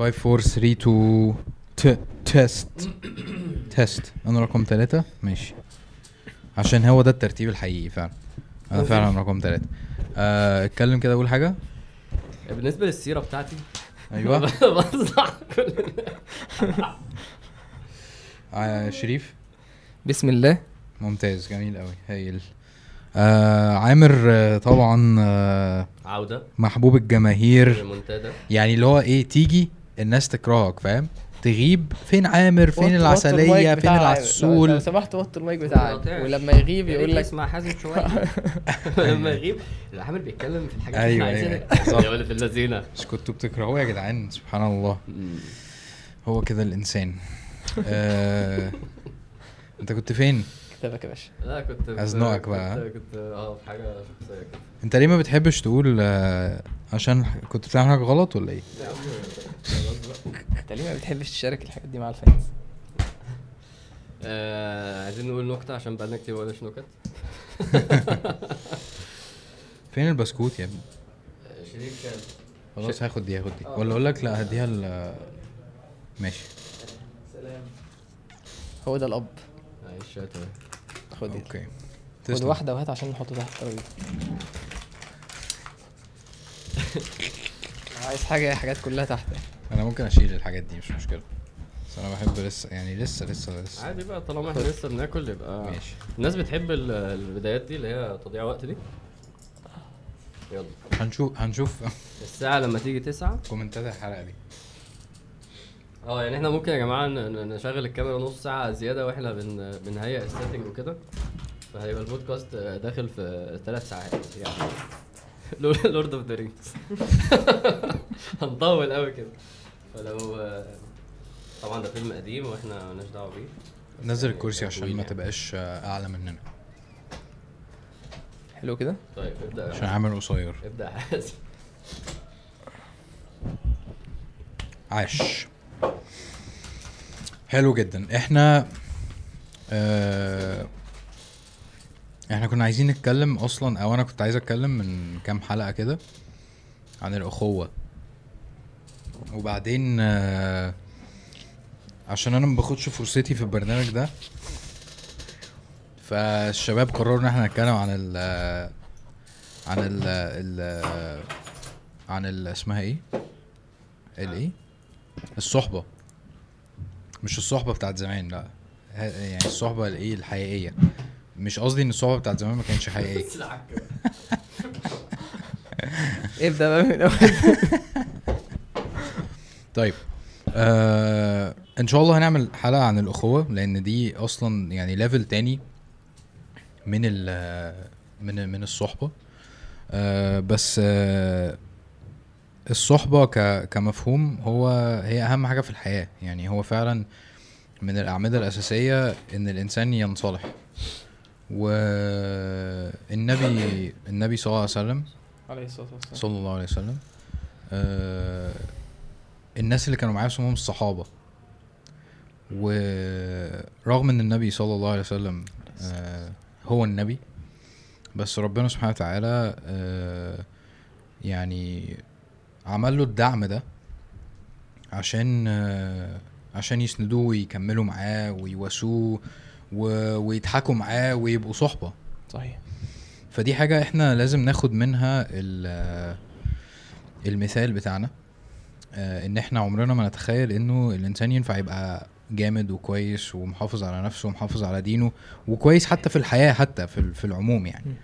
5 4 3 2 ت test test أنا رقم ثلاثة ماشي. عشان هو ده الترتيب الحقيقي فعلا. أنا فعلا رقم ثلاثة آه، اتكلم كده أقول حاجة. بالنسبة للسيرة بتاعتي. أيوه. بصلح كل آه شريف. بسم الله. ممتاز. جميل قوي هايل. آه عامر آه طبعا آه عودة. محبوب الجماهير. ريمونتادا يعني اللي هو إيه تيجي الناس تكرهك فاهم؟ تغيب فين عامر؟ فين المايك فين بتاع- لو- العسول سمحت وطي المايك بتاعك. ولما يغيب يقول لك اسمع حازم شوية. لما يغيب عامر بيتكلم في الحاجات اللي أيوة، إحنا أيوة، عايزينها. يا ولد اللذينة. مش كنتوا بتكرهوه يا جدعان؟ سبحان الله. هو كده الإنسان. آه أنت كنت فين؟ كتابك يا باشا. لا كنت في- أزنقك بقى، كنت كنت آه في حاجة شخصية كده. أنت ليه ما بتحبش تقول آه عشان كنت بتعمل حاجة غلط ولا إيه. انت ليه ما بتحبش تشارك الحاجات دي مع ال fans؟ آه، عايزين نقول نكتة عشان بقالنا كتير ما قلناش نكت. فين البسكوت يا ابني؟ آه، شريف كان. خلاص هاخد دي هاخد دي. ولا أقول لك؟ لا هديها ل ماشي. هو ده الأب. معلش تمام. خد دي. okay. خد. واحدة وهات عشان نحطه تحت. الترابيزه عايز حاجة حاجات كلها تحت. أنا ممكن أشيل الحاجات دي مش مشكلة. بس أنا بحب لسه يعني لسه لسه لسه. عادي بقى طالما إحنا لسه بناكل يبقى ماشي. الناس بتحب ال- البدايات دي اللي هي تضييع وقت دي. يلا. هنشوف هنشوف. الساعة لما تيجي تسعة. comment ات الحلقة دي. آه يعني إحنا ممكن يا جماعة ن- ن- نشغل الكاميرا نص ساعة زيادة وإحنا بن بنهيئ ال setting وكده. فهيبقى البودكاست داخل في ثلاث ساعات يعني. Lord of the Rings هنطول قوي كده. فلو طبعا ده فيلم قديم وإحنا مالناش دعوة بيه. نزل يعني الكرسي عشان ما يعني. تبقاش آه، أعلى مننا. حلو كده؟ طيب ابدأ. يا عشان. عامل قصير. ابدأ. يا حازم عاش. حلو جدا. إحنا آه إحنا كنا عايزين نتكلم أصلا أو أنا كنت عايز اتكلم من كام حلقة كده عن الأخوة. وبعدين آه عشان أنا ما باخدش فرصتي في البرنامج ده فالشباب قرروا إن إحنا نتكلم عن ال عن ال ال عن ال اسمها إيه؟ الايه الصحبة. مش الصحبة بتاعت زمان لا. يعني الصحبة الايه؟ الحقيقية. مش قصدي إن الصحبة بتاعت زمان ما كانتش حقيقية. ابدأ بقى من الأول. طيب آه إن شاء الله هنعمل حلقة عن الأخوة لأن دي أصلا يعني ليفل تاني من ال من من الصحبة. آه بس آه الصحبة ك كمفهوم هو هي أهم حاجة في الحياة. يعني هو فعلا من الأعمدة الأساسية إن الإنسان ينصلح. والنبي النبي صلى الله عليه وسلم عليه الصلاة والسلام. صلى الله عليه وسلم آه الناس اللي كانوا معاه اسمهم الصحابة. ورغم إن النبي صلى الله عليه وسلم آه هو النبي بس ربنا سبحانه وتعالى آه يعني عمل له الدعم ده عشان آه عشان يسندوه ويكملوا معاه ويواسوه. و- ويضحكوا معاه ويبقوا صحبة. صحيح. فدي حاجة إحنا لازم ناخد منها ال- المثال بتاعنا. آه، ان إحنا عمرنا ما نتخيل انه الانسان ينفع يبقى جامد وكويس ومحافظ على نفسه ومحافظ على دينه وكويس حتى في الحياة حتى في, في العموم يعني.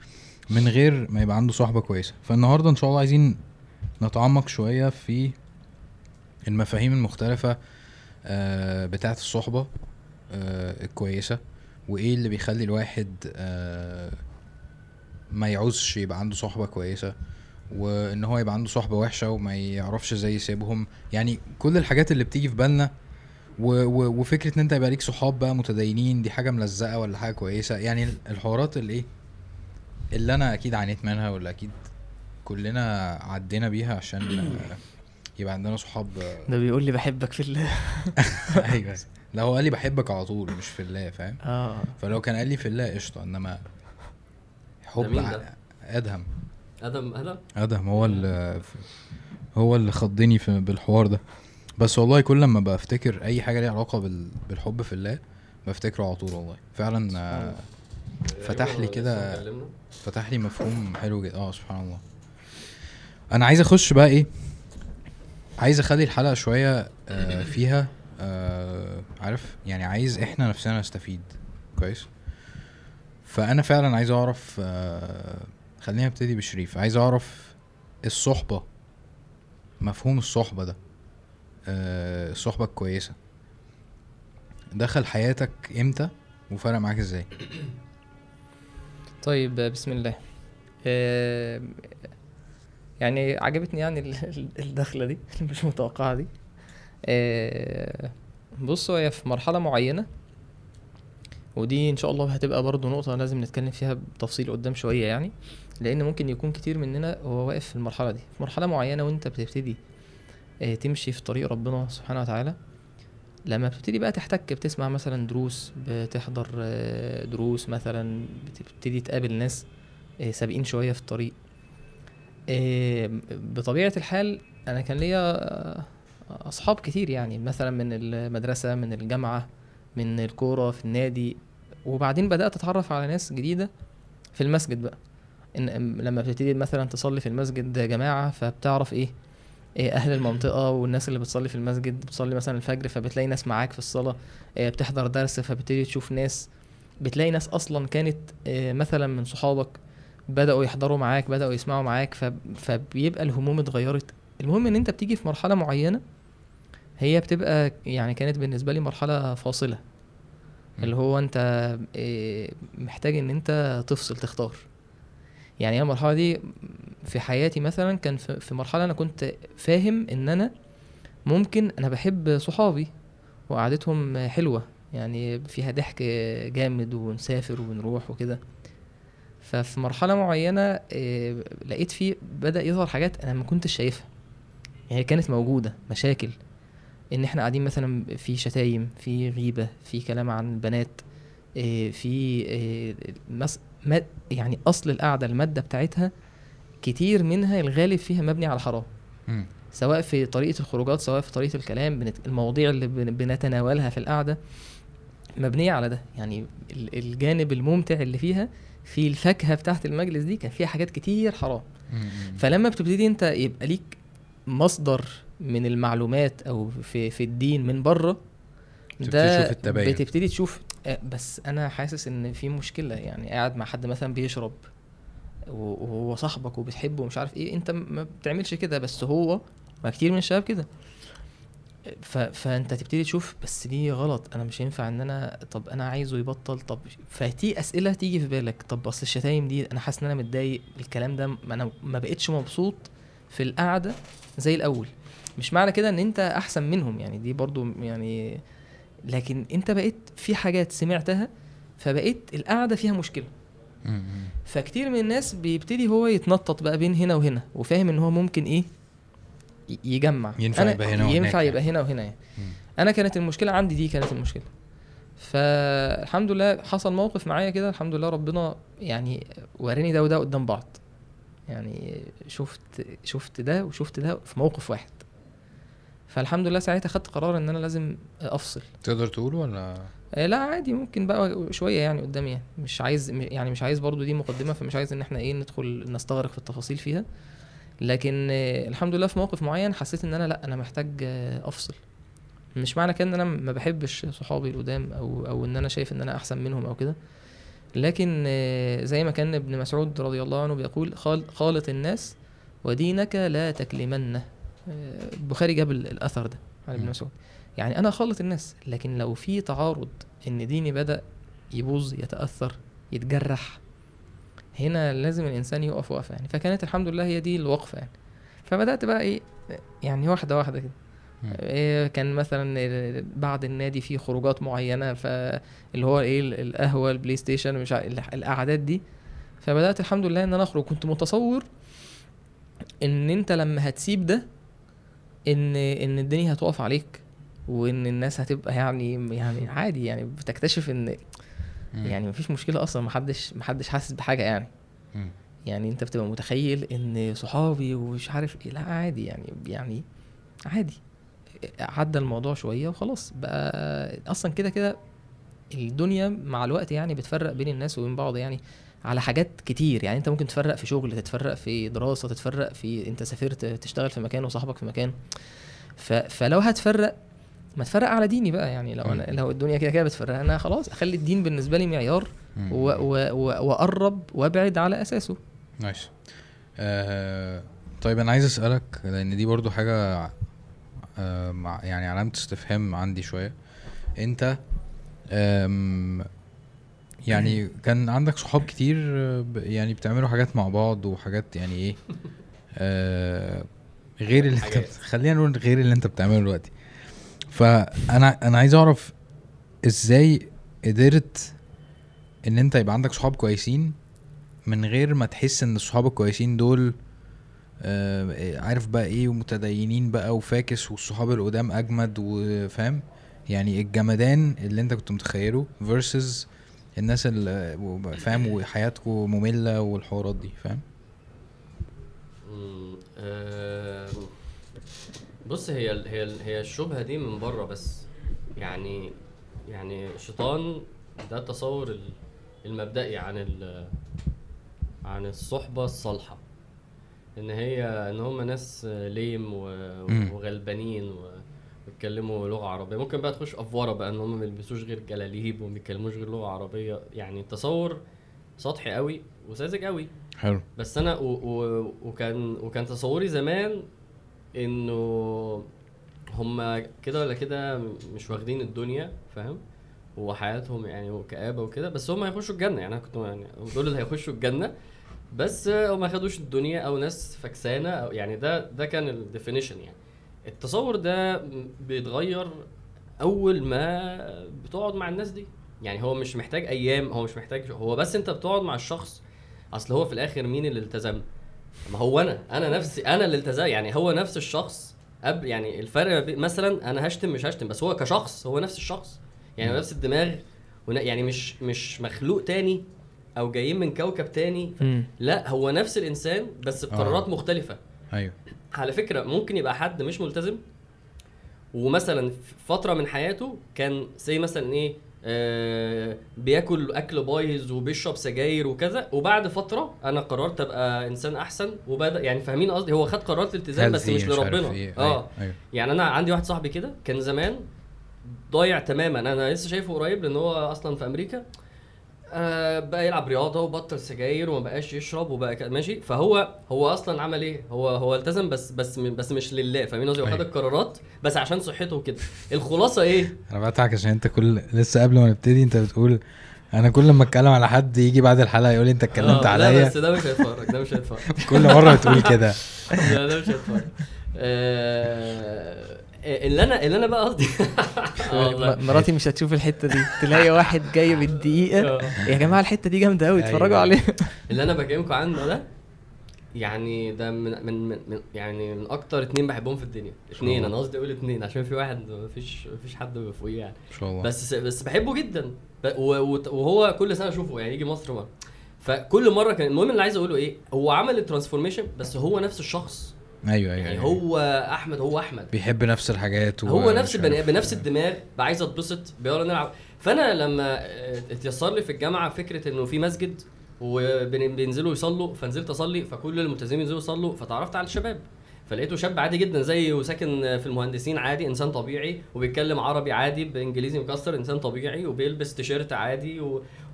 من غير ما يبقى عنده صحبة كويسة. فالنهاردة ان شاء الله عايزين نتعمق شوية في المفاهيم المختلفة آه، بتاعة الصحبة آه، الكويسة. وإيه اللي بيخلي الواحد آه، ما يعوزش يبقى عنده صحبة كويسة وإن هو يبقى عنده صحبة وحشة وما يعرفش إزاي يسيبهم؟ يعني كل الحاجات اللي بتيجي في بالنا و و وفكرة إن أنت يبقى ليك صحاب بقى متدينين دي حاجة ملزقة ولا حاجة كويسة؟ يعني الحوارات اللي إيه اللي أنا أكيد عانيت منها ولا أكيد كلنا عدينا بيها عشان يبقى عندنا صحاب. ده بيقول لي بحبك في الله أيوه. لا هو قال لي بحبك على طول مش في الله فاهم؟ آه. فلو كان قال لي في الله قشطة. إنما حب مين ع- ده؟ أدهم. آدم أدهم هو اللي هو اللي خضني في بالحوار ده. بس والله كل لما بفتكر أي حاجة ليها علاقة بال... بالحب في الله بفتكره على طول والله. فعلا آه، فتح لي كده-. فتح لي مفهوم حلو جدا. آه سبحان الله. أنا عايز أخش بقى إيه؟ عايز أخلي الحلقة شوية آه فيها آه عارف؟ يعني عايز إحنا نفسنا نستفيد. كويس؟ فأنا فعلا عايز أعرف آه خلينا نبتدي بشريف. عايز أعرف الصحبة. مفهوم الصحبة ده. آه الصحبة الكويسة. دخل حياتك إمتى؟ وفرق معاك إزاي؟ طيب بسم الله. آه، يعني عجبتني يعني ال- ال- الدخلة دي مش متوقعة دي. آه، بصوا هي في مرحلة معينة ودي إن شاء الله هتبقى برضو نقطة لازم نتكلم فيها بتفصيل قدام شوية يعني لأن ممكن يكون كتير مننا هو واقف في المرحلة دي. في مرحلة معينة وأنت بتبتدي آه، تمشي في طريق ربنا سبحانه وتعالى لما بتبتدي بقى تحتك بتسمع مثلا دروس بتحضر آه، دروس مثلا بتبتدي تقابل ناس سابقين شوية في الطريق. بطبيعة الحال أنا كان ليا آه، أصحاب كتير يعني مثلا من المدرسة من الجامعة من الكورة في النادي. وبعدين بدأت أتعرف على ناس جديدة في المسجد بقى. إن لما بتبتدي مثلا تصلي في المسجد جماعة فبتعرف إيه؟ إيه أهل المنطقة والناس اللي بتصلي في المسجد. بتصلي مثلا الفجر فبتلاقي ناس معاك في الصلاة. إيه، بتحضر درس فبتبتدي تشوف ناس. بتلاقي ناس أصلا كانت إيه، مثلا من صحابك بدأوا يحضروا معاك بدأوا يسمعوا معاك. فب- فبيبقى الهموم اتغيرت. المهم إن أنت بتيجي في مرحلة معينة هي بتبقى يعني كانت بالنسبة لي مرحلة فاصلة. اللي هو انت إيه، محتاج ان انت تفصل تختار. يعني أنا المرحلة دي في حياتي مثلا كان في مرحلة أنا كنت فاهم إن أنا ممكن أنا بحب صحابي وقعدتهم حلوة. يعني فيها ضحك جامد ونسافر ونروح وكده. ففي مرحلة معينة إيه، لقيت فيه بدأ يظهر حاجات أنا ما كنتش شايفها. يعني كانت موجودة مشاكل. إن إحنا قاعدين مثلا في شتايم في غيبة في كلام عن البنات إيه، في. ما يعني أصل القعدة المادة بتاعتها كتير منها الغالب فيها مبني على حرام. سواء في طريقة الخروجات سواء في طريقة الكلام. المواضيع اللي بن... بنتناولها في القعدة مبنية على ده يعني ال- الجانب الممتع اللي فيها في الفاكهة بتاعت المجلس دي كان فيها حاجات كتير حرام. فلما بتبتدي أنت يبقى ليك مصدر من المعلومات أو في في الدين من بره بتبتدي تشوف التباين. بتبتدي تشوف آه، بس أنا حاسس إن في مشكلة يعني قاعد مع حد مثلا بيشرب وهو صاحبك وبتحبه ومش عارف إيه أنت ما بتعملش كده بس هو ما كتير من الشباب كده ف... فأنت تبتدي تشوف بس دي غلط أنا مش هينفع إن أنا طب أنا عايزه يبطل طب فتي أسئلة تيجي في بالك طب أصل الشتايم دي أنا حاسس إن أنا متضايق الكلام ده ما أنا ما بقتش مبسوط في القعدة زي الأول مش معنى كده إن أنت أحسن منهم يعني دي برضو يعني لكن أنت بقيت في حاجات سمعتها فبقيت القعدة فيها مشكلة. فكتير من الناس بيبتدي هو يتنطط بقى بين هنا وهنا وفاهم إن هو ممكن إيه يجمع ينفع أنا يبقى هنا وهناك ينفع يعني. يبقى هنا وهنا يعني. أنا كانت المشكلة عندي دي كانت المشكلة فالحمد لله حصل موقف معايا كده الحمد لله ربنا يعني وراني ده وده قدام بعض يعني شفت شفت ده وشفت ده في موقف واحد فالحمد لله ساعتها خدت قرار إن أنا لازم أفصل. تقدر تقول ولا؟ آه، لا عادي ممكن بقى شوية يعني قدام يعني مش عايز يعني مش عايز برضو دي مقدمة فمش عايز إن إحنا إيه ندخل نستغرق في التفاصيل فيها. لكن آه، الحمد لله في موقف معين حسيت إن أنا لأ أنا محتاج آه، أفصل. مش معنى كده إن أنا ما بحبش صحابي القدام أو أو إن أنا شايف إن أنا أحسن منهم أو كده. لكن زي ما كان ابن مسعود رضي الله عنه بيقول خال- خالط الناس ودينك لا تكلمنه. البخاري جاب ال- الأثر ده عن ابن. مسعود. يعني أنا اخلط الناس لكن لو في تعارض إن ديني بدأ يبوظ يتأثر يتجرح هنا لازم الإنسان يقف وقفة يعني. فكانت الحمد لله هي دي الوقفة يعني. فبدأت بقى إيه يعني واحدة واحدة كده. إيه كان مثلا بعد النادي في خروجات معينة فاللي هو إيه ال- القهوة ال PlayStation مش القعدات دي. فبدأت الحمد لله إن أنا أخرج. كنت متصور إن أنت لما هتسيب ده ان إن الدنيا هتقف عليك وإن الناس هتبقى يعني يعني عادي يعني بتكتشف إن. يعني مفيش مشكلة أصلا محدش محدش حاسس بحاجة يعني. يعني أنت بتبقى متخيل إن صحابي ومش عارف إيه لأ عادي يعني يعني عادي عدى الموضوع شوية وخلاص بقى أصلا كده كده الدنيا مع الوقت يعني بتفرق بين الناس وبين بعض يعني على حاجات كتير. يعني انت ممكن تفرق في شغل تتفرق في دراسة تتفرق في انت سافرت تشتغل في مكان وصاحبك في مكان. ف... فلو هتفرق ما تفرق على ديني بقى. يعني لو أنا لو الدنيا كده كده بتفرق أنا خلاص أخلي الدين بالنسبة لي معيار. وأقرب وأبعد على أساسه. نايس. آه طيب أنا عايز أسألك لأن دي برضو حاجة آه يعني علامة استفهام عندي شوية. أنت يعني كان عندك صحاب كتير يعني بتعملوا حاجات مع بعض وحاجات يعني إيه آه غير اللي انت. خلينا نقول غير اللي انت بتعمله دلوقتي. فأنا أنا عايز أعرف إزاي قدرت إن أنت يبقى عندك صحاب كويسين من غير ما تحس إن الصحاب الكويسين دول آه، عارف بقى إيه ومتدينين بقى وفاكس والصحاب القدام أجمد وفاهم يعني الجمدان اللي أنت كنت متخيله versus الناس اللي فاهم وحياتكم مملة والحوارات دي فاهم؟ بص هي ال- هي ال- هي الشبهة دي من بره بس. يعني يعني الشيطان ده التصور ال- المبدئي عن ال عن الصحبة الصالحة. إن هي إن هم ناس ليم. وغلبانين و- وبيتكلموا لغة عربية. ممكن بقى تخش أفورة بقى إن هم ما بيلبسوش غير جلاليب وما بيتكلموش غير لغة عربية. يعني تصور سطحي قوي وساذج قوي. حلو. بس أنا و و وكان وكان تصوري زمان إنه هما كده ولا كده مش واخدين الدنيا فاهم؟ وحياتهم يعني وكآبة وكده. بس هم هيخشوا الجنة. يعني أنا كنت يعني دول اللي هيخشوا الجنة. بس هم ما خدوش الدنيا أو ناس فكسانة أو يعني ده ده كان الديفينيشن يعني. التصور ده بيتغير أول ما بتقعد مع الناس دي. يعني هو مش محتاج أيام هو مش محتاج هو بس أنت بتقعد مع الشخص. أصل هو في الآخر مين اللي التزم ما هو أنا أنا نفسي أنا اللي التزم يعني هو نفس الشخص قبل يعني الفرق مثلا أنا هشتم مش هشتم بس هو كشخص هو نفس الشخص. يعني نفس الدماغ يعني مش مش مخلوق تاني أو جايين من كوكب تاني. لا هو نفس الإنسان بس بقرارات آه. مختلفة. أيوه. على فكرة ممكن يبقى حد مش ملتزم ومثلا فترة من حياته كان زي مثلا إيه آه بياكل أكل بايظ وبيشرب سجاير وكذا وبعد فترة أنا قررت أبقى إنسان أحسن وبدأ يعني فاهمين قصدي؟ هو خد قرارات الالتزام بس مش لربنا. إيه. آه. أيوه أيوه. يعني أنا عندي واحد صاحبي كده كان زمان ضايع تماما. أنا لسه شايفه قريب لأن هو أصلا في أمريكا. آه بقى يلعب رياضة وبطل سجاير وما بقاش يشرب وبقى ماشي. فهو هو أصلا عمل إيه؟ هو هو التزم بس بس بس مش لله فاهمين قصدي؟ خد أيوة. القرارات بس عشان صحته وكده. الخلاصة إيه؟ أنا بضحك عشان أنت كل لسه قبل ما نبتدي أنت بتقول أنا كل ما أتكلم على حد يجي بعد الحلقة يقول لي أنت اتكلمت آه، لا عليا. بس ده مش هيتفرج ده مش هيتفرج. كل مرة بتقول كده. لا ده مش هيتفرج. آه، اللي أنا اللي أنا بقى قصدي. مراتي مش هتشوف الحتة دي. تلاقي واحد جاي بالدقيقة. آه. يا جماعة الحتة دي جامدة قوي اتفرجوا أيوة. عليها. اللي أنا بكلمكم عنه ده يعني ده من من, من, يعني من أكتر اتنين بحبهم في الدنيا. اتنين. أنا قصدي أقول اتنين عشان في واحد مفيش مفيش حد فوقيه يعني. إن شاء الله. بس بس بحبه جدا. وهو كل سنة أشوفه يعني يجي مصر مره فكل مرة كان المهم اللي عايز أقوله إيه هو عمل ال transformation بس هو نفس الشخص. أيوه أيوه يعني أيوة. هو أحمد هو أحمد بيحب نفس الحاجات و- هو نفس البني. بنفس الدماغ عايز أتبسط يلا نلعب فأنا لما اتيسر لي في الجامعة فكرة إنه في مسجد وبينزلوا يصلوا فنزلت أصلي فكل الملتزمين ينزلوا يصلوا فتعرفت على الشباب فلقيته شاب عادي جدا زي وساكن في المهندسين عادي إنسان طبيعي وبيتكلم عربي عادي بإنجليزي مكسر إنسان طبيعي وبيلبس تيشيرت عادي.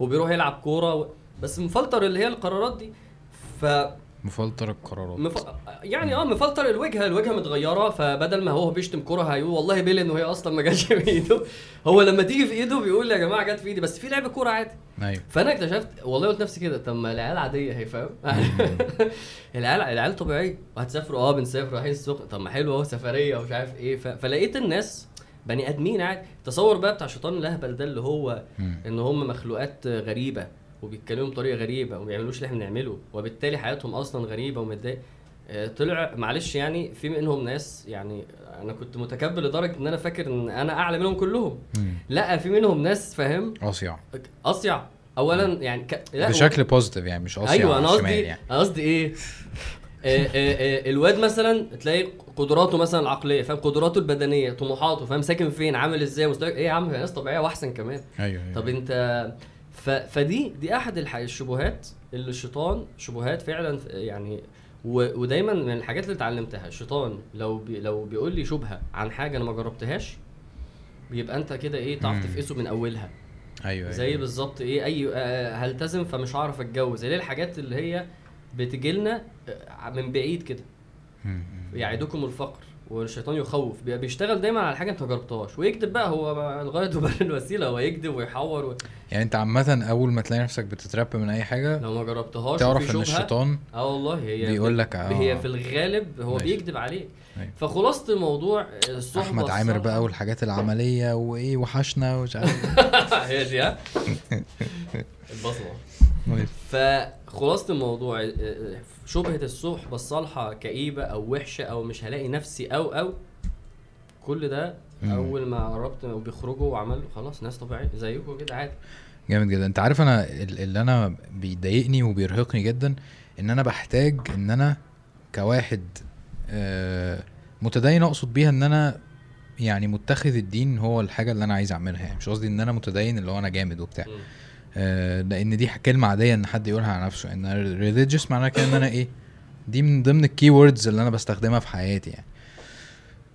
وبيروح يلعب كورة و... بس مفلتر اللي هي القرارات دي ف مفلتر القرارات. مف... يعني آه مفلتر الوجهه الوجهه متغيرة فبدل ما هو بيشتم كوره هيقول والله بيلن وهي أصلا ما جاتش في إيده. هو لما تيجي في إيده بيقول يا جماعة جت في إيدي بس في لعب كورة عادي. أيوه. فأنا اكتشفت والله قلت نفسي كده طب ما العيال عادية هي فاهم؟ العيال العيال طبيعية. وهتسافروا؟ آه بنسافر رايحين السخن طب ما حلو أهو سفرية ومش عارف إيه. ف... فلقيت الناس بني آدمين عادي. التصور بقى بتاع الشيطان الاهبل ده اللي هو. إن هم مخلوقات غريبة. وبيتكلموا بطريقة غريبة وما بيعملوش اللي إحنا بنعمله وبالتالي حياتهم أصلا غريبة ومتضايق. آه، طلع معلش يعني في منهم ناس يعني أنا كنت متكبر لدرجة إن أنا فاكر إن أنا أعلى منهم كلهم. مم. لا في منهم ناس فاهم؟ أصيع. أصيع. اولا يعني ك... لا بشكل بوزيتيف يعني مش أصيع أيوه أنا قصدي يعني. أنا قصدي إيه؟ آه، آه، الواد مثلا تلاقي قدراته مثلا العقلية فاهم؟ قدراته البدنية طموحاته فاهم؟ ساكن فين؟ عامل إزاي؟ مستوى إيه يا عم؟ ناس طبيعية وأحسن كمان. أيوه أيوه. طب أنت. فدي دي أحد. الشبهات اللي الشيطان شبهات فعلا يعني و... ودايما من الحاجات اللي اتعلمتها الشيطان لو بي... لو بيقول لي شبهة عن حاجة أنا ما جربتهاش بيبقى أنت كده إيه تعرف. تفقسه من أولها أيوه زي أيوة. بالظبط إيه أي آه، هلتزم فمش هعرف أتجوز اللي هي الحاجات اللي هي بتجي لنا من بعيد كده. يعدكم الفقر والشيطان يخوف بيبقى بيشتغل دايما على حاجة انت ما جربتهاش ويكذب بقى هو الغايه تبرر الوسيله هو يكذب ويحور و... يعني انت عامة أول ما تلاقي نفسك بتتراب من أي حاجة لو ما جربتهاش تعرف إن الشيطان آه والله هي بيقول لك آه هي في الغالب هو ماشي. بيكذب عليك أيوة. فخلاصة الموضوع الصحبة أحمد عامر بقى والحاجات العملية وإيه وحشنا ومش عارف هي دي ها البصمة. فخلاصة الموضوع آه، آه، شبهة الصحبه الصالحه كئيبة أو وحشة أو مش هلاقي نفسي أو أو كل ده. أول ما قربت وبيخرجوا وعملوا خلاص ناس طبيعية زيكم كده عادي. جامد جدا. أنت عارف أنا ال- اللي أنا بيضايقني وبيرهقني جدا إن أنا بحتاج إن أنا كواحد آه، متدين أقصد بيها إن أنا يعني متخذ الدين هو الحاجة اللي أنا عايز أعملها يعني. مش قصدي إن أنا متدين اللي هو أنا جامد وبتاع. لأن دي كلمة عادية إن حد يقولها على نفسه. إن religious معناها كده إن أنا إيه دي من ضمن ال keywords اللي أنا بستخدمها في حياتي يعني.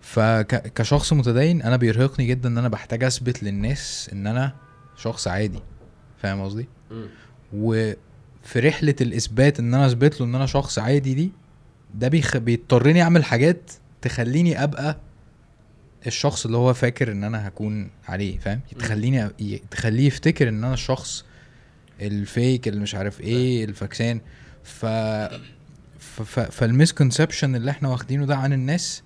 فكشخص متدين أنا بيرهقني جدا إن أنا بحتاج أثبت للناس إن أنا شخص عادي. فاهم قصدي. وفي رحلة الإثبات إن أنا أثبت له إن أنا شخص عادي دي ده بيخ... بيضطرني أعمل حاجات تخليني أبقى الشخص اللي هو فاكر إن أنا هكون عليه فاهم؟ تخليني تخليه يفتكر إن أنا الشخص ال fake اللي مش عارف إيه الفاكسان ف. فال misconception اللي إحنا واخدينه ده عن الناس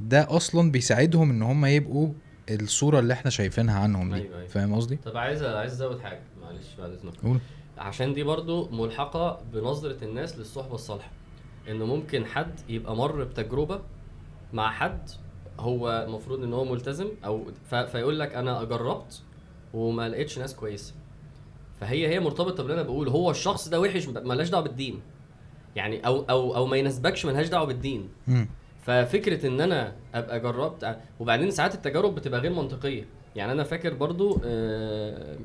ده أصلا بيساعدهم إن هم يبقوا الصورة اللي إحنا شايفينها عنهم دي أيوة، أيوة. فاهم قصدي طب عايز عايز أزود حاجة معلش بعد إذنك قول عشان دي برضو ملحقة بنظرة الناس للصحبة الصالحة انه ممكن حد يبقى مر بتجربة مع حد هو المفروض إن هو ملتزم أو. فيقول لك أنا جربت وما لقيتش ناس كويسة فهي هي مرتبطة باللي أنا بقول هو الشخص ده وحش ملهاش دعوة بالدين. يعني أو أو أو ما يناسبكش ملهاش دعوة بالدين. ففكرة إن أنا أبقى جربت وبعدين ساعات التجارب بتبقى غير منطقية. يعني أنا فاكر برضو آه،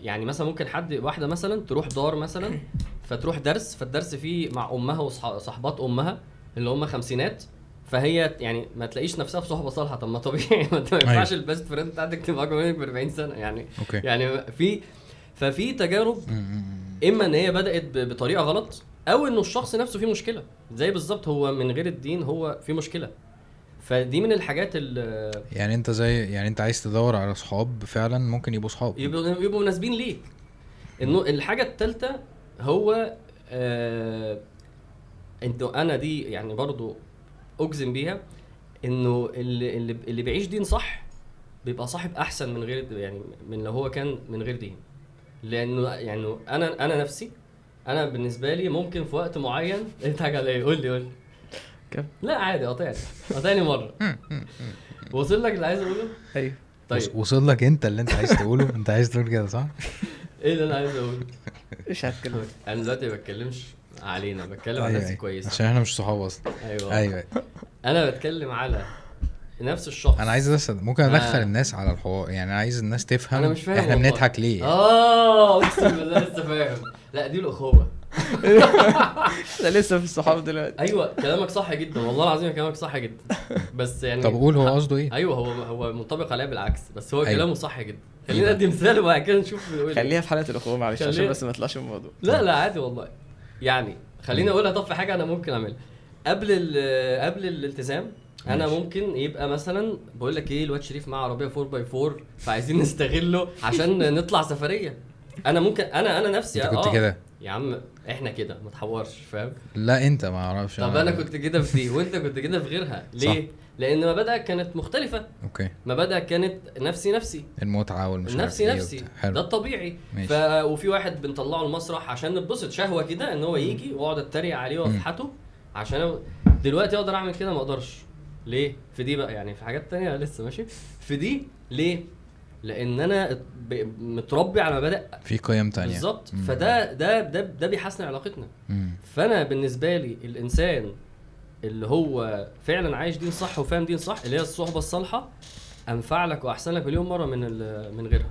يعني مثلا ممكن حد واحدة مثلا تروح دار مثلا فتروح درس فالدرس فيه مع أمها وصحبات أمها اللي هم خمسينات. فهي يعني ما تلاقيش نفسها في صحبة صالحة. طب ما طبيعي ما انت ما ينفعش ال best friend بتاعتك تبقى أكبر منك ب 40 سنة. يعني okay. يعني في ففي تجارب. إما إن هي بدأت بطريقة غلط أو إنه الشخص نفسه فيه مشكلة. زي بالظبط هو من غير الدين هو فيه مشكلة. فدي من الحاجات اللي يعني أنت زي يعني أنت عايز تدور على صحاب فعلا ممكن يبقوا صحاب. يبقوا يبقوا مناسبين ليك. إنه الحاجة الثالثه هو آه أنتوا أنا دي يعني برضو أجزم بيها إنه اللي اللي, اللي بيعيش دين صح بيبقى صاحب أحسن من غير يعني من لو هو كان من غير دين. لأنه يعني أنا أنا نفسي أنا بالنسبة لي ممكن في وقت معين أنت حاجة على إيه قول لي قول لي. كم؟ لا عادي قاطعني قاطعني مرة. وصل لك اللي عايز اقوله أيوه. طيب. وص- وصل لك أنت اللي أنت عايز تقوله؟ أنت عايز تقول كده صح؟ إيه اللي أنا عايز أقوله؟ مش هتكلم أنا دلوقتي ما بتكلمش علينا بتكلم على أيوة، نفسي أيوة. كويس. عشان إحنا مش صحاب أصلا. أيوه. أيوه. أنا بتكلم على نفس الشخص. أنا عايز بس ممكن أدخل آه. الناس على الحوار يعني عايز الناس تفهم أنا مش فاهم إحنا والله. بنضحك ليه. آه أقسم بالله لسه فاهم. لا دي الأخوة. إحنا لسه في الصحاب دلوقتي. أيوه كلامك صح جدا. والله العظيم كلامك صح جدا. بس يعني طب قول هو قصده إيه؟ أيوه هو هو منطبق عليها بالعكس. بس هو أيوة. كلامه صح جدا. خلينا ندي مثال وبعد كده نشوف إيه. خليها في حلقه الأخوة معلش عشان بس ما نطلعش من الموضوع. لا لا عادي والله. يعني خليني أقولها طب في حاجة أنا ممكن أعملها. قبل ال- قبل الالتزام أنا ماشي. ممكن يبقى مثلا بقول لك إيه الواد شريف معاه عربية 4 باي 4 فعايزين نستغله عشان نطلع سفرية. أنا ممكن أنا أنا نفسي أنت كنت آه، كده. يا عم إحنا كده ما تحورش فاهم؟ لا أنت ما أعرفش. طب أنا كنت كده في دي وأنت كنت كده في غيرها. ليه؟ لأن مبادئك كانت مختلفة. أوكي. مبادئك كانت نفسي نفسي. المتعة والمش عارف نفسي إيه نفسي. ده الطبيعي. ماشي. ف... وفي واحد بنطلعه المسرح عشان نتبسط شهوة كده إن هو يجي وأقعد أتريق عليه وأفحته. عشان دلوقتي أقدر أعمل كده ما أقدرش. ليه في دي بقى يعني في حاجات تانية لسه ماشي في دي ليه لأن أنا. متربي على مبادئ في قيم تانية بالظبط. فده ده ده ده بيحسن علاقتنا مم. فأنا بالنسبة لي الإنسان اللي هو فعلا عايش دين صح وفاهم دين صح اللي هي الصحبة الصالحة أنفع لك وأحسن لك مليون مرة من من غيرها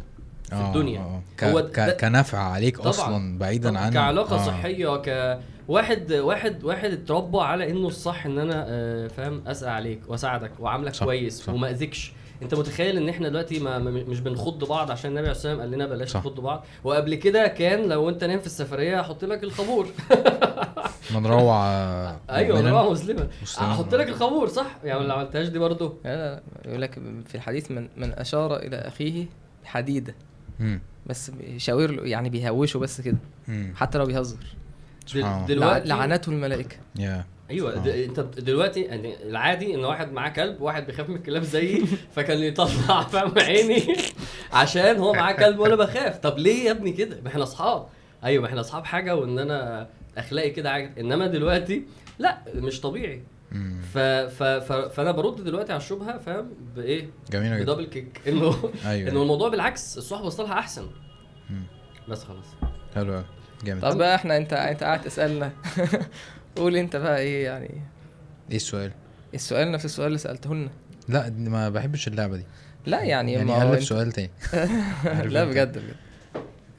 في آه، الدنيا آه. ك... هو ك... كنفع عليك طبعاً. أصلا بعيدا طبعاً عن كعلاقة آه. صحية ك واحد واحد واحد اتربى على إنه الصح إن أنا آه، فاهم اسال عليك وأساعدك واعاملك صح، كويس صح. وما أذيكش أنت متخيل إن إحنا دلوقتي ما ما- مش بنخض بعض عشان النبي عليه الصلاة والسلام قال لنا بلاش. نخض بعض وقبل كده كان لو أنت نايم في السفرية أحط لك الخمور من روع أيوه مؤمناً. روعه مسلمه. أحط لك الخمور صح يعني لو ما عملتهاش دي برضه لا لا لا، يقول لك في الحديث من من أشار إلى أخيه حديدة. بس بيشاور له يعني بيهوشه بس كده. حتى لو بيهزر. دل- دلوقتي لعنته الملائكة. يا. أيوه آه. أنت دلوقتي يعني العادي إن واحد معاه كلب واحد بيخاف من الكلاب زيي فكان يطلع فاهم عيني عشان هو معاه كلب وأنا بخاف. طب ليه يا ابني كده؟ ما إحنا أصحاب. أيوه ما إحنا أصحاب حاجة وإن أنا أخلاقي كده حاجة إنما دلوقتي لا مش طبيعي. ف... ف... ف... فأنا برد دلوقتي على الشبهة فاهم بإيه؟ جميلة جدا. بدبل كيك. إنه أيوه. إنه الموضوع بالعكس الصحبة الصالحه أحسن. بس خلاص. حلو. جامد. طب بقى إحنا انت انت قاعد تسألنا. قول انت بقى إيه يعني؟ إيه السؤال؟ السؤال نفس السؤال اللي سالته لنا لا ما بحبش اللعبة دي. لا يعني, يعني الف انت- سؤال تاني. لا. بجد بجد.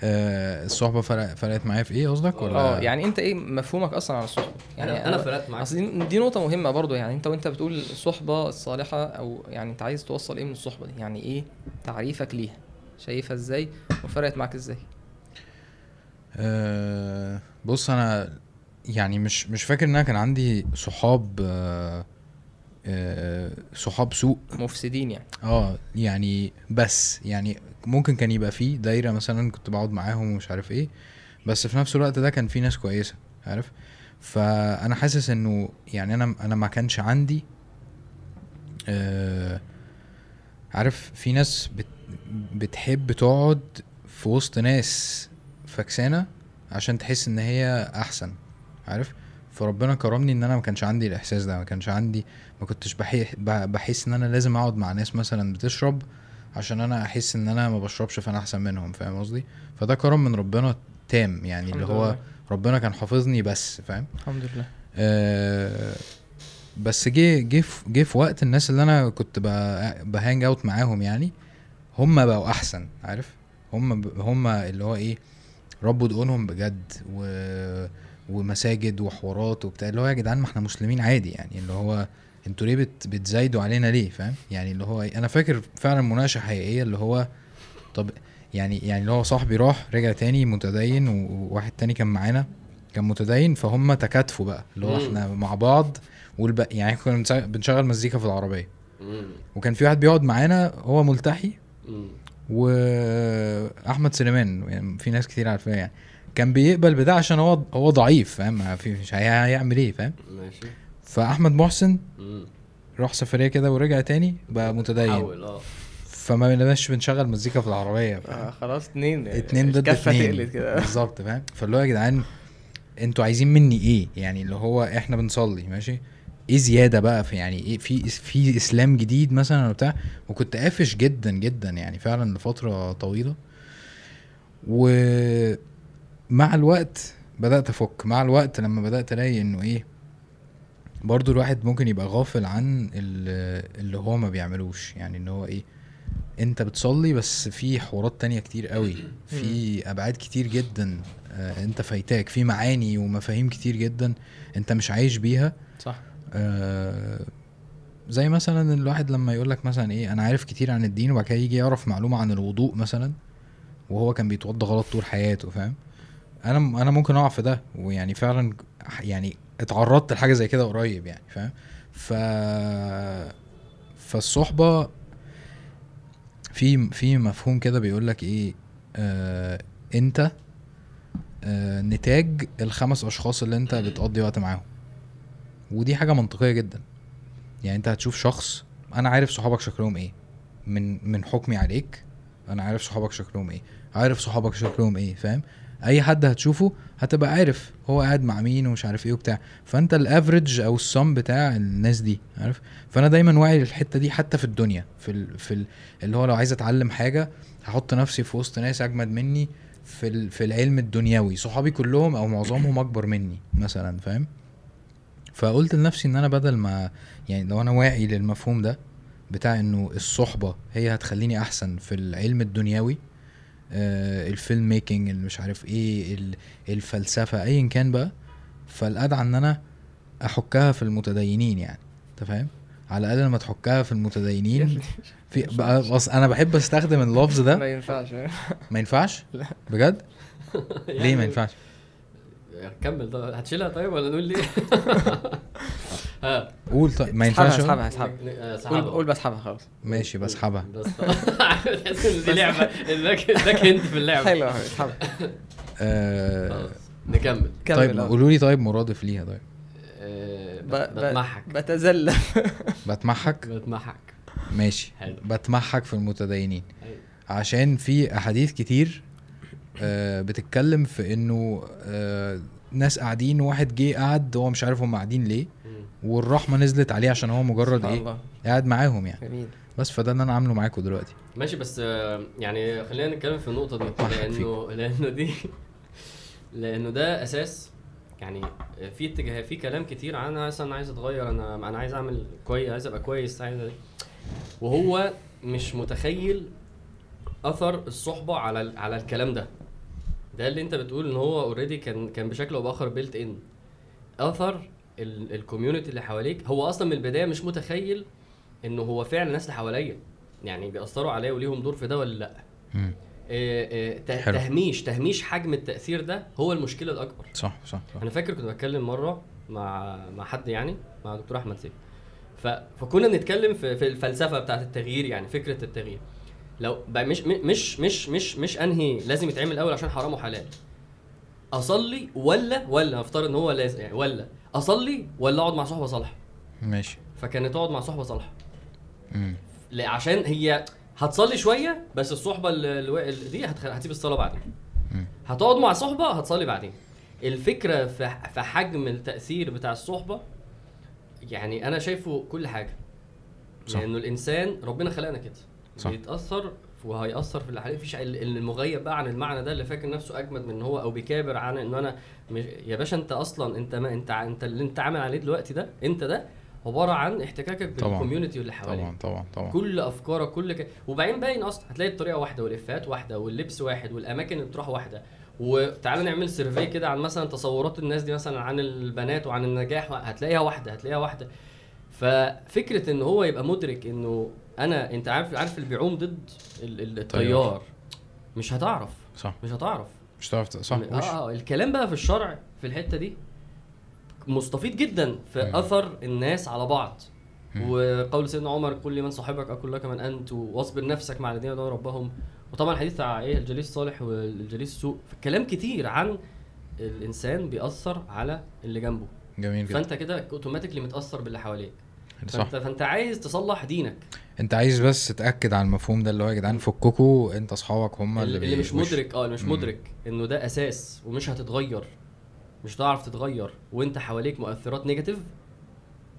آه الصحبة فرق فرقت معايا في إيه قصدك ولا؟ آه يعني انت إيه مفهومك أصلا عن الصحبة؟ يعني أنا فرقت معاك. أصل دي- نقطة مهمة برضو. يعني انت وانت بتقول الصحبة الصالحة أو يعني انت عايز توصل إيه من الصحبة دي؟ يعني إيه تعريفك ليها؟ شايفها إزاي؟ وفرقت معاك إزاي؟ آه بص أنا يعني مش مش فاكر إن أنا كان عندي صحاب آه آه صحاب سوء. مفسدين يعني. آه يعني بس يعني ممكن كان يبقى فيه دايرة مثلا كنت بقعد معاهم ومش عارف إيه بس في نفس الوقت ده كان في ناس كويسة عارف؟ فأنا حاسس إنه يعني أنا أنا ما كانش عندي آه عارف في ناس بت بتحب تقعد في وسط ناس فكسانه عشان تحس إن هي أحسن عارف؟ فربنا كرمني إن أنا ما كانش عندي الإحساس ده ما كانش عندي ما كنتش بحس إن أنا لازم أقعد مع ناس مثلا بتشرب عشان أنا أحس إن أنا ما بشربش فأنا أحسن منهم فاهم قصدي؟ فده كرم من ربنا تام يعني اللي هو لله. ربنا كان حافظني بس فاهم؟ الحمد لله. آه بس جه جه جه في وقت الناس اللي أنا كنت بهانج اوت معاهم يعني هم بقوا أحسن عارف؟ هم هم اللي هو إيه ربوا دقونهم بجد و ومساجد وحوارات وبتاع اللي هو يا جدعان ما إحنا مسلمين عادي يعني اللي هو أنتوا ليه بت بتزايدوا علينا ليه فاهم يعني اللي هو؟ أنا فاكر فعلا مناقشة حقيقية اللي هو طب يعني يعني اللي هو صاحبي راح رجع تاني متدين وواحد تاني كان معانا كان متدين فهم تكاتفوا بقى اللي هو. إحنا مع بعض والباقي يعني كنا بنشغل- مزيكا في العربية. وكان في واحد بيقعد معانا هو ملتحي. وأحمد سليمان يعني في ناس كتير عارفاه يعني. كان بيقبل بده عشان هو هو ضعيف فاهم؟ مش هي- هيعمل إيه فاهم؟ ماشي. فأحمد محسن. راح سفرية كده ورجع تاني بقى متدين. حاول آه. فما بنبقاش بنشغل مزيكا في العربية؟ آه خلاص اتنين. اتنين ضد اتنين. تقلت كده. بالظبط فاهم؟ فاللي هو يا جدعان أنتوا عايزين مني إيه؟ يعني اللي هو إحنا بنصلي ماشي؟ إيه زيادة بقى في يعني إيه في في إسلام جديد مثلا ولا بتاع وكنت قافش جدا جدا يعني فعلا لفترة طويلة. ومع الوقت بدأت أفك. مع الوقت لما بدأت ألاقي إنه إيه برضو الواحد ممكن يبقى غافل عن ال- اللي هو ما بيعملوش. يعني إن هو إيه أنت بتصلي بس في حوارات تانية كتير قوي. في أبعاد كتير جدا آه أنت فايتاك. في معاني ومفاهيم كتير جدا أنت مش عايش بيها. صح. زي مثلا الواحد لما يقول لك مثلا إيه أنا عارف كتير عن الدين وبعد كده يجي يعرف معلومة عن الوضوء مثلا وهو كان بيتوضى غلط طول حياته فاهم؟ أنا أنا ممكن أقع في ده ويعني فعلا يعني اتعرضت لحاجة زي كده قريب يعني فاهم؟ ف فالصحبة في في مفهوم كده بيقول لك إيه آه أنت آه نتاج الخمس أشخاص اللي أنت بتقضي وقت معاهم. ودي حاجة منطقية جدا. يعني أنت هتشوف شخص أنا عارف صحابك شكلهم إيه. من من حكمي عليك أنا عارف صحابك شكلهم إيه. عارف صحابك شكلهم إيه فاهم؟ أي حد هتشوفه هتبقى عارف هو قاعد مع مين ومش عارف إيه وبتاع. فأنت الأفريج أو الصم بتاع الناس دي عارف؟ فأنا دايما واعي للحتة دي حتى في الدنيا في ال... في ال... اللي هو لو عايز أتعلم حاجة هحط نفسي في وسط ناس أجمد مني في. في العلم الدنيوي. صحابي كلهم أو معظمهم أكبر مني مثلا فاهم؟ فقلت لنفسي إن أنا بدل ما يعني لو أنا واعي للمفهوم ده بتاع إنه الصحبة هي هتخليني أحسن في العلم الدنيوي آه الفيلم ميكنج اللي مش عارف إيه ال- الفلسفة ايا كان بقى فالأدعى إن أنا أحكها في المتدينين يعني أنت فاهم؟ على الأقل لما تحكها في المتدينين في بقى بص أنا بحب أستخدم اللفظ ده. ما ينفعش. ما ينفعش. بجد؟ ليه ما يعني- ينفعش؟ كمل. ده هتشيلها طيب ولا نقول ليه؟ ها. قول طيب ما ينفعش؟ اسحبها اسحبها. قول سحبها. قول بسحبها خلاص. ماشي بسحبها. بس تحس ان دي لعبة. اداك اداك هنت في اللعبة. حلو اسحبها. آه نكمل. كمل طيب. قولوا لي طيب مرادف ليها طيب. آه، بتمحك. بتزلف. بتمحك؟ بتمحك. ماشي. حلو. بتمحك في المتدينين. عشان في أحاديث كتير بتتكلم في إنه آه ناس قاعدين وواحد جه قعد هو مش عارف هم قاعدين ليه. والرحمة نزلت عليه عشان هو مجرد إيه؟ الله. قاعد معاهم يعني. جميل. بس فده اللي أنا عامله معاكم دلوقتي. ماشي بس آه، يعني خلينا نتكلم في النقطة دي لأنه لأنه دي لأنه ده أساس يعني في اتجاه في كلام كتير أنا مثلا عايز أتغير أنا أنا عايز أعمل كويس عايز أبقى كويس عايز وهو مش متخيل أثر الصحبة على على الكلام ده. ده اللي انت بتقول ان هو already كان كان بشكل أو بآخر built ان أثر ال community اللي حواليك هو أصلا من البداية مش متخيل انه هو فعلا الناس اللي حواليا. يعني بيأثروا عليا وليهم دور في ده ولا لأ. ته- حلو. تهميش تهميش حجم التأثير ده هو المشكلة الأكبر. صح صح صح. أنا فاكر كنت بتكلم مرة مع مع حد يعني مع دكتور أحمد سيف. فكنا بنتكلم في, في الفلسفة بتاعت التغيير يعني فكرة التغيير. لو بقى مش مش مش مش مش أنهي لازم يتعمل الأول عشان حرام وحلال أصلي ولا ولا نفترض إن هو لازم يعني ولا. أصلي ولا أقعد مع صحبه صالحة. ماشي. فكانت اقعد مع صحبه صالحة. عشان هي هتصلي شوية بس الصحبة ال- ال- ال- دي هتسيب الصلاة بعدين. هتقعد مع صحبة هتصلي بعدين. الفكرة في في حجم التأثير بتاع الصحبة يعني أنا شايفه كل حاجة. صح. لأنه الإنسان ربنا خلقنا كده. صح. بيتاثر وهيأثر في اللي حواليه مفيش ال- المغيب بقى عن المعنى ده اللي فاكر نفسه أجمد من هو أو بيكابر عن إنه أنا مش يا باشا أنت أصلا أنت ما أنت أنت اللي أنت عامل عليه دلوقتي ده أنت ده عبارة عن احتكاكك. بال community اللي حواليك. طبعا طبعا طبعا. كل أفكارك كل ك... وبعدين باين أصلا هتلاقي الطريقة واحدة والافات واحدة واللبس واحد والأماكن اللي بتروح واحدة. وتعالى نعمل survey كده عن مثلا تصورات الناس دي مثلا عن البنات وعن النجاح هتلاقيها واحدة هتلاقيها واحدة. ففكرة إن هو يبقى مدرك إنه أنا أنت عارف عارف اللي بيعوم ضد ال- ال- التيار مش هتعرف. صح. مش هتعرف. مش هتعرف صح آه وش؟ آه الكلام بقى في الشرع في الحتة دي مستفيض جدا في مم. أثر الناس على بعض. مم. وقول سيدنا عمر كل لمن صاحبك أقول لك من أنت واصبر نفسك مع الذين يدعون ربهم. وطبعا الحديث بتاع إيه الجليس الصالح والجليس السوء كلام كتير عن الإنسان بيأثر على اللي جنبه. جميل جدا. فأنت كده اوتوماتيكلي متأثر باللي حواليك. صح فانت فأنت عايز تصلح دينك. انت عايز بس تأكد على المفهوم ده اللي هو يا جدعان فككوا انت اصحابك هم اللي, اللي, اللي مش مدرك آه اللي مش. مدرك إنه ده أساس ومش هتتغير مش هتعرف تتغير وأنت حواليك مؤثرات negative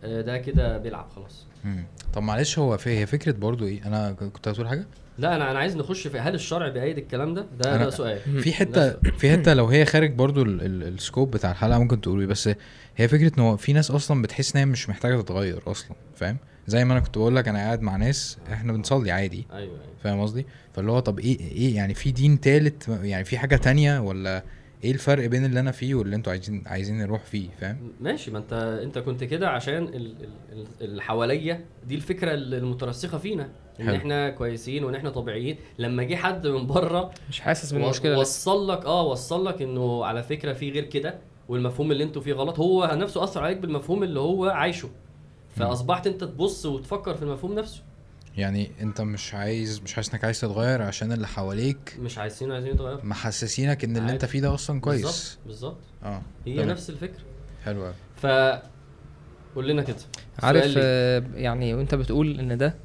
آه، ده كده بيلعب خلاص. مم. طب معلش هو في هي فكرة برضو إيه؟ أنا كنت هتقول حاجة؟ لا أنا أنا عايز نخش في هل الشرع بيأيد الكلام ده؟ ده ده سؤال. في حتة في حتة لو هي خارج برضو ال- ال- ال scope بتاع الحلقة ممكن تقولي بس هي فكرة إن هو في ناس أصلا بتحس إن هي مش محتاجة تتغير أصلا فاهم؟ زي ما أنا كنت بقول لك أنا قاعد مع ناس إحنا بنصلي عادي أيوه أيوه. فاهم قصدي؟ فاللي هو طب إيه إيه يعني في دين تالت؟ يعني في حاجة تانية ولا إيه الفرق بين اللي أنا فيه واللي أنتوا عايزين عايزين نروح فيه فاهم؟ ماشي ما أنت أنت كنت كده عشان ال- ال- ال- اللي حواليا دي الفكرة المترسخة فينا إن حلو. إحنا كويسين وإن إحنا طبيعيين. لما جه حد من بره مش حاسس بالمشكلة وصل لك آه وصل لك إنه على فكرة في غير كده. والمفهوم اللي أنتوا فيه غلط هو نفسه أثر عليك بالمفهوم اللي هو عايشه. فأصبحت انت تبص وتفكر في المفهوم نفسه. يعني انت مش عايز مش حاسس إنك عايز تتغير عشان اللي حواليك مش عايزين عايزين يتغيروا. محسسينك إن اللي انت عادي. فيه ده أصلا كويس. بالظبط. بالظبط آه هي تمام. نفس الفكرة. حلو قوي ف قول لنا كده. عارف. آه، يعني وأنت بتقول إن ده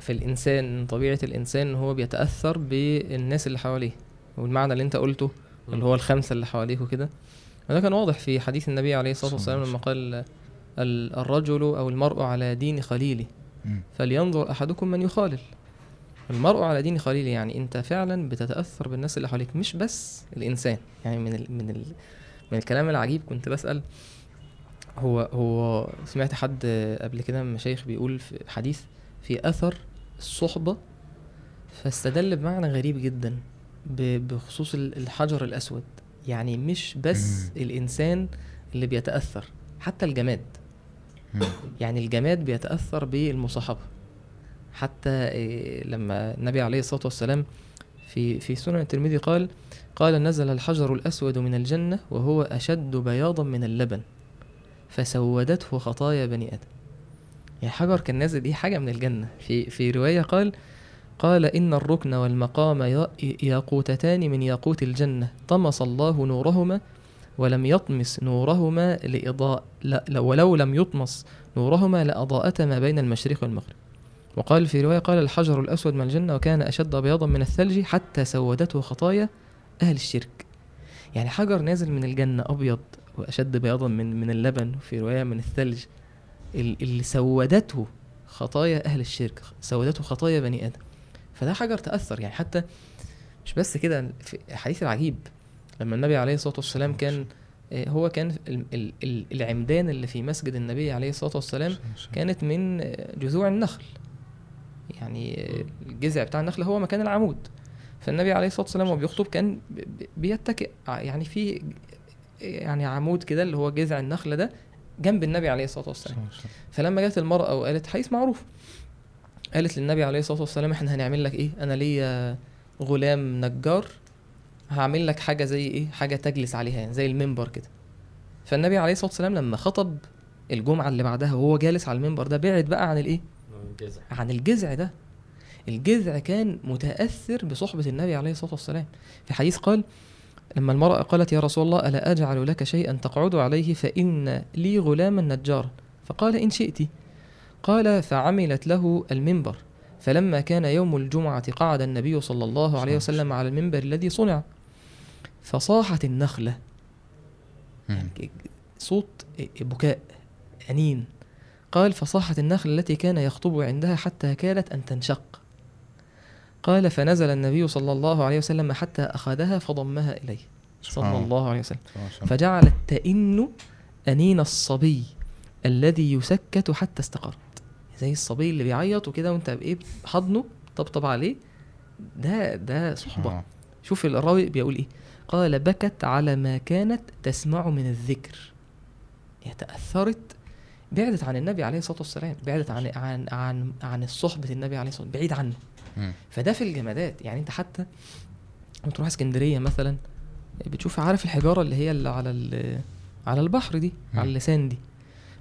في الإنسان طبيعة الإنسان إن هو بيتأثر بالناس اللي حواليه. والمعنى اللي أنت قلته اللي هو الخمسة اللي حواليه وكده. وده كان واضح في حديث النبي عليه الصلاة والسلام لما قال ال- الرجل أو المرء على دين خليله. فلينظر أحدكم من يخالل. المرء على دين خليله يعني أنت فعلا بتتأثر بالناس اللي حواليك مش بس الإنسان. يعني من ال من ال من الكلام العجيب كنت بسأل هو هو سمعت حد قبل كده من المشايخ بيقول في حديث في أثر الصحبة فاستدل بمعنى غريب جدا بخصوص ال- الحجر الأسود. يعني مش بس. الإنسان اللي بيتأثر حتى الجماد. يعني الجماد بيتأثر بالمصاحبة حتى إيه، لما النبي عليه الصلاة والسلام في في سنن الترمذي قال قال نزل الحجر الأسود من الجنة وهو أشد بياضا من اللبن فسودته خطايا بني آدم يعني حجر كان نازل دي حاجة من الجنة في في رواية قال قال إن الركن والمقام يا- ياقوتتان من ياقوت الجنة. طمس الله نورهما ولم يطمس نورهما لإضاء لا ولو لم يطمس نورهما لأضاءتا ما بين المشرق والمغرب. وقال في رواية قال الحجر الأسود من الجنة وكان أشد بياضا من الثلج حتى سودته خطايا أهل الشرك. يعني حجر نازل من الجنة أبيض وأشد بياضا من من اللبن وفي رواية من الثلج ال- اللي سودته خطايا أهل الشرك سودته خطايا بني آدم. فده حجر تأثر يعني حتى مش بس كده في الحديث العجيب لما النبي عليه الصلاة والسلام كان آه، هو كان ال- ال- ال- العمدان اللي في مسجد النبي عليه الصلاة والسلام كانت من آه، جذوع النخل. يعني آه، الجذع بتاع النخل هو مكان العمود. فالنبي عليه الصلاة والسلام وهو بيخطب كان بيتكئ. يعني في يعني عمود كده اللي هو جذع النخل ده جنب النبي عليه الصلاة والسلام. فلما جت المرأة وقالت حديث معروف. قالت للنبي عليه الصلاة والسلام إحنا هنعمل لك إيه؟ أنا ليا غلام نجار هعمل لك حاجة زي إيه؟ حاجة تجلس عليها يعني زي المنبر كده. فالنبي عليه الصلاة والسلام لما خطب الجمعة اللي بعدها وهو جالس على المنبر ده بعد بقى عن الإيه؟ جزع عن الجذع ده. الجذع كان متأثر بصحبة النبي عليه الصلاة والسلام. في حديث قال لما المرأة قالت يا رسول الله ألا أجعل لك شيئا تقعد عليه؟ فإن لي غلاما نجارا. فقال إن شئت. قال فعملت له المنبر. فلما كان يوم الجمعة قعد النبي صلى الله عليه وسلم على المنبر الذي صنع. فصاحت النخلة. مم. صوت بكاء أنين. قال فصاحت النخل التي كان يخطب عندها حتى كادت أن تنشق. قال فنزل النبي صلى الله عليه وسلم حتى أخذها فضمها إليه. صلى الله. عليه وسلم. فجعلت تئن أنين الصبي الذي يسكت حتى استقرت زي الصبي اللي بيعيط وكده وانت بايه حضنه طبطب عليه ده ده صحبة آه. شوف الراوي بيقول إيه قال بكت على ما كانت تسمع من الذكر هي تأثرت بعدت عن النبي عليه الصلاة والسلام بعدت عن عن عن عن الصحبة النبي عليه الصلاة والسلام بعيد عنه. فده في الجمادات يعني انت حتى لما تروح اسكندرية مثلا بتشوف عارف الحجارة اللي هي اللي على ال- على البحر دي. على اللسان دي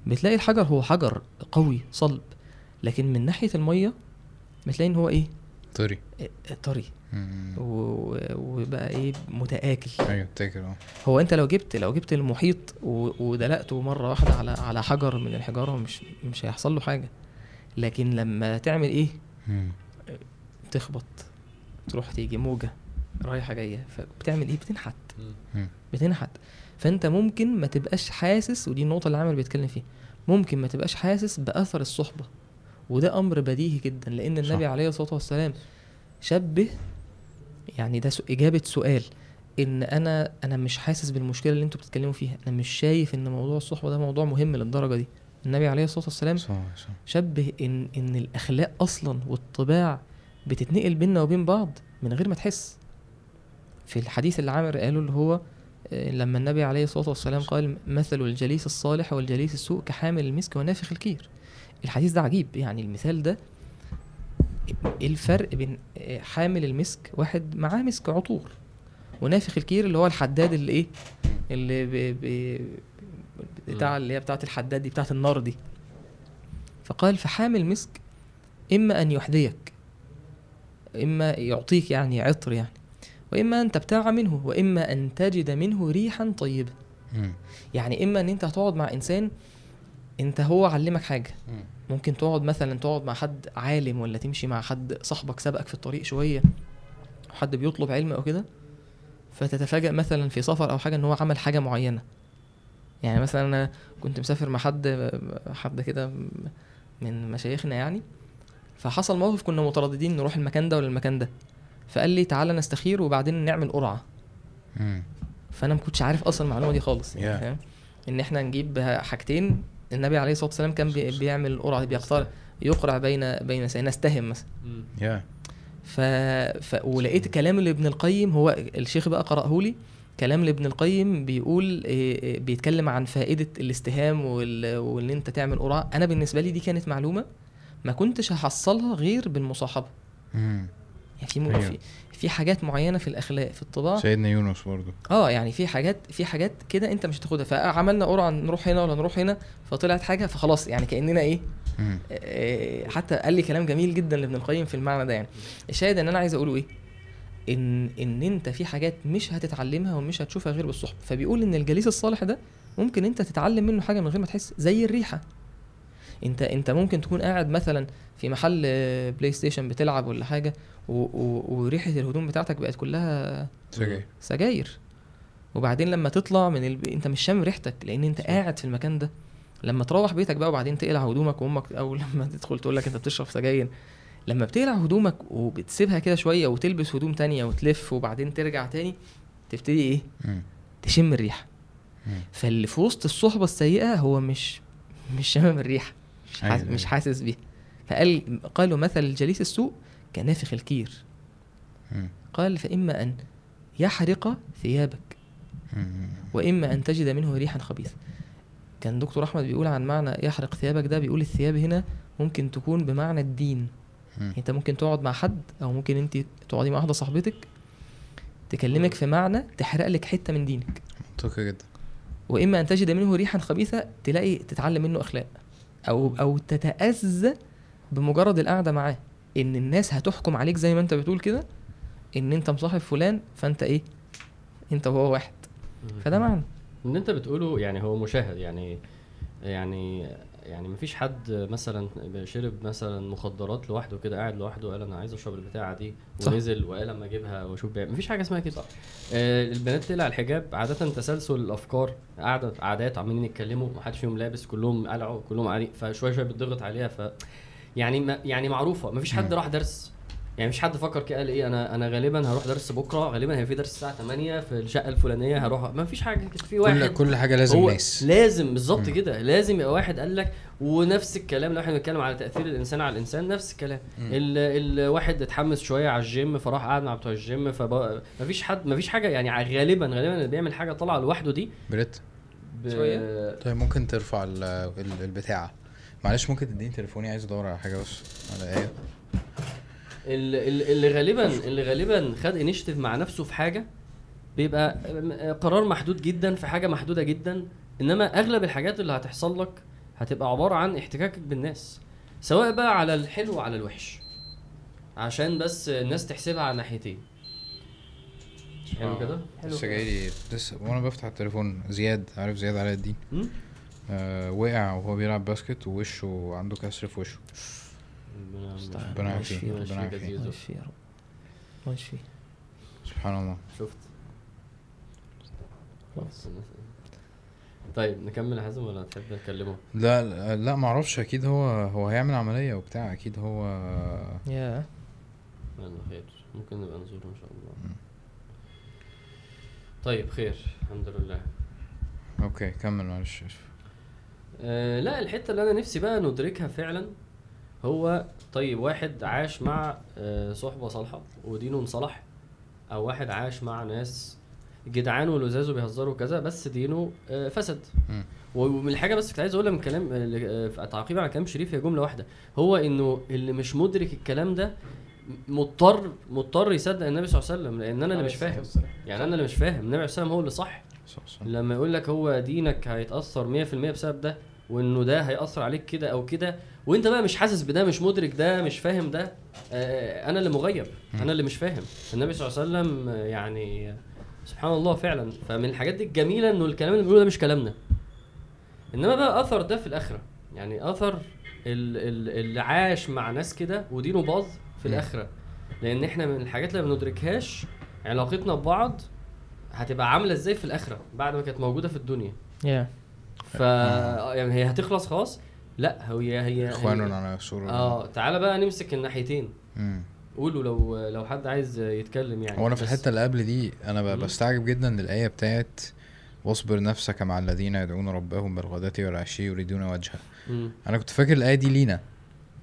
بتلاقي الحجر هو حجر قوي صلب لكن من ناحية المية بتلاقي إن هو إيه؟ طري. إيه، طري. مم. و- وبقى إيه؟ متآكل. أيوه تاكل آه. هو أنت لو جبت لو جبت المحيط و- ودلقته مرة واحدة على على حجر من الحجارة مش مش هيحصل له حاجة. لكن لما تعمل إيه؟ مم. تخبط تروح تيجي موجة رايحة جاية فبتعمل إيه؟ بتنحت. مم. بتنحت. فأنت ممكن ما تبقاش حاسس ودي النقطة اللي عامل بيتكلم فيها ممكن ما تبقاش حاسس بأثر الصحبة. وده أمر بديهي جدا لأن النبي صح. عليه الصلاة والسلام شبه يعني ده سو- إجابة سؤال إن أنا أنا مش حاسس بالمشكلة اللي أنتوا بتتكلموا فيها أنا مش شايف إن موضوع الصحبة ده موضوع مهم للدرجة دي. النبي عليه الصلاة والسلام صح صح. شبه إن إن الأخلاق أصلا والطباع بتتنقل بيننا وبين بعض من غير ما تحس. في الحديث اللي عامر قاله اللي هو آه، لما النبي عليه الصلاة والسلام قال مثل الجليس الصالح والجليس السوء كحامل المسك ونافخ الكير. الحديث ده عجيب. يعني المثال ده إيه الفرق بين حامل المسك واحد معاه مسك عطور ونافخ الكير اللي هو الحداد اللي إيه؟ اللي ب... ب... بتاع اللي هي بتاعت الحداد دي بتاعت النار دي. فقال فحامل مسك إما أن يحذيك إما يعطيك يعني عطر يعني وإما أن تبتاع منه وإما أن تجد منه ريحا طيبة. يعني إما إن أنت هتقعد مع إنسان انت هو علمك حاجة مم. ممكن تقعد مثلا تقعد مع حد عالم ولا تمشي مع حد صاحبك سبقك في الطريق شوية حد بيطلب علم أو كده فتتفاجأ مثلا في سفر أو حاجة إن هو عمل حاجة معينة يعني مثلا أنا كنت مسافر مع حد حد كده من مشايخنا يعني فحصل موقف كنا مترددين نروح المكان ده ولا المكان ده فقال لي تعالى نستخير وبعدين نعمل قرعة. فأنا ما كنتش عارف أصلا المعلومة دي خالص يعني Yeah. إن إحنا نجيب حاجتين النبي عليه الصلاة والسلام كان بي- بيعمل قرعة بيقترع يقرع بين بين نستهم مثلا. يا ف... ف... ولقيت كلام لابن القيم هو الشيخ بقى قرأه لي كلام لابن القيم بيقول إيه، إيه، بيتكلم عن فائدة الاستهام وال... وإن أنت تعمل قرعة أنا بالنسبة لي دي كانت معلومة ما كنتش هحصلها غير بالمصاحبة. يعني في م... أيوة. في في حاجات معينة في الأخلاق في الطباع. سيدنا يونس برضه. آه يعني في حاجات في حاجات كده أنت مش هتاخدها. فعملنا قرعة نروح هنا ولا نروح هنا فطلعت حاجة فخلاص يعني كأننا إيه مم. آه، حتى قال لي كلام جميل جدا لابن القيم في المعنى ده يعني. الشاهد إن أنا عايز أقوله إيه؟ إن إن أنت في حاجات مش هتتعلمها ومش هتشوفها غير بالصحبه فبيقول إن الجليس الصالح ده ممكن أنت تتعلم منه حاجة من غير ما تحس زي الريحة. انت انت ممكن تكون قاعد مثلا في محل PlayStation بتلعب ولا حاجة و و وريحة الهدوم بتاعتك بقت كلها سجاير. سجاير. وبعدين لما تطلع من الب... انت مش شامم ريحتك لأن انت. قاعد في المكان ده. لما تروح بيتك بقى وبعدين تقلع هدومك وأمك أو لما تدخل تقول لك أنت بتشرب سجاير. لما بتقلع هدومك وبتسيبها كده شوية وتلبس هدوم تانية وتلف وبعدين ترجع تاني تبتدي إيه؟ مم. تشم الريحة. فاللي في وسط الصحبة السيئة هو مش مش شامم الريحة. مش حاسس, أيوة، مش أيوة. حاسس بيها فقال قالوا مثل الجليس السوء كنافخ الكير. قال فإما أن يحرق ثيابك مم. وإما أن تجد منه ريحا خبيثه كان دكتور أحمد بيقول عن معنى يحرق ثيابك ده بيقول الثياب هنا ممكن تكون بمعنى الدين مم. أنت ممكن تقعد مع حد أو ممكن أنت تقعدي مع واحدة صاحبتك تكلمك في معنى تحرق لك حتة من دينك منطقي جدا وإما أن تجد منه ريحا خبيثة تلاقي تتعلم منه أخلاق أو أو تتأذى بمجرد القعدة معاه. إن الناس هتحكم عليك زي ما أنت بتقول كده إن أنت مصاحب فلان فأنت إيه؟ أنت وهو واحد. فده معنى. إن أنت بتقوله يعني هو مشاهد يعني يعني يعني مفيش حد مثلا شرب مثلا مخدرات لوحده كده قاعد لوحده قال أنا عايز أشرب البتاعة دي. ونزل وقال أما أجيبها وأشوف بيعمل مفيش حاجة اسمها كده آه البنات تقلع الحجاب عادة تسلسل الأفكار قاعدة عادات عمالين يتكلموا محدش فيهم لابس كلهم قلعوا كلهم قاعدين فشوية شوية بتضغط عليها ف يعني ما يعني معروفة مفيش حد. راح درس يعني مفيش حد فكر كده قال إيه أنا أنا غالبا هروح درس بكرة غالبا هيبقى في درس الساعة 8 في الشقة الفلانية هروح ما فيش حاجة كده في واحد كل كل حاجة لازم ناس لازم بالظبط. كده لازم يبقى واحد قال لك ونفس الكلام لو إحنا بنتكلم على تأثير الإنسان على الإنسان نفس الكلام. ال- الواحد اتحمس شوية على الجيم فراح قعد مع بتوع الجيم فمفيش حد مفيش حاجة يعني غالبا غالبا اللي بيعمل حاجة طالعة لوحده دي بريت ب... شوية. طيب ممكن ترفع ال- ال- البتاعة معلش ممكن تديني تليفوني عايز أدور على حاجة بس على إيه اللي غالبا اللي غالبا خد انيشيتيف مع نفسه في حاجة بيبقى قرار محدود جدا في حاجة محدودة جدا إنما أغلب الحاجات اللي هتحصل لك هتبقى عبارة عن احتكاكك بالناس سواء بقى على الحلو وعلى الوحش عشان بس الناس تحسبها على ناحيتين. حلو كده؟ حلو لسه. جاي لي لسه وأنا بفتح التليفون زياد عارف زياد علاء الدين? آه وقع وهو بيلعب باسكت ووشه عنده كسر في وشه. ربنا-. يعافيه ربنا. الله يشفيه يشفيه سبحان الله. شفت؟ خلاص. طيب نكمل يا حازم ولا تحب نكلمه؟ لا لا, لا معرفش أكيد هو هو هيعمل عملية وبتاع. أكيد هو يا يلا خير. ممكن نبقى نزوره إن شاء الله. طيب خير. الحمد لله. أوكي كمل معلش أه لا الحتة اللي أنا نفسي بقى ندركها فعلا هو طيب واحد عاش مع أه صحبة صالحة ودينه انصلح أو واحد عاش مع ناس جدعان ولزاز وبيهزروا كذا بس دينه أه فسد. ومن الحاجة بس كنت عايز أقولها من كلام آه، آه، تعقيبا على كلام شريف هي جملة واحدة. هو إنه اللي مش مدرك الكلام ده مضطر مضطر يصدق النبي صلى الله عليه وسلم لأن أنا اللي مش فاهم. يعني أنا اللي مش فاهم. النبي عليه الصلاه والسلام هو اللي صح. لما يقول لك هو دينك هيتأثر 100% بسبب ده وإنه ده هيأثر عليك كده أو كده وانت بقى مش حاسس بده مش مدرك ده مش فاهم ده آه، أنا اللي مغيب أنا اللي مش فاهم. النبي صلى الله عليه وسلم آه، يعني سبحان الله فعلا. فمن الحاجات دي الجميلة إنه الكلام اللي بنقوله ده مش كلامنا. إنما بقى أثر ده في الآخرة. يعني أثر ال- ال- اللي عاش مع ناس كده ودينه باظ في. الآخرة. لأن إحنا من الحاجات اللي ما بندركهاش علاقتنا ببعض هتبقى عاملة إزاي في الآخرة بعد ما كانت موجودة في الدنيا. يا ف يعني هي هتخلص خلاص لا هي هي اخوان على سورة آه تعالى بقى نمسك الناحيتين. مم. قولوا لو لو حد عايز يتكلم يعني. هو أنا في الحتة اللي قبل دي أنا. بستعجب جدا للايه بتاعت واصبر نفسك مع الذين يدعون ربهم بالغداة والعشي يريدون وجهه. أنا كنت فاكر الآية دي لينا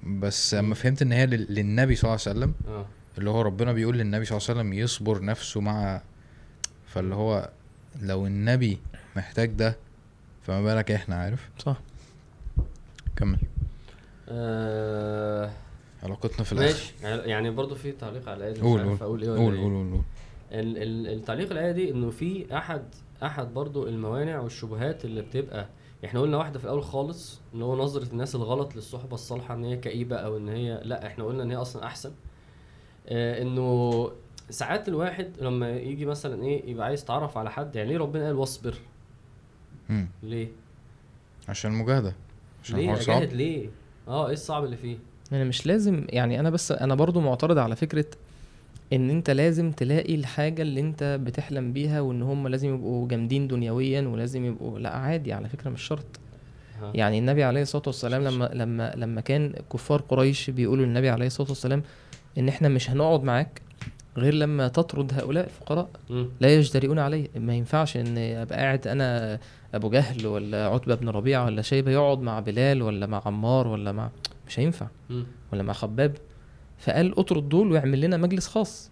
بس لما فهمت إن هي لل- للنبي صلى الله عليه وسلم آه. اللي هو ربنا بيقول للنبي صلى الله عليه وسلم يصبر نفسه مع فاللي هو لو النبي محتاج ده فما بالك إحنا عارف؟ صح. كمل. آه، علاقتنا في الآخر. ماشي. يعني- يعني برضو في تعليق على الآية دي مش قول عارف قول. أقول إيه ولا قول إيه. قول قول قول. ال- ال- التعليق الآية دي إنه في احد أحد برضو الموانع والشبهات اللي بتبقى إحنا قلنا واحدة في الأول خالص ان هو نظرة الناس الغلط للصحبة الصالحة إن هي كئيبة أو إن هي لا إحنا قلنا إن هي أصلا أحسن. آه إنه ساعات الواحد لما يجي مثلا إيه يبقى عايز يتعرف على حد يعني ليه ربنا قال واصبر. ليه؟ عشان المجاهده ليه؟ الحوار صعب. اجاهد ليه؟ آه إيه الصعب اللي فيه؟ أنا مش لازم يعني أنا بس أنا برضو معترض على فكرة إن أنت لازم تلاقي الحاجة اللي أنت بتحلم بيها وإن هم لازم يبقوا جامدين دنيويا ولازم يبقوا لا عادي على فكرة مش شرط. ها. يعني النبي عليه الصلاة والسلام لما لما لما كان كفار قريش بيقولوا للنبي عليه الصلاة والسلام إن إحنا مش هنقعد معاك غير لما تطرد هؤلاء الفقراء. لا يجترئون عليه ما ينفعش إن أبقى قاعد أنا أبو جهل ولا عتبة بن ربيعة ولا شيبة يقعد مع بلال ولا مع عمار ولا مع مش هينفع. مم. ولا مع خباب. فقال أطرد دول ويعمل لنا مجلس خاص.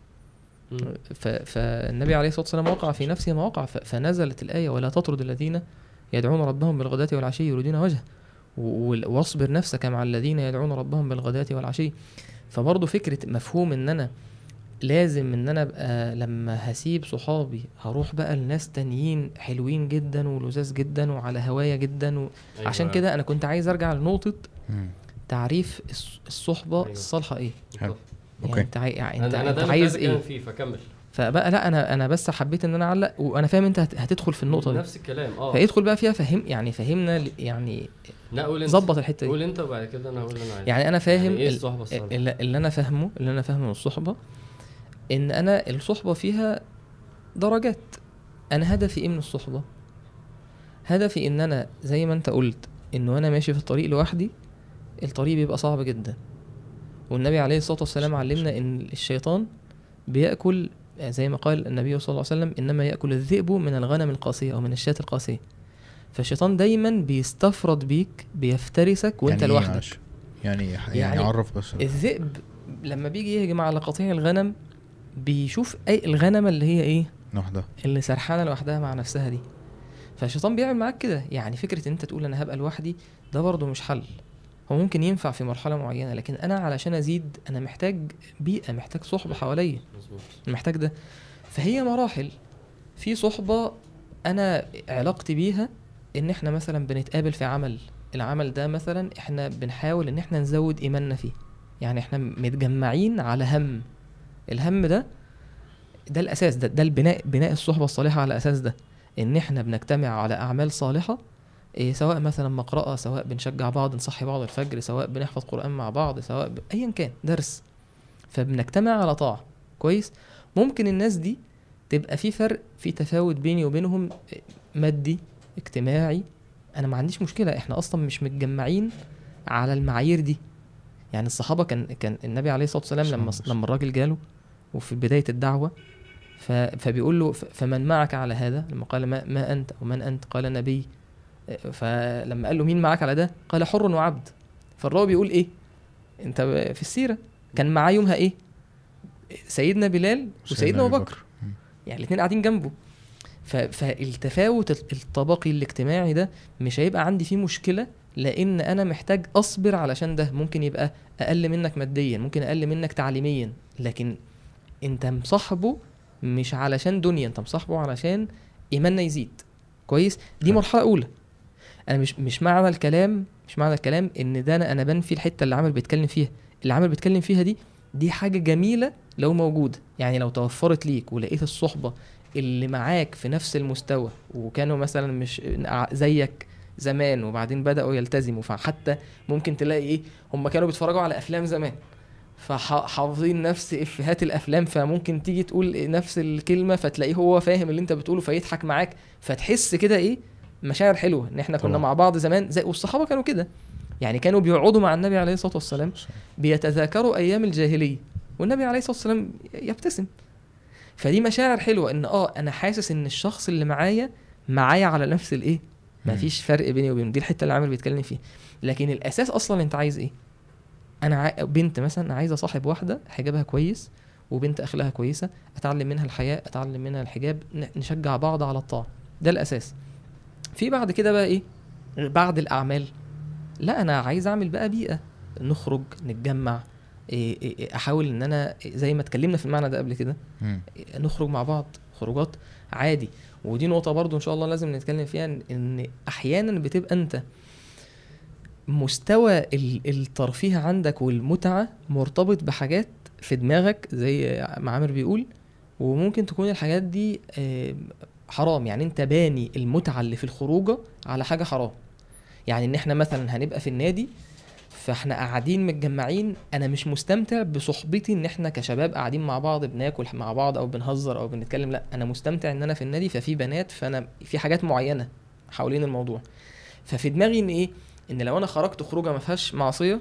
ف... فالنبي عليه الصلاة والسلام وقع في نفسه ما وقع. ف... فنزلت الآية ولا تطرد الذين يدعون ربهم بالغداة والعشي يريدون وجهه. واصبر نفسك مع الذين يدعون ربهم بالغداة والعشي. فبرضه فكرة مفهوم إن أنا لازم إن أنا أبقى لما هسيب صحابي هروح بقى لناس تانيين حلوين جدا ولذاذ جدا وعلى هوايا جدا و... أيوة. عشان كده أنا كنت عايز أرجع لنقطة. تعريف الص- الصحبة أيوة. الصالحة إيه؟ حلو. يعني أوكي. أنت عاي... يعني أنا أنت, أنا أنت ده اللي عايز إيه؟ فيه فكمل. فبقى لا أنا أنا بس حبيت إن أنا أعلق وأنا فاهم أنت هت- هتدخل في النقطة دي. نفس الكلام آه. فيدخل بقى فيها فهم يعني فهمنا يعني لا قول أنت. ظبط الحتة دي. قول أنت وبعد كده أنا هقول اللي أنا عايزه. يعني أنا فاهم يعني إيه ال- الصحبة الصالحة؟ اللي, اللي أنا فاهمه اللي أنا فاهمه من الصحبة إن أنا الصحبة فيها درجات. أنا هدفي إيه من الصحبة؟ هدفي إن أنا زي ما أنت قلت إنه أنا ماشي في الطريق لوحدي الطريق بيبقى صعب جدا. والنبي عليه الصلاة والسلام علمنا إن الشيطان بيأكل زي ما قال النبي صلى الله عليه وسلم إنما يأكل الذئب من الغنم القاسية أو من الشاة القاسية. فالشيطان دايما بيستفرد بيك بيفترسك وأنت يعني إيه لوحدك. معلش؟ يعني يعني, يعني عرف بس. الذئب لما بيجي يهجم على قطيع الغنم بيشوف أي الغنمة اللي هي إيه؟ لوحدها. اللي سرحانة لوحدها مع نفسها دي. فالشيطان بيعمل معاك كده. يعني فكرة إن أنت تقول أنا هبقى لوحدي ده برضه مش حل. هو ممكن ينفع في مرحلة معينة لكن أنا علشان أزيد أنا محتاج بيئة محتاج صحبة حواليا. مظبوط. محتاج ده. فهي مراحل. في صحبة أنا علاقتي بيها إن إحنا مثلا بنتقابل في عمل. العمل ده مثلا إحنا بنحاول إن إحنا نزود إيماننا فيه. يعني إحنا متجمعين على هم. الهم ده ده الأساس ده ده البناء بناء الصحبة الصالحة على أساس ده. إن إحنا بنجتمع على أعمال صالحة إيه سواء مثلا مقرأة سواء بنشجع بعض نصحي بعض الفجر سواء بنحفظ قرآن مع بعض سواء ب... أيا كان درس. فبنجتمع على طاعة. كويس؟ ممكن الناس دي تبقى في فرق في تفاوت بيني وبينهم مادي اجتماعي. أنا ما عنديش مشكلة إحنا أصلا مش متجمعين على المعايير دي. يعني الصحابة كان كان النبي عليه الصلاة والسلام لما لما الراجل جاله وفي بداية الدعوة ف فبيقول له فمن معك على هذا؟ لما قال ما, ما أنت ومن أنت؟ قال نبي. فلما قال له مين معك على ده؟ قال حر وعبد. فالراوي بيقول إيه؟ أنت في السيرة. كان معاه يومها إيه؟ سيدنا بلال وسيدنا أبو بكر. يعني الاثنين قاعدين جنبه. فالتفاوت الطبقي الاجتماعي ده مش هيبقى عندي فيه مشكلة لأن أنا محتاج أصبر علشان ده. ممكن يبقى أقل منك ماديا ممكن أقل منك تعليميا. لكن انت مصاحبه مش علشان دنيا انت مصاحبه علشان إيماننا يزيد. كويس؟ دي. مرحلة أولى. أنا مش مش معنى الكلام مش معنى الكلام إن ده أنا أنا بنفي الحتة اللي عامل بيتكلم فيها. اللي عامل بيتكلم فيها دي دي حاجة جميلة لو موجودة. يعني لو توفرت ليك ولقيت الصحبة اللي معاك في نفس المستوى وكانوا مثلا مش زيك زمان وبعدين بدأوا يلتزموا فحتى ممكن تلاقي إيه هم كانوا بيتفرجوا على أفلام زمان. فحافظين نفس إفيهات الأفلام فممكن تيجي تقول نفس الكلمة فتلاقيه هو فاهم اللي أنت بتقوله فيضحك معاك فتحس كده إيه؟ مشاعر حلوة إن إحنا كنا طبعا. مع بعض زمان زي والصحابة كانوا كده. يعني كانوا بيقعدوا مع النبي عليه الصلاة والسلام بيتذاكروا أيام الجاهلية والنبي عليه الصلاة والسلام يبتسم. فدي مشاعر حلوة إن آه أنا حاسس إن الشخص اللي معايا معايا على نفس الإيه. مفيش فرق بيني وبينه. دي الحتة اللي عامر بيتكلم فيها. لكن الأساس أصلا أنت عايز إيه؟ أنا. بنت مثلا عايز اصاحب واحدة حجابها كويس وبنت اخلاقها كويسة أتعلم منها الحياء أتعلم منها الحجاب نشجع بعض على الطاعة. ده الأساس. في بعد كده بقى إيه؟ بعد الأعمال. لا أنا عايز أعمل بقى بيئة. نخرج نتجمع إيه إيه إيه، أحاول إن أنا زي ما اتكلمنا في المعنى ده قبل كده. نخرج مع بعض خروجات. عادي. ودي نقطة برضو إن شاء الله لازم نتكلم فيها إن أحيانا بتبقى أنت مستوى ال- الترفيه عندك والمتعة مرتبط بحاجات في دماغك زي ما عامر بيقول وممكن تكون الحاجات دي آه، حرام. يعني أنت باني المتعة اللي في الخروجة على حاجة حرام. يعني إن إحنا مثلا هنبقى في النادي فاحنا قاعدين متجمعين أنا مش مستمتع بصحبتي ان إحنا كشباب قاعدين مع بعض بناكل مع بعض أو بنهزر أو بنتكلم. لا أنا مستمتع ان أنا في النادي ففي بنات فانا في حاجات معينة حوالين الموضوع. ففي دماغي ان إيه إن لو أنا خرجت خروجة ما فيهاش معصية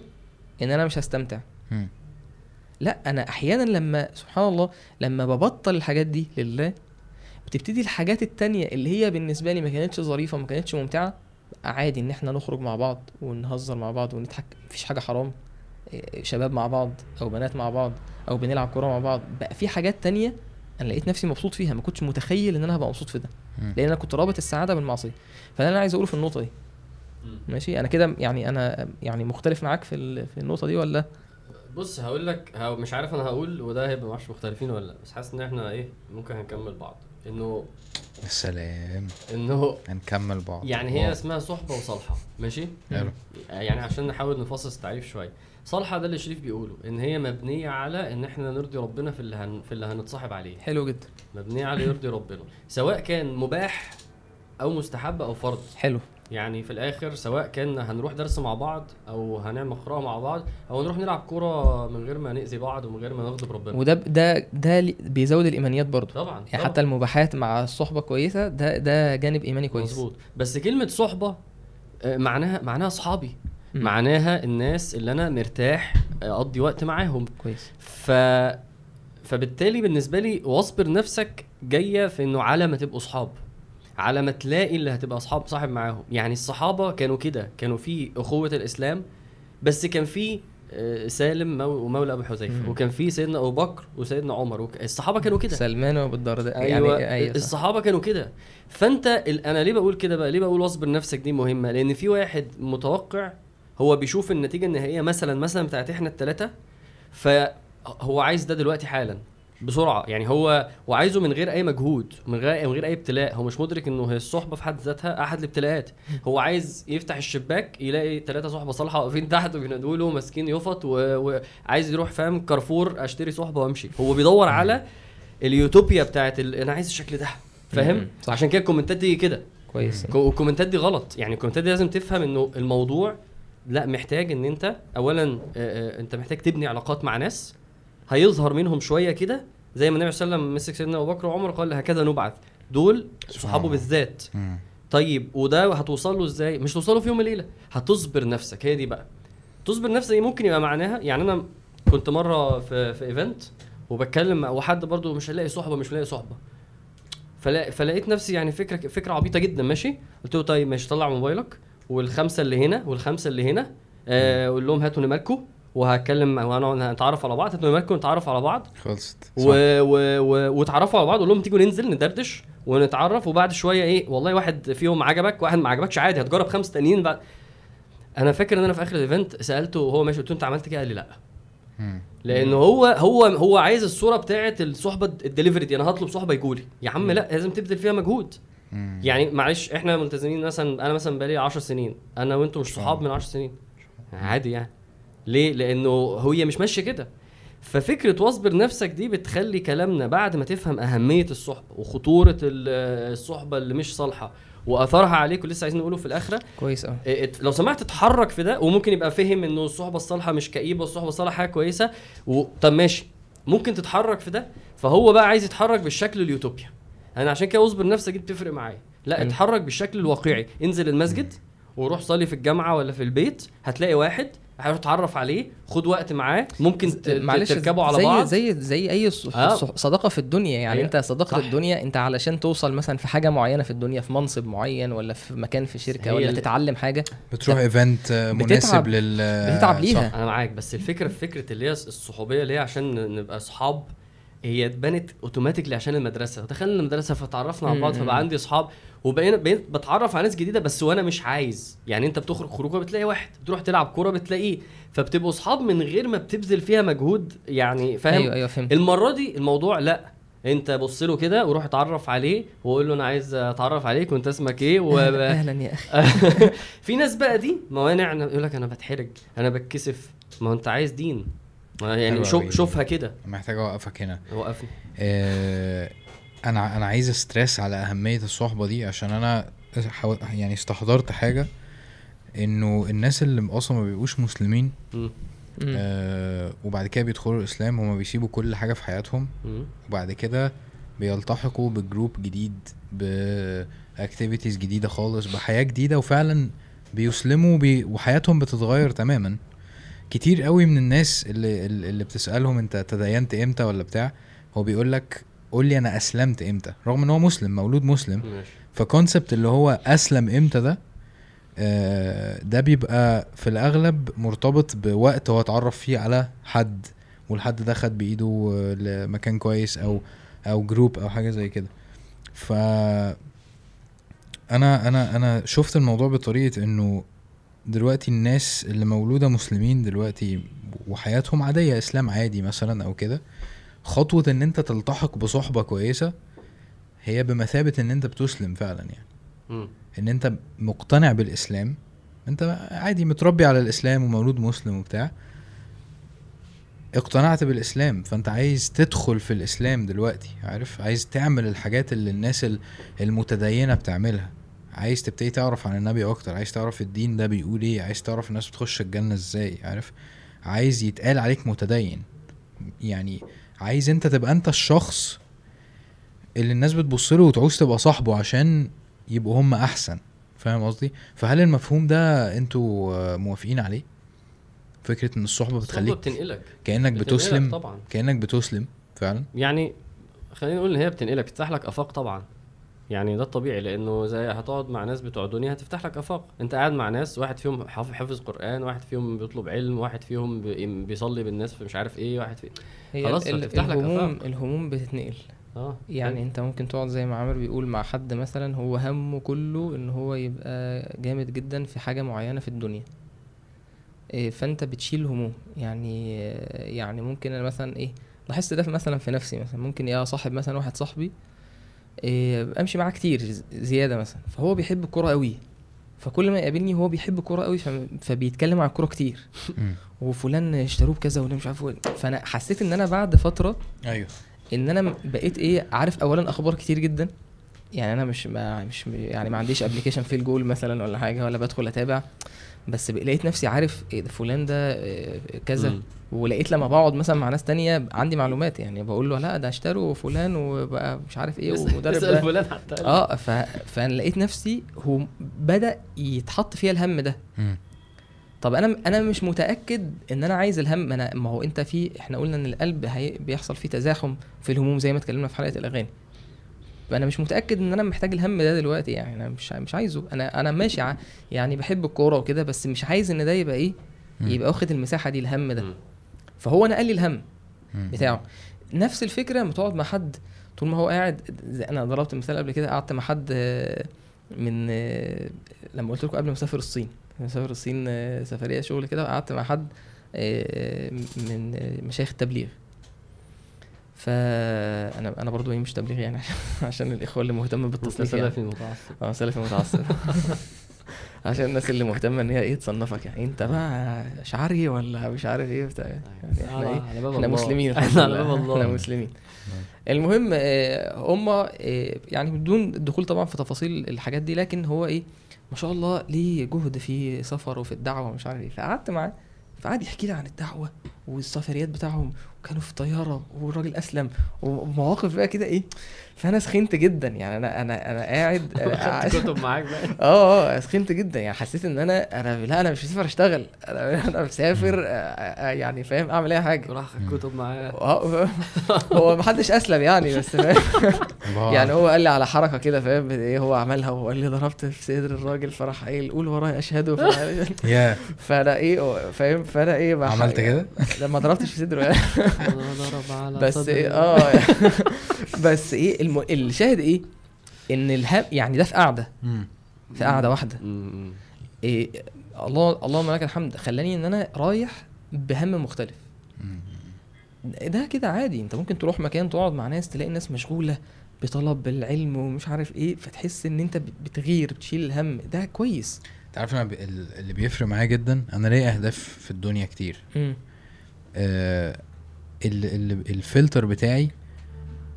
إن أنا مش هستمتع. مم. لا أنا أحيانا لما سبحان الله لما ببطل الحاجات دي لله بتبتدي الحاجات التانية اللي هي بالنسبة لي ما كانتش ظريفة ما كانتش ممتعة عادي إن إحنا نخرج مع بعض ونهزر مع بعض ونضحك مفيش حاجة حرام. إيه، شباب مع بعض أو بنات مع بعض أو بنلعب كورة مع بعض. بقى في حاجات تانية أنا لقيت نفسي مبسوط فيها ما كنتش متخيل إن أنا هبقى مبسوط في ده. لأن أنا كنت رابط السعادة بالمعصية. فده اللي أنا عايز أقوله في النقطة دي. ماشي؟ أنا كده يعني أنا يعني مختلف معاك في ال- في النقطة دي ولا؟ بص هقول لك مش عارف أنا هقول وده هيبقى معرفش مختلفين ولا لأ بس حاسس إن إحنا إيه ممكن هنكمل بعض. إنه السلام إنه هنكمل بعض. يعني هي. اسمها صحبة وصالحة ماشي؟ حلو. يعني عشان نحاول نفصص التعريف شوية. صالحة ده اللي شريف بيقوله إن هي مبنية على إن إحنا نرضي ربنا في اللي هن... في اللي هنتصاحب عليه. حلو جدا. مبنية على يرضي ربنا. سواء كان مباح أو مستحب أو فرض. حلو. يعني في الآخر سواء كان هنروح درس مع بعض أو هنعمل قراءة مع بعض أو نروح نلعب كورة من غير ما نأذي بعض ومن غير ما نغضب ربنا. وده ده ده بيزود الإيمانيات برضو طبعا يعني طبعاً. حتى المباحات مع الصحبة كويسة ده ده جانب إيماني كويس. مظبوط. بس كلمة صحبة آه، معناها معناها أصحابي. معناها الناس اللي أنا مرتاح أقضي وقت معاهم. كويس. ف فبالتالي بالنسبة لي واصبر نفسك جاية في إنه على ما تبقوا صحاب. على ما تلاقي اللي هتبقى اصحاب صاحب معاهم. يعني الصحابة كانوا كده كانوا في أخوة الإسلام بس كان في آه، سالم مو- ومولى أبو حذيفة. وكان في سيدنا أبو بكر وسيدنا عمر وك... الصحابة كانوا كده. سلمان وأبو الدرداء. أيوه يعني أيوه صح. الصحابة كانوا كده. فأنت ال... أنا ليه بقول كده بقى؟ ليه بقول واصبر نفسك دي مهمة. لأن في واحد متوقع هو بيشوف النتيجة النهائية مثلا مثلا بتاعت إحنا الثلاثه فهو عايز ده دلوقتي حالا. بسرعة. يعني هو وعايزه من غير أي مجهود من غير من غير أي ابتلاء. هو مش مدرك إنه هي الصحبة في حد ذاتها أحد الابتلاءات. هو عايز يفتح الشباك يلاقي ثلاثة صحبة صالحة واقفين تحت وبينادوا له ماسكين يفط وعايز يروح فاهم كارفور أشتري صحبة وأمشي. هو بيدور على اليوتوبيا بتاعت ال... أنا عايز الشكل ده فاهم. عشان كده ال comments دي كده. كويس. كو- ال comments دي غلط. يعني ال comments دي لازم تفهم إنه الموضوع لا محتاج إن أنت اولا أنت محتاج تبني علاقات مع ناس. هيظهر منهم شوية كده زي ما النبي صلى الله عليه وسلم مسك سيدنا أبو بكر وعمر قال هكذا نبعث. دول صحابه. بالذات. مم. طيب وده هتوصل له إزاي؟ مش توصل له في يوم وليله هتصبر نفسك. هي دي بقى. تصبر نفسك ممكن يبقى معناها يعني أنا كنت مرة في في ايفنت وبتكلم مع وحد برضو مش هلاقي صحبة مش لاقي صحبة. فلا فلقيت نفسي يعني فكرة فكرة عبيطة جدا ماشي؟ قلت له طيب ماشي طلع موبايلك والخمسة اللي هنا والخمسة اللي هنا آه، قول لهم هاتوا نمركم وهتكلم وأنا هنتعرف على بعض هاتوا نمركم نتعرف على بعض. خلصت. و... و... و... وتعرفوا على بعض قول لهم تيجوا ننزل ندردش ونتعرف وبعد شوية إيه والله واحد فيهم عجبك واحد ما عجبكش عادي هتجرب خمسه تانيين بعد أنا فاكر إن أنا في آخر ال event سألته وهو ماشي قلت له أنت عملت كده؟ قال لي لأ. لأن هو هو هو عايز الصورة بتاعه الصحبة الدليفري دي أنا هطلب صحبة يجولي. يا عم لأ لازم تبذل فيها مجهود. يعني معلش إحنا ملتزمين مثلا أنا مثلا بقالي 10 سنين أنا وأنتم مش صحاب من 10 سنين. عادي يعني. ليه؟ لأنه هي مش ماشية كده. ففكرة واصبر نفسك دي بتخلي كلامنا بعد ما تفهم أهمية الصحبه وخطورة ال- الصحبة اللي مش صالحة وأثرها عليك ولسه عايزين نقوله في الآخرة. كويس إت- لو سمحت اتحرك في ده وممكن يبقى فهم إنه الصحبة الصالحة مش كئيبة والصحبة الصالحة حاجة كويسة و... طب ماشي. ممكن تتحرك في ده فهو بقى عايز يتحرك بالشكل اليوتوبيا. أنا عشان كده اصبر نفسك دي بتفرق معايا. لا. اتحرك بالشكل الواقعي. انزل المسجد وروح صلي في الجامعة ولا في البيت هتلاقي واحد حاول تتعرف عليه خد وقت معاه ممكن تركبوا على زي بعض زي زي أي ص- آه. صداقة في الدنيا يعني هي- أنت صداقة صح. الدنيا أنت علشان توصل مثلا في حاجة معينة في الدنيا في منصب معين ولا في مكان في شركة ولا تتعلم حاجة بتروح event مناسب بتتعب- لل بتتعب ليها. صح. أنا معاك بس الفكرة في فكرة اللي هي الصحوبية اللي هي عشان نبقى أصحاب هي اتبنت automatically عشان المدرسة دخلنا المدرسة فتعرفنا على بعض. فبقى عندي أصحاب وبقينا بقيت بتعرف على ناس جديدة بس وأنا مش عايز. يعني أنت بتخرج خروجة بتلاقي واحد تروح تلعب كورة بتلاقيه. فبتبقوا أصحاب من غير ما بتبذل فيها مجهود يعني فاهم؟ أيوه أيوه فهمت. المرة دي الموضوع لأ. أنت بص له كده وروح اتعرف عليه وقول له أنا عايز أتعرف عليك وأنت اسمك إيه و... أهلا يا أخي. في ناس بقى دي موانع يقول لك أنا بتحرج أنا بتكسف. ما هو أنت عايز دين. ما يعني شوف. شوفها كده. محتاج أوقفك هنا. وقفني. آه، أنا أنا عايز stress على أهمية الصحبة دي عشان أنا يعني استحضرت حاجة إنه الناس اللي أصلا ما بيبقوش مسلمين. آه وبعد كده بيدخلوا الإسلام هما بيسيبوا كل حاجة في حياتهم. وبعد كده بيلتحقوا ب group جديد ب activities جديدة خالص بحياة جديدة وفعلا بيسلموا بي وحياتهم بتتغير تماما كتير قوي من الناس اللي اللي بتسألهم أنت تدينت إمتى ولا بتاع هو بيقول لك قول لي أنا أسلمت إمتى. رغم إن هو مسلم مولود مسلم. ماشي. ف concept اللي هو أسلم إمتى ده آه، ده بيبقى في الأغلب مرتبط بوقت هو اتعرف فيه على حد والحد ده خد بإيده آه، لمكان كويس أو أو group أو حاجة زي كده. ف أنا أنا أنا شفت الموضوع بطريقة إنه دلوقتي الناس اللي مولودة مسلمين دلوقتي وحياتهم عادية إسلام عادي مثلا أو كده. خطوة إن أنت تلتحق بصحبة كويسة هي بمثابة إن أنت بتسلم فعلا يعني. مم. إن أنت مقتنع بالإسلام. أنت عادي متربي على الإسلام ومولود مسلم وبتاع. اقتنعت بالإسلام فأنت عايز تدخل في الإسلام دلوقتي عارف؟ عايز تعمل الحاجات اللي الناس ال- المتدينة بتعملها. عايز تبتدي تعرف عن النبي أكتر عايز تعرف الدين ده بيقول إيه عايز تعرف الناس بتخش الجنة إزاي عارف؟ عايز يتقال عليك متدين. يعني عايز انت تبقى انت الشخص اللي الناس بتبص له وتعوز تبقى صاحبه عشان يبقوا هم أحسن. فاهم قصدي؟ فهل المفهوم ده أنتوا موافقين عليه؟ فكرة إن الصحبة بتخليك بتنقلك. كأنك بتنقلك بتسلم طبعا. كأنك بتسلم فعلا. يعني خلينا نقول إن هي بتنقلك بتفتح لك آفاق طبعا. يعني ده الطبيعي لأنه زي هتقعد مع ناس بتوع دنيا هتفتح لك آفاق. أنت قاعد مع ناس واحد فيهم حافظ قرآن واحد فيهم بيطلب علم واحد فيهم بي- بيصلي بالناس في مش عارف إيه واحد في هي خلاص، ال- فتفتح لك الهموم آفاق. الهموم بتتنقل. آه يعني أنت ممكن تقعد زي ما عامر بيقول مع حد مثلا هو همه كله إن هو يبقى جامد جدا في حاجة معينة في الدنيا. إيه، فأنت بتشيل هموم يعني يعني ممكن أنا مثلا إيه لاحظت ده مثلا في نفسي مثلا. ممكن يا صاحب مثلا واحد صاحبي امشي معاه كتير زيادة مثلا. فهو بيحب الكورة قوي. فكل ما يقابلني هو بيحب الكورة قوي فبيتكلم عن الكورة كتير. وفلان اشتروه بكذا وده مش عارف إيه. فأنا حسيت إن أنا بعد فترة أيوه. إن أنا بقيت إيه عارف اولا أخبار كتير جدا. يعني أنا مش ما مش يعني ما عنديش ابلكيشن في الجول مثلا ولا حاجة ولا بدخل أتابع. بس لقيت نفسي عارف إيه ده فلان ده إيه كذا. مم. ولقيت لما بقعد مثلا مع ناس تانية عندي معلومات يعني بقول له لا ده اشتروا فلان وبقى مش عارف إيه ومدرب اسأل فلان حتى. آه ف... فانا لقيت نفسي هو بدأ يتحط فيها الهم ده. مم. طب أنا أنا مش متأكد إن أنا عايز الهم. أنا ما هو أنت في إحنا قلنا إن القلب هي بيحصل فيه تزاحم في الهموم زي ما اتكلمنا في حلقة الأغاني. فأنا مش متأكد إن أنا محتاج الهم ده دلوقتي يعني. أنا مش مش عايزه. أنا أنا ماشي ع- يعني بحب الكورة وكده بس مش عايز إن ده يبقى إيه؟ مم. يبقى واخد المساحة دي الهم ده. مم. فهو نقل لي الهم مم. بتاعه. نفس الفكرة لما تقعد مع حد طول ما هو قاعد. زي أنا ضربت مثال قبل كده قعدت مع حد من لما قلت لكم قبل ما أسافر الصين. مسافر الصين آه، سفرية شغل كده وقعدت مع حد آه، من مشايخ التبليغ. فانا أنا برضو إيه مش تبليغ يعني عشان, عشان الإخوة اللي مهتمة بالتصنيف يعني. سلفي متعصب. آه سلفي متعصب. عشان الناس اللي مهتمة إن هي إيه تصنفك يعني. أنت بقى اشعري ولا مش عارف إيه بتاع؟ يعني إحنا على- إيه إحنا الله. مسلمين إحنا مسلمين. المهم آه، هم آه، يعني بدون الدخول طبعا في تفاصيل الحاجات دي لكن هو إيه ما شاء الله ليه جهد في سفر وفي الدعوة ومش عارف إيه. فقعدت معاه فقعد يحكي لي عن الدعوة والسفريات بتاعهم كانوا في طيارة والراجل أسلم ومواقف بقى كده إيه فأنا سخنت جدا. يعني أنا أنا أنا قاعد خدت كتب معاك بقى. آه آه سخنت جدا. يعني حسيت إن أنا أنا لا أنا مش مسافر أشتغل. أنا أنا مسافر آه، آه، يعني فاهم أعمل أي حاجة. راح خد كتب معاه آه، هو محدش أسلم يعني بس فاهم. يعني هو قال لي على حركة كده فاهم إيه هو عملها وقال لي ضربت في صدر الراجل فراح قايل قول ورايا اشهد فأنا إيه فاهم فأنا إيه عملت كده؟ لا ما ضربتش في صدره يعني. ضرب على بس. إيه آه. بس إيه الم... الشاهد إيه؟ إن الهم يعني ده في قعده. في قعده واحدة. إيه الله اللهم لك الحمد. خلاني إن أنا رايح بهم مختلف. ده كده عادي. أنت ممكن تروح مكان تقعد مع ناس تلاقي الناس مشغولة بطلب العلم ومش عارف إيه فتحس إن أنت بت- بتغير بتشيل الهم. ده كويس. انت عارف أنا ب- ال- اللي بيفرق معايا جدا؟ أنا ليا أهداف في الدنيا كتير. آه ال ال الفلتر بتاعي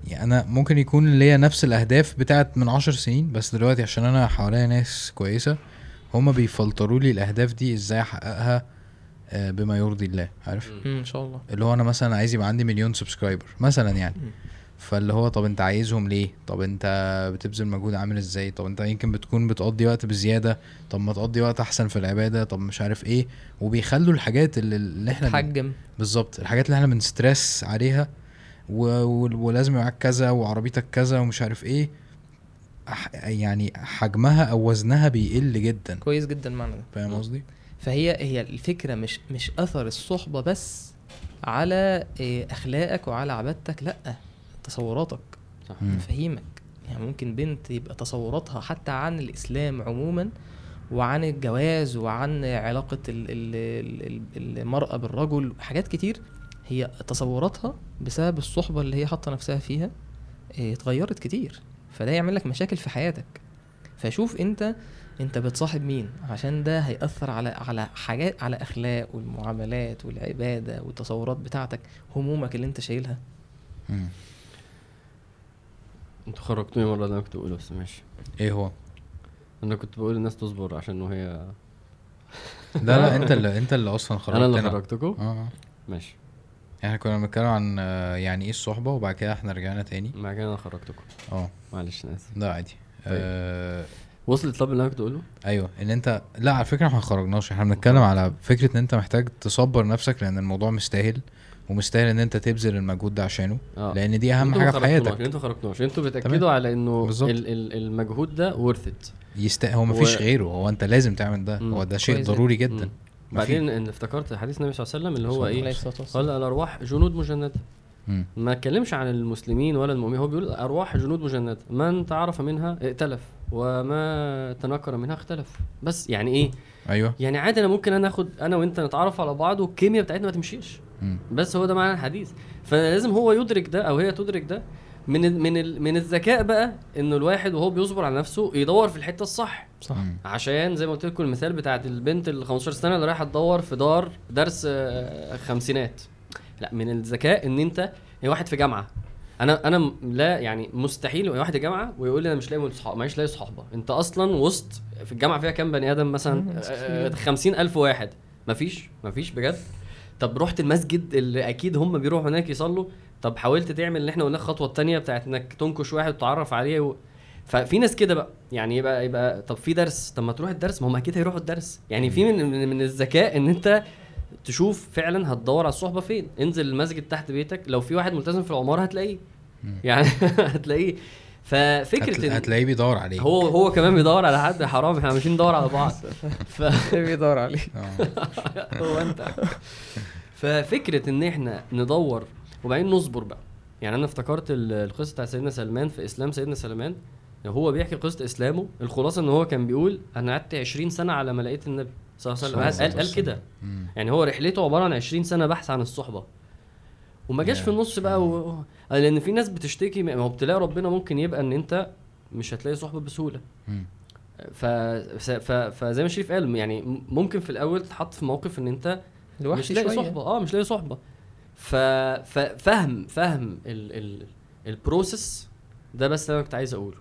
يعني أنا ممكن يكون ليا نفس الأهداف بتاعت من عشر سنين بس دلوقتي عشان أنا حواليا ناس كويسة هما بيفلتروا لي الأهداف دي إزاي أحققها آه بما يرضي الله عارف؟ إن شاء الله. اللي هو أنا مثلا عايز يبقى عندي مليون subscriber مثلا يعني. فاللي هو طب انت عايزهم ليه طب انت بتبذل مجهود عامل إزاي طب انت يمكن بتكون بتقضي وقت بزيادة طب ما تقضي وقت احسن في العبادة طب مش عارف إيه وبيخلوا الحاجات اللي, اللي إحنا تحجم بالظبط الحاجات اللي إحنا بنسترس عليها و... ولازم معاك كذا وعربيتك كذا ومش عارف إيه. يعني حجمها أو وزنها بيقل جدا كويس جدا المعنى ده فاهم. قصدي؟ فهي هي الفكرة مش مش أثر الصحبة بس على إيه، أخلاقك وعلى عبادتك لأ تصوراتك صح. مفاهيمك. يعني ممكن بنت يبقى تصوراتها حتى عن الإسلام عموما وعن الجواز وعن علاقة ال ال ال المرأة بالرجل حاجات كتير هي تصوراتها بسبب الصحبة اللي هي حاطة نفسها فيها إيه، اتغيرت كتير. فده يعمل لك مشاكل في حياتك. فشوف انت انت بتصاحب مين؟ عشان ده هيأثر على على حاجات على أخلاق والمعاملات والعبادة والتصورات بتاعتك همومك اللي انت شايلها. مم. أنتوا خرجتوني مرة اللي أنا كنت بقوله بس ماشي. إيه هو؟ أنا كنت بقول الناس تصبر عشان وهي لا لا أنت اللي أنت اللي أصلا خرجتنا. أنا اللي خرجتكم؟ آه آه. ماشي. إحنا كنا بنتكلم عن آه، يعني إيه الصحبة وبعد كده إحنا رجعنا تاني. مع كده أنا خرجتكم. آه. معلش أنا آسف. لا عادي. آه وصلت طب اللي أنا كنت بقوله؟ أيوه. إن أنت لا على فكرة إحنا ما خرجناش. إحنا بنتكلم على فكرة إن أنت محتاج تصبر نفسك لأن الموضوع مستاهل. ومستاهل إن أنت تبذل المجهود ده عشانه آه. لأن دي أهم حاجة في حياتك. أنتوا خرجتوناش أنتوا بتأكدوا تمام. على إنه. ال ال المجهود ده ورث ات يست... هو مفيش و- غيره هو أنت لازم تعمل ده. مم. هو ده شيء ضروري مم. جدا بعدين إن افتكرت حديث النبي صلى الله عليه وسلم اللي هو إيه؟ قال الأرواح جنود مجندة. مم. ما اتكلمش عن المسلمين ولا المؤمنين. هو بيقول أرواح جنود مجندة. من تعرف منها ائتلف وما تنكر منها اختلف. بس يعني إيه؟ أيوه. يعني عادي أنا ممكن أنا آخد أنا وأنت نتعرف على بعض والكيمياء بتاعتنا ما تمشيش. مم. بس هو ده معنى الحديث. فلازم هو يدرك ده أو هي تدرك ده. من ال من ال من الذكاء بقى إنه الواحد وهو بيصبر على نفسه يدور في الحتة الصح. صح. عشان زي ما قلت لكم المثال بتاعت البنت ال 15 سنة اللي رايحة تدور في دار درس آه، خمسينات. لا من الذكاء إن أنت هي واحد في جامعة. أنا أنا لا يعني مستحيل واحد في جامعة ويقول لي أنا مش لاقي صحاب ماليش لاقي صحابة. أنت أصلا وسط في الجامعة فيها كام بني آدم مثلا؟ مستحيل. خمسين ألف واحد. مفيش مفيش بجد. طب رحت المسجد اللي أكيد هم بيروحوا هناك يصلوا؟ طب حاولت تعمل اللي إحنا قلناه الخطوه الثانية بتاعت إنك تنكش واحد وتتعرف عليه و... ففي ناس كده بقى يعني يبقى يبقى طب في درس طب ما تروح الدرس ما هم أكيد هيروحوا الدرس. يعني في من من, من الذكاء إن أنت تشوف فعلا هتدور على الصحبة فين. انزل المسجد تحت بيتك لو في واحد ملتزم في العمارة هتلاقيه. يعني هتلاقيه. ففكرة هتل... إن هتلاقيه بيدور عليك. هو هو كمان بيدور على حد حرام إحنا ماشيين ندور على بعض. ف... بيدور عليه آه. هو أنت. ففكرة إن إحنا ندور وبعدين نصبر بقى. يعني أنا افتكرت ال- القصة بتاع سيدنا سلمان في إسلام. سيدنا سلمان هو بيحكي قصة إسلامه. الخلاصة إن هو كان بيقول أنا قعدت 20 سنة على ما لقيت النبي صلى الله عليه وسلم. قال, عليه قال كده. يعني هو رحلته عبارة عن 20 سنة بحث عن الصحبة. وما جاش في النص بقى و... لأن في ناس بتشتكي ما هو ابتلاء ربنا ممكن يبقى إن أنت مش هتلاقي صحبة بسهولة. ف... ف... فزي ما شريف قال يعني ممكن في الأول تتحط في موقف إن أنت مش لاقي صحبة. آه مش لاقي صحبة. ف... ففهم فهم ال... ال... البروسيس ده بس اللي أنا كنت عايز أقوله.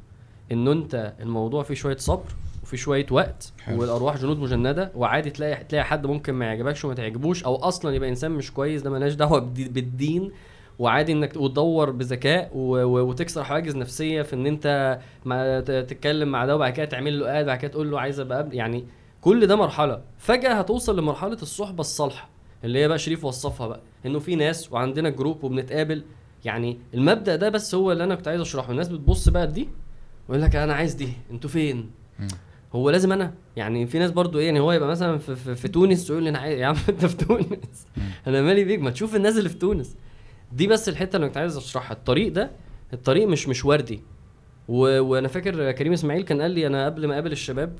انه أنت الموضوع فيه شوية صبر وفي شوية وقت حلو. والأرواح جنود مجندة وعادي تلاقي تلاقي حد ممكن ما يعجبكش وما تعجبوش أو أصلا يبقى إنسان مش كويس ده ملهاش دعوة بدي- بالدين. وعادي إنك وتدور بذكاء وتكسر حواجز نفسية في إن أنت ما تتكلم مع ده وبعد كده تعمل له add بعد كده تقول له عايز أبقى قبل. يعني كل ده مرحلة. فجأة هتوصل لمرحلة الصحبة الصالحة اللي هي بقى شريف وصفها بقى. إنه في ناس وعندنا group وبنتقابل. يعني المبدأ ده بس هو اللي أنا كنت عايز أشرحه. الناس بتبص بقى دي ويقول لك أنا عايز دي. أنتوا فين. هو لازم أنا؟ يعني في ناس برضو إيه يعني هو يبقى مثلا في, في, في تونس يقول لي أنا عايز يا عم أنت في تونس. أنا مالي بيك؟ ما تشوف الناس اللي في تونس. دي بس الحتة اللي كنت عايز أشرحها. الطريق ده الطريق مش مش وردي. و... وأنا فاكر كريم إسماعيل كان قال لي أنا قبل ما أقابل الشباب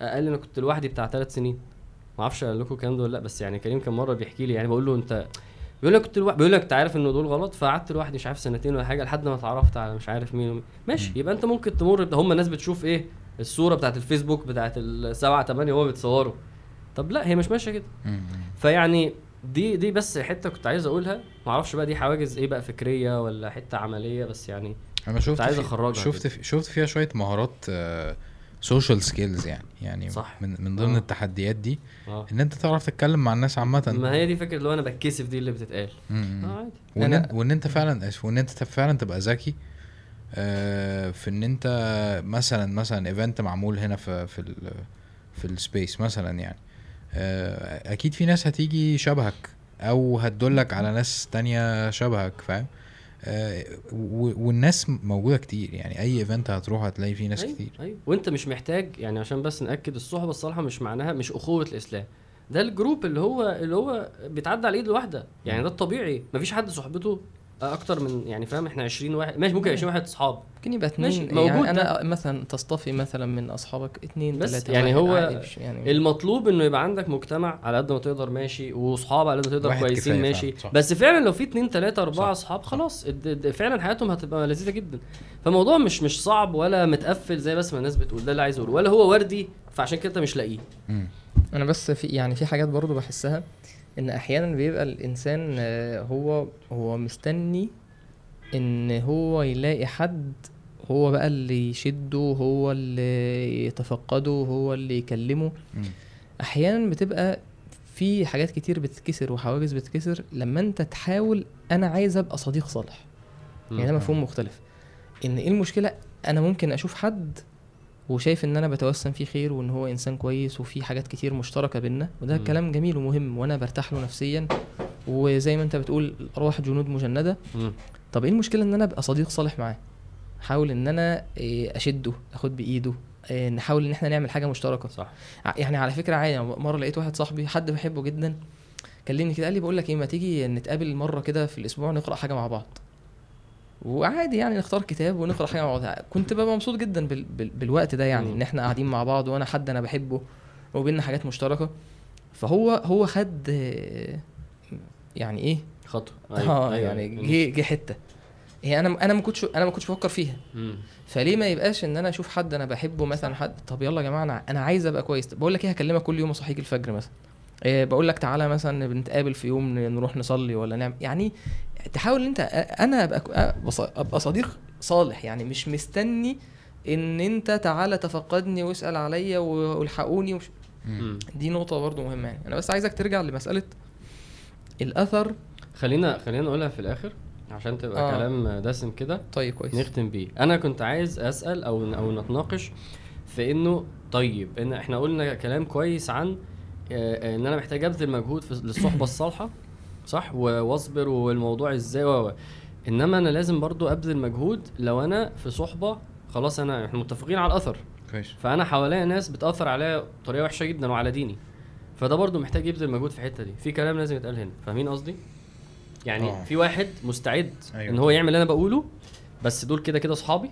قال لي أنا كنت لوحدي بتاع ثلاث سنين. ما أعرفش قال لكم الكلام ده ولا لأ بس يعني كريم كان مرة بيحكي لي يعني بقول له أنت بيقول لك كنت لوحدي بيقول لك أنت عارف إن دول غلط؟ فقعدت لوحدي مش عارف سنتين ولا حاجة لحد ما اتعرفت على مش عارف مين ومين. ماشي. يبقى أنت ممكن تمر هم الناس بتشوف إيه؟ الصورة بتاعت الفيسبوك بتاعت السبعة تمانية وهو بيتصوروا طب لأ هي مش ماشية كده. فيعني دي دي بس حتة كنت عايز أقولها. ما أعرفش بقى دي حواجز إيه بقى فكرية ولا حتة عملية بس يعني أنا شفت عايز أخرجها شفت. في شفت فيها شوية مهارات social skills يعني يعني صح. من من ضمن آه. التحديات دي آه. إن أنت تعرف تتكلم مع الناس عامة. ما هي دي فكرة اللي هو أنا بتكسف دي اللي بتتقال. عادي. وإن أنا- وإن أنت فعلا اسف وإن أنت فعلا تبقى ذكي آه، في إن أنت مثلا مثلا event معمول هنا في في ال في ال space مثلا يعني. آه، أكيد في ناس هتيجي شبهك أو هتدلك على ناس تانية شبهك فاهم؟ آه، والناس موجودة كتير يعني أي event هتروح هتلاقي فيه ناس أيوة كتير. أيوة. وأنت مش محتاج يعني عشان بس نأكد الصحبة الصالحه مش معناها مش أخوة الإسلام. ده ال group اللي هو اللي هو بيتعدى على ايد الواحدة يعني ده الطبيعي. مفيش حد صحبته أكتر من يعني فاهم إحنا 20 واحد ماشي ممكن 20 واحد أصحاب. ممكن يبقى ماشي، اتنين موجود يعني أنا مثلا تصطفي مثلا من أصحابك اتنين بس يعني هو يعني المطلوب إنه يبقى عندك مجتمع على قد ما تقدر ماشي وصحاب على قد ما تقدر كويسين ماشي. صح. بس فعلا لو في اتنين تلاتة أربعة صح، أصحاب صح. خلاص فعلا حياتهم هتبقى لذيذة جدا. فالموضوع مش مش صعب ولا متقفل زي بس ما الناس بتقول ده اللي عايز اقوله ولا هو وردي فعشان كده أنت مش لاقيه. أنا بس في يعني في حاجات برضو بحسها إن أحيانا بيبقى الإنسان آه، هو هو مستني إن هو يلاقي حد هو بقى اللي يشده هو اللي يتفقده هو اللي يكلمه مم. أحيانا بتبقى في حاجات كتير بتتكسر وحواجز بتتكسر لما أنت تحاول أنا عايز أبقى صديق صالح يعني ده. مفهوم مختلف إن إيه المشكلة أنا ممكن أشوف حد وشايف إن أنا بتوسم فيه خير وإن هو إنسان كويس وفي حاجات كتير مشتركة بينا وده مم. كلام جميل ومهم وأنا برتاح له نفسيا. وزي ما أنت بتقول الارواح جنود مجندة. مم. طب إيه المشكلة إن أنا أبقى صديق صالح معاه؟ احاول إن أنا إيه، أشده آخد بإيده إيه، نحاول إن إحنا نعمل حاجة مشتركة. صح. يعني على فكرة عادي مرة لقيت واحد صاحبي حد بحبه جدا كلمني كده قال لي بقول لك إيه ما تيجي نتقابل مرة كده في الأسبوع نقرأ حاجة مع بعض؟ وعادي يعني نختار كتاب ونقرأ حاجة مع بعض. كنت ببقى مبسوط جدا بال... بال... بالوقت ده يعني. إن إحنا قاعدين مع بعض وأنا حد أنا بحبه وبيننا حاجات مشتركة. فهو هو خد يعني إيه؟ خطوة. آه يعني جه جه حتة. هي أنا أنا ما كنتش أنا ما كنتش بفكر فيها. مم. فليه ما يبقاش إن أنا أشوف حد أنا بحبه مثلا حد طب يلا يا جماعة أنا أنا عايز أبقى كويس. بقول لك إيه هكلمك كل يوم أصحيك الفجر مثلا. إيه بقول لك تعالى مثلا بنتقابل في يوم نروح نصلي ولا نعمل يعني تحاول إن أنت أنا أبقى أبقى صديق صالح يعني مش مستني إن أنت تعالى تفقدني واسأل عليا والحقوني ومش. دي نقطة برضو مهمة يعني أنا بس عايزك ترجع لمسألة الأثر خلينا خلينا نقولها في الآخر عشان تبقى آه. آه. كلام دسم كده طيب كويس نختم بيه أنا كنت عايز أسأل أو أو نتناقش في إنه طيب إن إحنا قلنا كلام كويس عن آه، إن أنا محتاج أبذل مجهود في للصحبة الصالحة صح؟ واصبر والموضوع إزاي و. انما أنا لازم برضو ابذل مجهود لو أنا في صحبة خلاص انا إحنا متفقين على الاثر. كويس. فانا حواليا ناس بتأثر عليا بطريقة وحشة جدا وعلى ديني. فده برضو محتاج يبذل مجهود في الحتة دي. في كلام لازم يتقال هنا. فاهمين قصدي؟ يعني آه. في واحد مستعد أيوة. إن هو يعمل اللي أنا بقوله بس دول كده كده اصحابي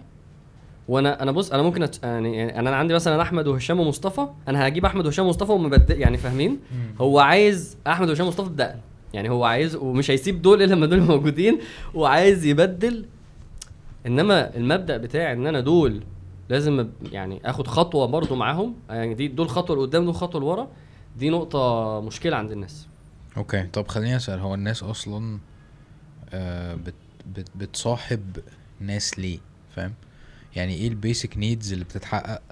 وأنا أنا بص أنا ممكن أت... يعني يعني أنا عندي مثلا أحمد وهشام ومصطفى أنا هجيب أحمد وهشام ومصطفى ومبدل يعني فاهمين؟ هو عايز أحمد وهشام ومصطفى بدقن يعني هو عايز ومش هيسيب دول إلا لما دول موجودين وعايز يبدل. إنما المبدأ بتاعي إن أنا دول لازم يعني آخد خطوة برضو معاهم. يعني دي دول خطوة لقدام دول خطوة لورا. دي نقطة مشكلة عند الناس. okay. طب خليني أسأل هو الناس أصلا آه بت بت بتصاحب ناس ليه؟ فاهم؟ يعني إيه ال basic needs اللي بتتحقق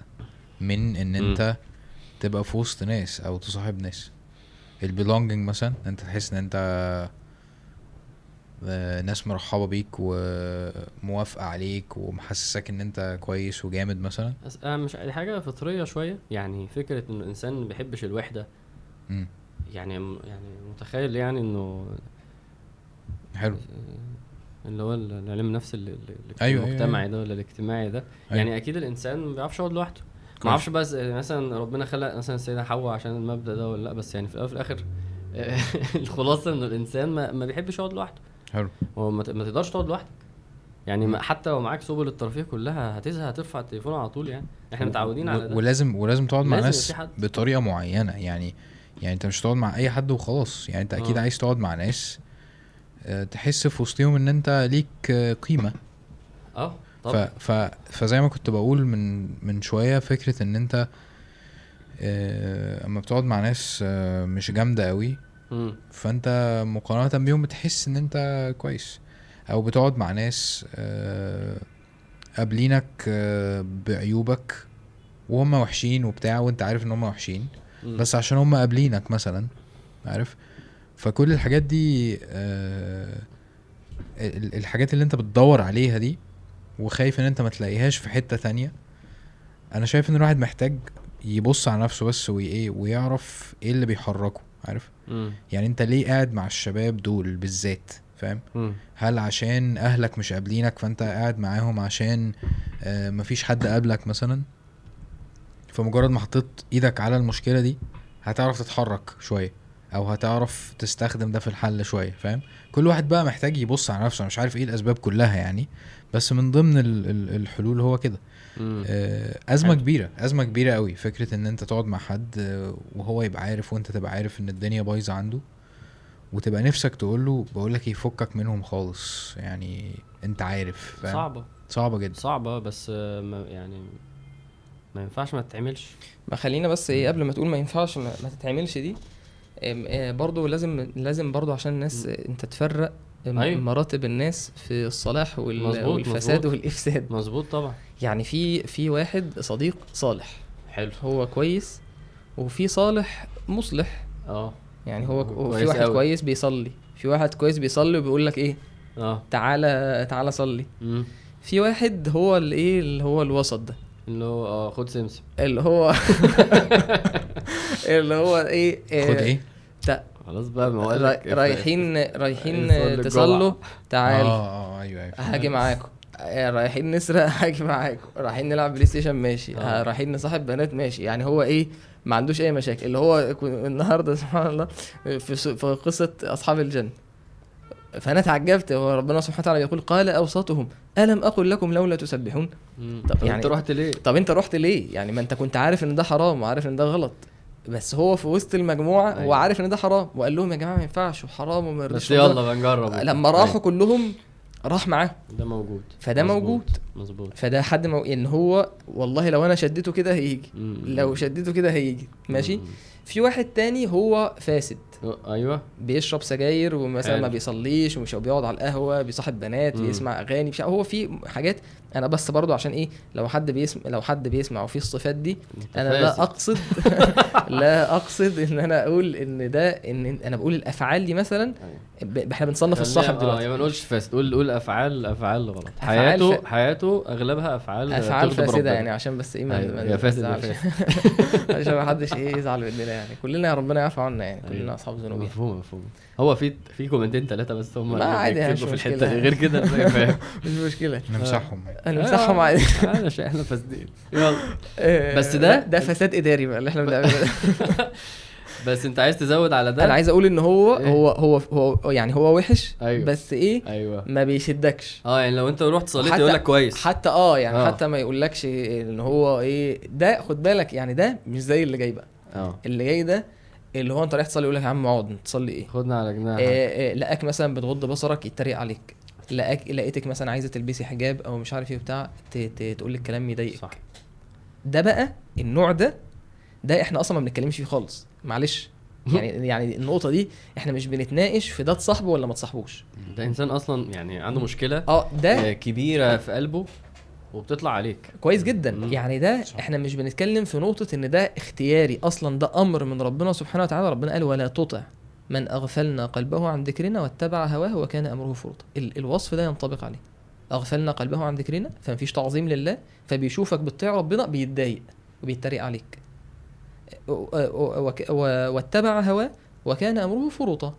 من إن. أنت تبقى في وسط ناس أو تصاحب ناس؟ البيلونجينج مثلا أنت تحس إن أنت آه، ناس مرحبة بيك وموافقة عليك ومحسسك إن أنت كويس وجامد مثلا مش دي حاجة فطرية شوية يعني فكرة ان الإنسان ما بيحبش الوحدة مم. يعني يعني متخيل يعني إنه حلو اللي هو ال- العلم النفس ال- ال- أيوة، أيوة، المجتمعي ده ولا الاجتماعي ده أيوة. يعني أكيد الإنسان ما بيعرفش يقعد لوحده. ما أعرفش بس مثلا ربنا خلق مثلا السيدة حواء عشان المبدأ ده ولا لأ بس يعني في الأول وفي الآخر الخلاصة إن الإنسان ما, ما بيحبش يقعد لوحده. حلو. هو ما تقدرش تقعد لوحدك. يعني حتى لو معاك سبل الترفيه كلها هتزهق هترفع التليفون على طول يعني. إحنا متعودين على ده. ولازم ولازم تقعد مع ناس. بطريقة معينة. يعني يعني انت مش هتقعد مع أي حد وخلاص. يعني انت أكيد آه. عايز تقعد مع ناس آه، تحس في وسطهم إن أنت ليك آه، قيمة. آه. ف ف فزي ما كنت بقول من من شوية فكرة إن أنت آه، أما بتقعد مع ناس آه، مش جامدة قوي. فأنت مقارنة بيهم بتحس إن أنت كويس أو بتقعد مع ناس آه، قابلينك بعيوبك وهم وحشين وبتاع وأنت عارف إن هم وحشين. بس عشان هم قابلينك مثلا عارف فكل الحاجات دي ال- الحاجات اللي أنت بتدور عليها دي وخايف إن أنت ما تلاقيهاش في حتة تانية. أنا شايف إن الواحد محتاج يبص على نفسه بس وايه ويعرف إيه اللي بيحركه عارف؟ مم. يعني أنت ليه قاعد مع الشباب دول بالذات؟ فاهم. هل عشان أهلك مش قابلينك فأنت قاعد معاهم عشان آه، مفيش حد قابلك مثلا؟ فمجرد ما حطيت إيدك على المشكلة دي هتعرف تتحرك شوية أو هتعرف تستخدم ده في الحل شوية فاهم؟ كل واحد بقى محتاج يبص على نفسه. مش عارف إيه الأسباب كلها يعني بس من ضمن ال- ال- الحلول هو كده. آه، أزمة حلو. كبيرة أزمة كبيرة قوي فكرة إن أنت تقعد مع حد آه، وهو يبقى عارف وأنت تبقى عارف إن الدنيا بايظة عنده وتبقى نفسك تقول له بقول لك يفكك منهم خالص. يعني أنت عارف فاهم؟ صعبة. صعبة جدا. صعبة بس آه، ما يعني ما ينفعش ما تتعملش. ما خلينا بس إيه قبل ما تقول ما ينفعش ما, ما تتعملش دي برضو لازم لازم برضو عشان الناس أنت تفرق أيوة. مراتب الناس في الصلاح وال- مظبوط، والفساد مظبوط. والإفساد. مظبوط طبعا. يعني في في واحد صديق صالح. حلو. هو كويس وفي صالح مصلح. آه. يعني هو كويس وفي واحد أوي. كويس بيصلي. في واحد كويس بيصلي وبيقول لك إيه؟ آه. تعالى تعالى صلي. مم. في واحد هو اللي إيه؟ اللي هو الوسط ده. اللي هو آه خد سمسم. اللي هو اللي هو إيه؟ خد إيه؟ خلاص بقى ما رايحين رايحين تصلوا. تعال آه آه أيوه أيوه هاجي معاكم. آه، رايحين نسرق. هاجي معاكم. رايحين نلعب بلاي ستيشن ماشي. آه. آه، رايحين نصاحب بنات ماشي. يعني هو إيه؟ ما عندوش أي مشاكل. اللي هو النهارده سبحان الله في س- في قصة أصحاب الجنه فأنا اتعجبت هو ربنا سبحانه وتعالى يقول قال أوسطهم ألم أقل لكم لولا تسبحون؟ طب يعني- أنت رحت ليه؟ طب أنت رحت ليه؟ يعني ما أنت كنت عارف إن ده حرام وعارف إن ده غلط. بس هو في وسط المجموعة هو أيوة. عارف إن ده حرام وقال لهم يا جماعة ما ينفعش وحرام وما بس. يلا بقى نجرب لما راحوا كلهم راح معاهم ده موجود فده مظبوط. موجود. مظبوط فده حد مو... ان هو والله لو أنا شديته كده هيجي مم. لو شديته كده هيجي ماشي مم. في واحد تاني هو فاسد أيوه بيشرب سجاير ومثلا. ما بيصليش ومش بيقعد على القهوة بيصاحب بنات مم. بيسمع أغاني مش هو في حاجات أنا بس برضو عشان إيه لو حد بيسمع لو حد بيسمع وفيه الصفات دي أنا لا. أقصد لا أقصد إن أنا أقول إن ده إن أنا بقول الأفعال دي مثلا. ب- إحنا بنصنف الصاحب آه دلوقتي يا ما نقولش فاسد قول قول أفعال أفعال غلط حياته ف- حياته أغلبها أفعال أفعال فاسدة ربنا. يعني عشان بس إيه ما أيوة، يا فاسد يا نزعلش. فاسد عشان ما حدش إيه يزعل مننا يعني كلنا يا ربنا يعفو عنا يعني كلنا أيوة. أصحاب ذنوب. مفهوم مفهوم هو في في كومنتين ثلاثة بس هم ما اللي عادي يعني، في الحتة. غير كده مش مشكلة نمسحهم أنا مسحهم عادي معلش إحنا فاسدين. يلا. آه، بس ده- ده فساد إداري بقى اللي إحنا بنعمله ده. بس أنت عايز تزود على ده؟ أنا عايز أقول إن هو إيه؟ هو هو هو يعني هو وحش أيوة. بس إيه؟ أيوه. ما بيشدكش. آه يعني لو أنت رحت صليت يقول لك كويس. حتى آه يعني آه. حتى ما يقولكش إن هو إيه ده خد بالك يعني ده مش زي اللي جاي بقى. آه. اللي جاي ده اللي هو أنت رايح تصلي يقول لك يا عم اقعد تصلي إيه؟ خدنا على جناح آه، آه، لقاك مثلا بتغض بصرك يتريق عليك. لقاك لقيتك مثلا عايزة تلبسي حجاب أو مش عارف إيه بتاع تقول لك كلام يضايقك. صح. ده بقى النوع ده ده إحنا أصلا ما بنتكلمش فيه خالص. معلش. يعني يعني النقطة دي إحنا مش بنتناقش في ده تصاحبه ولا ما تصاحبوش. ده إنسان أصلا يعني عنده مشكلة آه ده آه، كبيرة في قلبه وبتطلع عليك. كويس جدا. مم. يعني ده صح. إحنا مش بنتكلم في نقطة إن ده اختياري. أصلا ده أمر من ربنا سبحانه وتعالى. ربنا قال ولا تطع. من أغفلنا قلبه عن ذكرنا واتبع هواه وكان أمره فرطا ال- الوصف ده ينطبق عليه. أغفلنا قلبه عن ذكرنا فمفيش تعظيم لله فبيشوفك بتطيع ربنا بيتضايق وبيتريق عليك. واتبع هواه وكان أمره فرطا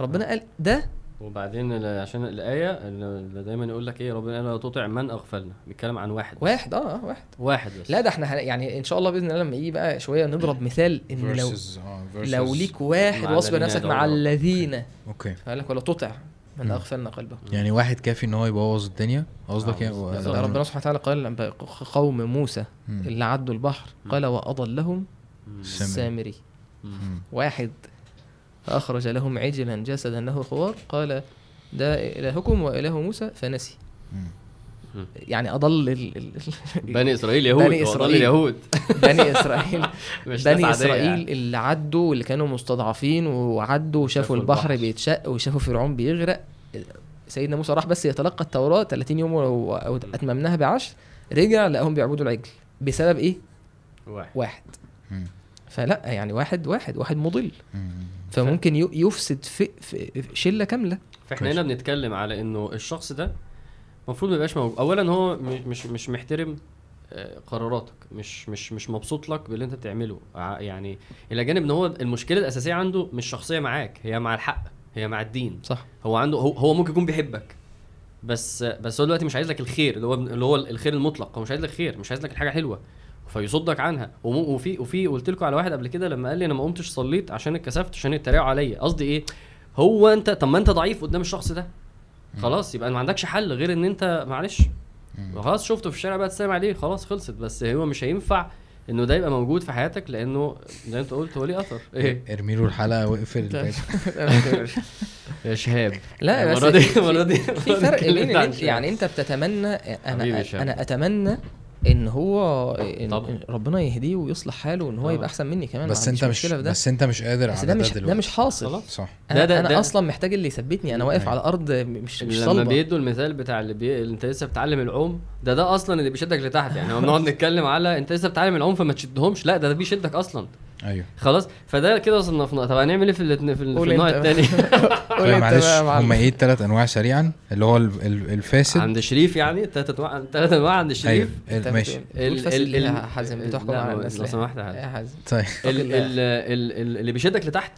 ربنا قال ده وبعدين ال- عشان الآية اللي دايما يقول لك إيه ربنا قال لا تطع من أغفلنا بيتكلم عن واحد بس. واحد آه آه، واحد واحد بس لا ده إحنا يعني إن شاء الله بإذن الله لما يجي بقى شوية نضرب مثال إن لو آه versus لو ليك واحد واصبر نفسك مع. الذين okay فقال لك ولا تطع من. أغفلنا قلبه يعني واحد كافي إن هو يبوظ الدنيا قصدك آه، يعني ده ربنا سبحانه وتعالى قال لما قوم موسى. اللي عدوا البحر قال وأضلهم مم. سامري. سامري مم. مم. واحد فأخرج لهم عجلا جسدا له خوار قال ده الهكم وإله موسى فنسي. يعني أضل ال... ال... بني إسرائيل يهود بني وأضل إسرائيل. اليهود بني إسرائيل مش بني إسرائيل يعني. اللي عدوا واللي كانوا مستضعفين وعدوا وشافوا شافوا البحر البحر. بيتشق وشافوا فرعون بيغرق سيدنا موسى راح بس يتلقى التوراة 30 يوم و- أو اتممناها بعشر رجع لقاهم بيعبدوا العجل بسبب إيه؟ واحد واحد مم. فلا يعني واحد واحد واحد مضل مم. فممكن ي- يفسد في, في شلة كاملة. فاحنا. هنا بنتكلم على إنه الشخص ده المفروض ما يبقاش موجود. اولا هو مش مش محترم آه، قراراتك. مش مش مش مبسوط لك باللي أنت بتعمله. ع- يعني إلى جانب إن هو المشكلة الأساسية عنده مش شخصية معاك. هي مع الحق. هي مع الدين. صح. هو عنده هو, هو ممكن يكون بيحبك. بس بس هو دلوقتي مش عايز لك الخير اللي هو اللي هو الخير المطلق. هو مش عايز لك خير مش عايز لك الحاجة حلوة. فيصدك عنها. وفي وفي قلت لكم على واحد قبل كده لما قال لي أنا ما قمتش صليت عشان اتكسفت عشان يتريقوا عليا. قصدي إيه؟ هو انت طب ما أنت ضعيف قدام الشخص ده. خلاص يبقى ما عندكش حل غير إن أنت معلش. خلاص شفته في الشارع بقى تسلم عليه خلاص خلصت. بس هو مش هينفع إنه ده يبقى موجود في حياتك لأنه زي ما أنت قلت هو ليه أثر. إيه؟ ارمي له الحلقة واقفل الباقي. يا شهاب. لا بس المره دي في- المره دي في فرق بين. يعني أنت بتتمنى أنا. أنا أتمنى إن هو إن طبعا. ربنا يهديه ويصلح حاله وإن هو طبعا. يبقى أحسن مني كمان بس ما عنديش أنت مش في ده. بس أنت مش قادر بس على ده ده مش ده مش حاصل. صح. أنا ده- ده- أنا ده- أصلا محتاج اللي يثبتني. أنا واقف أيوة. على أرض مش مش لما صلبة. بيدوا المثال بتاع اللي, بي... اللي أنت لسه بتتعلم العوم ده ده أصلا اللي بيشدك لتحت يعني. لما بنقعد نتكلم على أنت لسه بتتعلم العوم فما تشدهمش. لا ده ده بيشدك أصلا. أيوه. خلاص؟ فده كده صنفنا طب هنعمل إيه في الاتنين- في, ال- في النوع. الثاني قول طيب أنت معلش. هم إيه الثلاث أنواع سريعا؟ اللي هو ال- ال- الفاسد. عند شريف يعني؟ ثلاث أنواع ثلاث أنواع عند شريف؟ ال- ماشي. بتقول- بتقول فاسد ليه يا حازم بتحكم على الناس لو؟ سمحت يا حازم. طيب. ال-. ال- ال- ال- اللي بيشدك لتحت.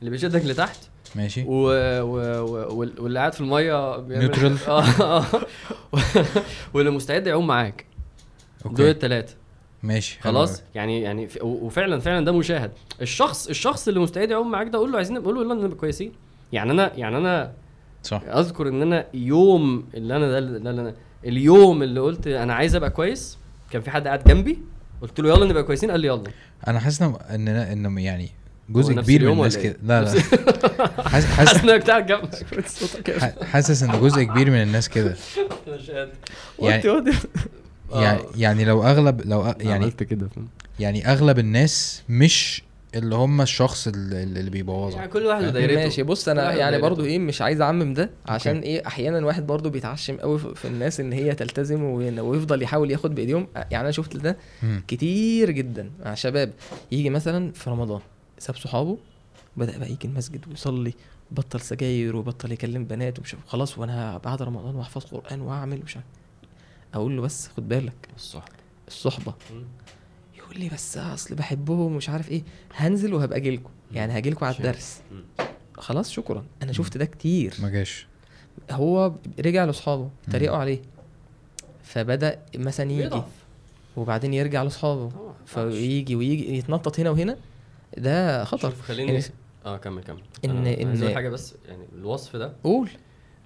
اللي بيشدك لتحت. ماشي. و... و... و... وال- واللي قاعد في المية Neutral. آه. واللي مستعد يعوم معاك. دول الثلاثه ماشي حلو خلاص؟ أوي. يعني يعني وفعلا فعلا ده مشاهد. الشخص الشخص اللي مستعد يعوم معاك ده قول له عايزين قول له يلا نبقى كويسين. يعني أنا يعني أنا صح. أذكر إن أنا يوم اللي أنا ده اللي أنا اليوم اللي قلت أنا عايز أبقى كويس كان في حد قاعد جنبي قلت له يلا نبقى كويسين قال لي يلا. أنا حاسس إن إن إن يعني جزء كبير من الناس ولا إيه؟ كده لا. لا حاسس حاسس انك قاعد جنبك. حاسس إن جزء كبير من الناس كده. يعني. يعني. يعني لو اغلب لو أ- يعني عملت كده يعني أغلب الناس مش اللي هم الشخص اللي, اللي بيبوظها يعني كل واحد ودايرته ماشي بص أنا يعني. برضو إيه مش عايز أعمم ده عشان أوكي. إيه أحيانا واحد برضو بيتعشم قوي في في الناس إن هي تلتزم ويفضل يحاول ياخد بإيديهم يعني أنا شفت ده. كتير جدا مع شباب يجي مثلا في رمضان ساب صحابه بدأ بقى يجي المسجد ويصلي بطل سجاير وبطل يكلم بنات ومش عارف- خلاص وأنا بعد رمضان واحفظ قرآن واعمل مش عارف أقول له بس خد بالك. الصح الصحبة. يقول لي بس أصل بحبهم ومش عارف إيه. هنزل وهبقى اجيلكم يعني هاجيلكم على شايف. الدرس. خلاص شكرا. أنا شفت ده كتير. ما جاش. هو رجع لأصحابه. تريقوا عليه. فبدأ مثلا يجي. وبعدين يرجع لأصحابه. فيجي ويجي. يتنطط هنا وهنا. ده خطر. شوف خليني يعني آه كمل كمل. عايز إن- أقول حاجة بس. يعني الوصف ده قول.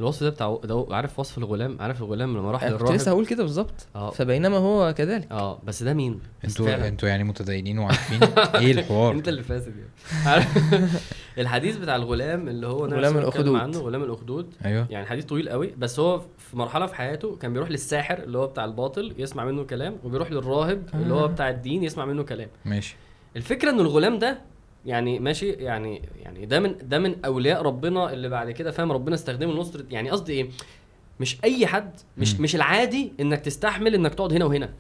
الوصف ده بتاع ده عارف وصف الغلام؟ عارف الغلام لما راح أنا كنت للراهب لسه هقول كده بالظبط. آه. فبينما هو كذلك. آه بس ده مين؟ أنتوا. أنتوا يعني متدينين وعارفين إيه الحوار. انت اللي فاسد يعني. عارف؟ الحديث بتاع الغلام اللي هو غلام الأخدود. عنه غلام الأخدود. أيوه. يعني حديث طويل قوي بس هو في مرحلة في حياته كان بيروح للساحر اللي هو بتاع الباطل يسمع منه كلام وبيروح للراهب اللي هو آه. بتاع الدين يسمع منه كلام. ماشي. الفكرة إن الغلام ده يعني ماشي يعني يعني ده من ده من أولياء ربنا اللي بعد كده فاهم؟ ربنا استخدمه لنصرة يعني قصدي إيه؟ مش أي حد مش. مش العادي إنك تستحمل إنك تقعد هنا وهنا.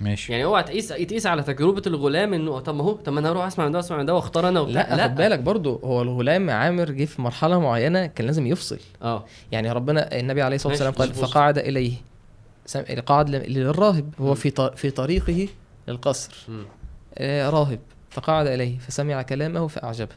ماشي. يعني اوعى تقيس تقيس على تجربة الغلام إنه طب ما هو طب ما أنا هروح أسمع من ده وأسمع من ده وأختار أنا وبتاع. لا خد بالك برضو هو الغلام عامر جه في مرحلة معينة كان لازم يفصل. آه. يعني ربنا النبي عليه الصلاة والسلام قال. فقعد إليه قعد للراهب هو. في في طريقه للقصر. آه، راهب. فقعد إليه فسمع كلامه فأعجبه.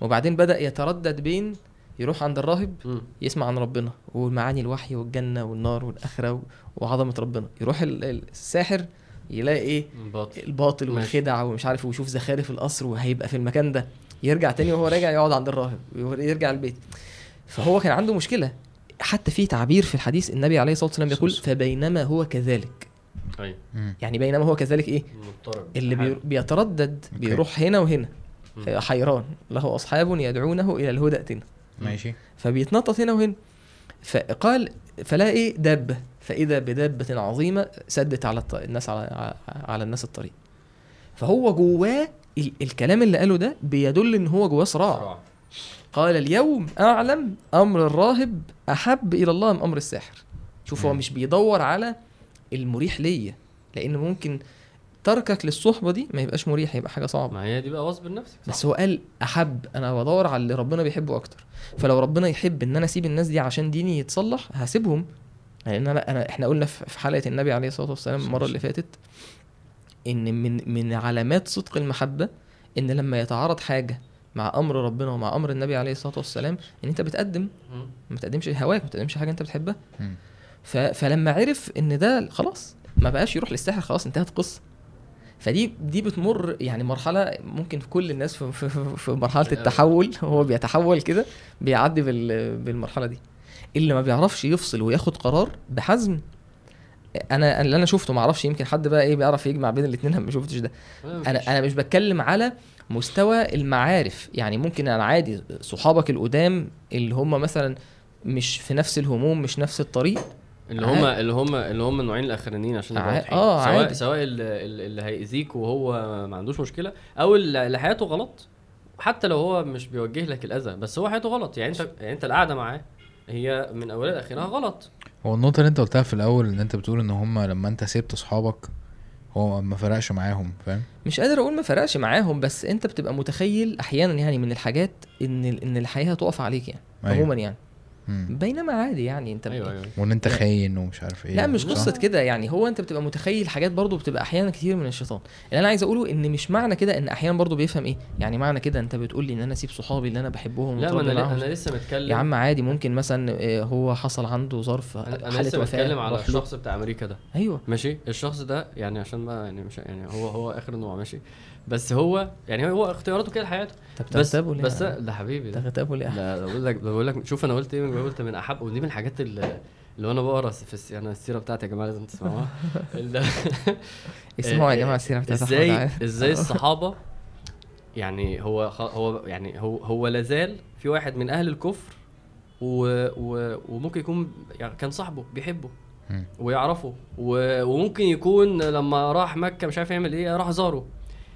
وبعدين بدأ يتردد بين يروح عند الراهب. يسمع عن ربنا ومعاني الوحي والجنة والنار والآخرة و- وعظمة ربنا. يروح ال- ال- الساحر يلاقي إيه؟ باطل الباطل ماشي. والخدع ومش عارف ويشوف زخارف القصر وهيبقى في المكان ده. يرجع تاني وهو راجع يقعد عند الراهب يرجع البيت. فهو كان عنده مشكلة. حتى في تعبير في الحديث النبي عليه الصلاة والسلام يقول فبينما هو كذلك. أيوه. مم. يعني بينما هو كذلك إيه؟ مضطرب. اللي بي- بيتردد okay. بيروح هنا وهنا. حيران. له أصحاب يدعونه إلى الهدى ائتنا ماشي. فبيتنطط هنا وهنا. فقال فلا إيه؟ دابه فإذا بدابه عظيمة سدت على الط... الناس على على الناس الطريق. فهو جواه ال... الكلام اللي قاله ده بيدل إن هو جواه صراع. صراع. قال اليوم أعلم أمر الراهب أحب إلى الله من أمر الساحر. شوف هو. مش بيدور على المريح ليا لأن ممكن تركك للصحبة دي ما يبقاش مريح يبقى حاجة صعبة. ما هي دي بقى غصب نفسك بس هو قال أحب أنا بدور على اللي ربنا بيحبه أكتر. فلو ربنا يحب إن أنا أسيب الناس دي عشان ديني يتصلح هسيبهم. لأن أنا, أنا إحنا قلنا في في حلقة النبي عليه الصلاة والسلام المرة اللي فاتت إن من من علامات صدق المحبة إن لما يتعارض حاجة مع أمر ربنا ومع أمر النبي عليه الصلاة والسلام إن أنت بتقدم. ما تقدمش هواك ما تقدمش حاجة أنت بتحبها. فلما عرف إن ده خلاص ما بقاش يروح للساحر خلاص انتهت القصة فدي دي بتمر يعني مرحلة ممكن في كل الناس في, في, في- مرحلة التحول هو بيتحول كده بيعدي بال... بالمرحلة دي. اللي ما بيعرفش يفصل وياخد قرار بحزم أنا اللي أنا شفته ما أعرفش يمكن حد بقى إيه بيعرف يجمع بين الاثنين أنا ما شفتش ده. أنا أنا مش بتكلم على مستوى المعارف. يعني ممكن أنا عادي صحابك القدام اللي هم مثلا مش في نفس الهموم مش نفس الطريق اللي هم. اللي هم اللي هم النوعين الأخرانيين عشان. آه، سواء عادي. سواء ال- ال- اللي هيأذيك وهو ما عندوش مشكلة أو اللي حياته غلط حتى لو هو مش بيوجه لك الأذى بس هو حياته غلط يعني انت يعني أنت القعدة معاه هي من أولها لآخرها غلط هو النقطة اللي أنت قلتها في الأول إن أنت بتقول إن هما لما أنت سبت صحابك هو ما فرقش معاهم فاهم؟ مش قادر أقول ما فرقش معاهم بس أنت بتبقى متخيل أحيانا يعني من الحاجات إن إن الحياة هتقف عليك يعني أيوة. عموما يعني. بينما عادي يعني انت أيوه أيوه. وإن أنت. خاين ومش عارف إيه. لا مش؟ قصة كده يعني هو أنت بتبقى متخيل حاجات برضو بتبقى أحيانا كتير من الشيطان. اللي أنا عايز أقوله إن مش معنى كده إن أحيانا برضو بيفهم إيه. يعني معنى كده أنت بتقول لي إن أنا أسيب صحابي اللي أنا بحبهم لا أنا. أنا لسه متكلم يا عم عادي ممكن مثلا آه، هو حصل عنده ظرف أنا أنا لسه بتكلم على. الشخص بتاع أمريكا ده. أيوه. ماشي؟ الشخص ده يعني عشان ما يعني مش يعني هو هو آخر نوع ماشي. بس هو يعني هو اختياراته كده لحياته. طب بس ليه بس ده حبيبي ده. تغتابه ليه لا بقول لك بقول لك شوف أنا قلت إيه من قلت من أحب ودي من الحاجات اللي اللي وأنا بقرأ في الس... أنا السيرة بتاعتي يا جماعة لازم تسمعوها. اسمعوا يا آه، جماعة السيرة بتاعت أحمد إزاي. إزاي الصحابة يعني هو خ- هو يعني هو هو لازال في واحد من أهل الكفر و و وممكن يكون يعني كان صاحبه بيحبه. ويعرفه و وممكن يكون لما راح مكة مش عارف يعمل إيه راح زاره.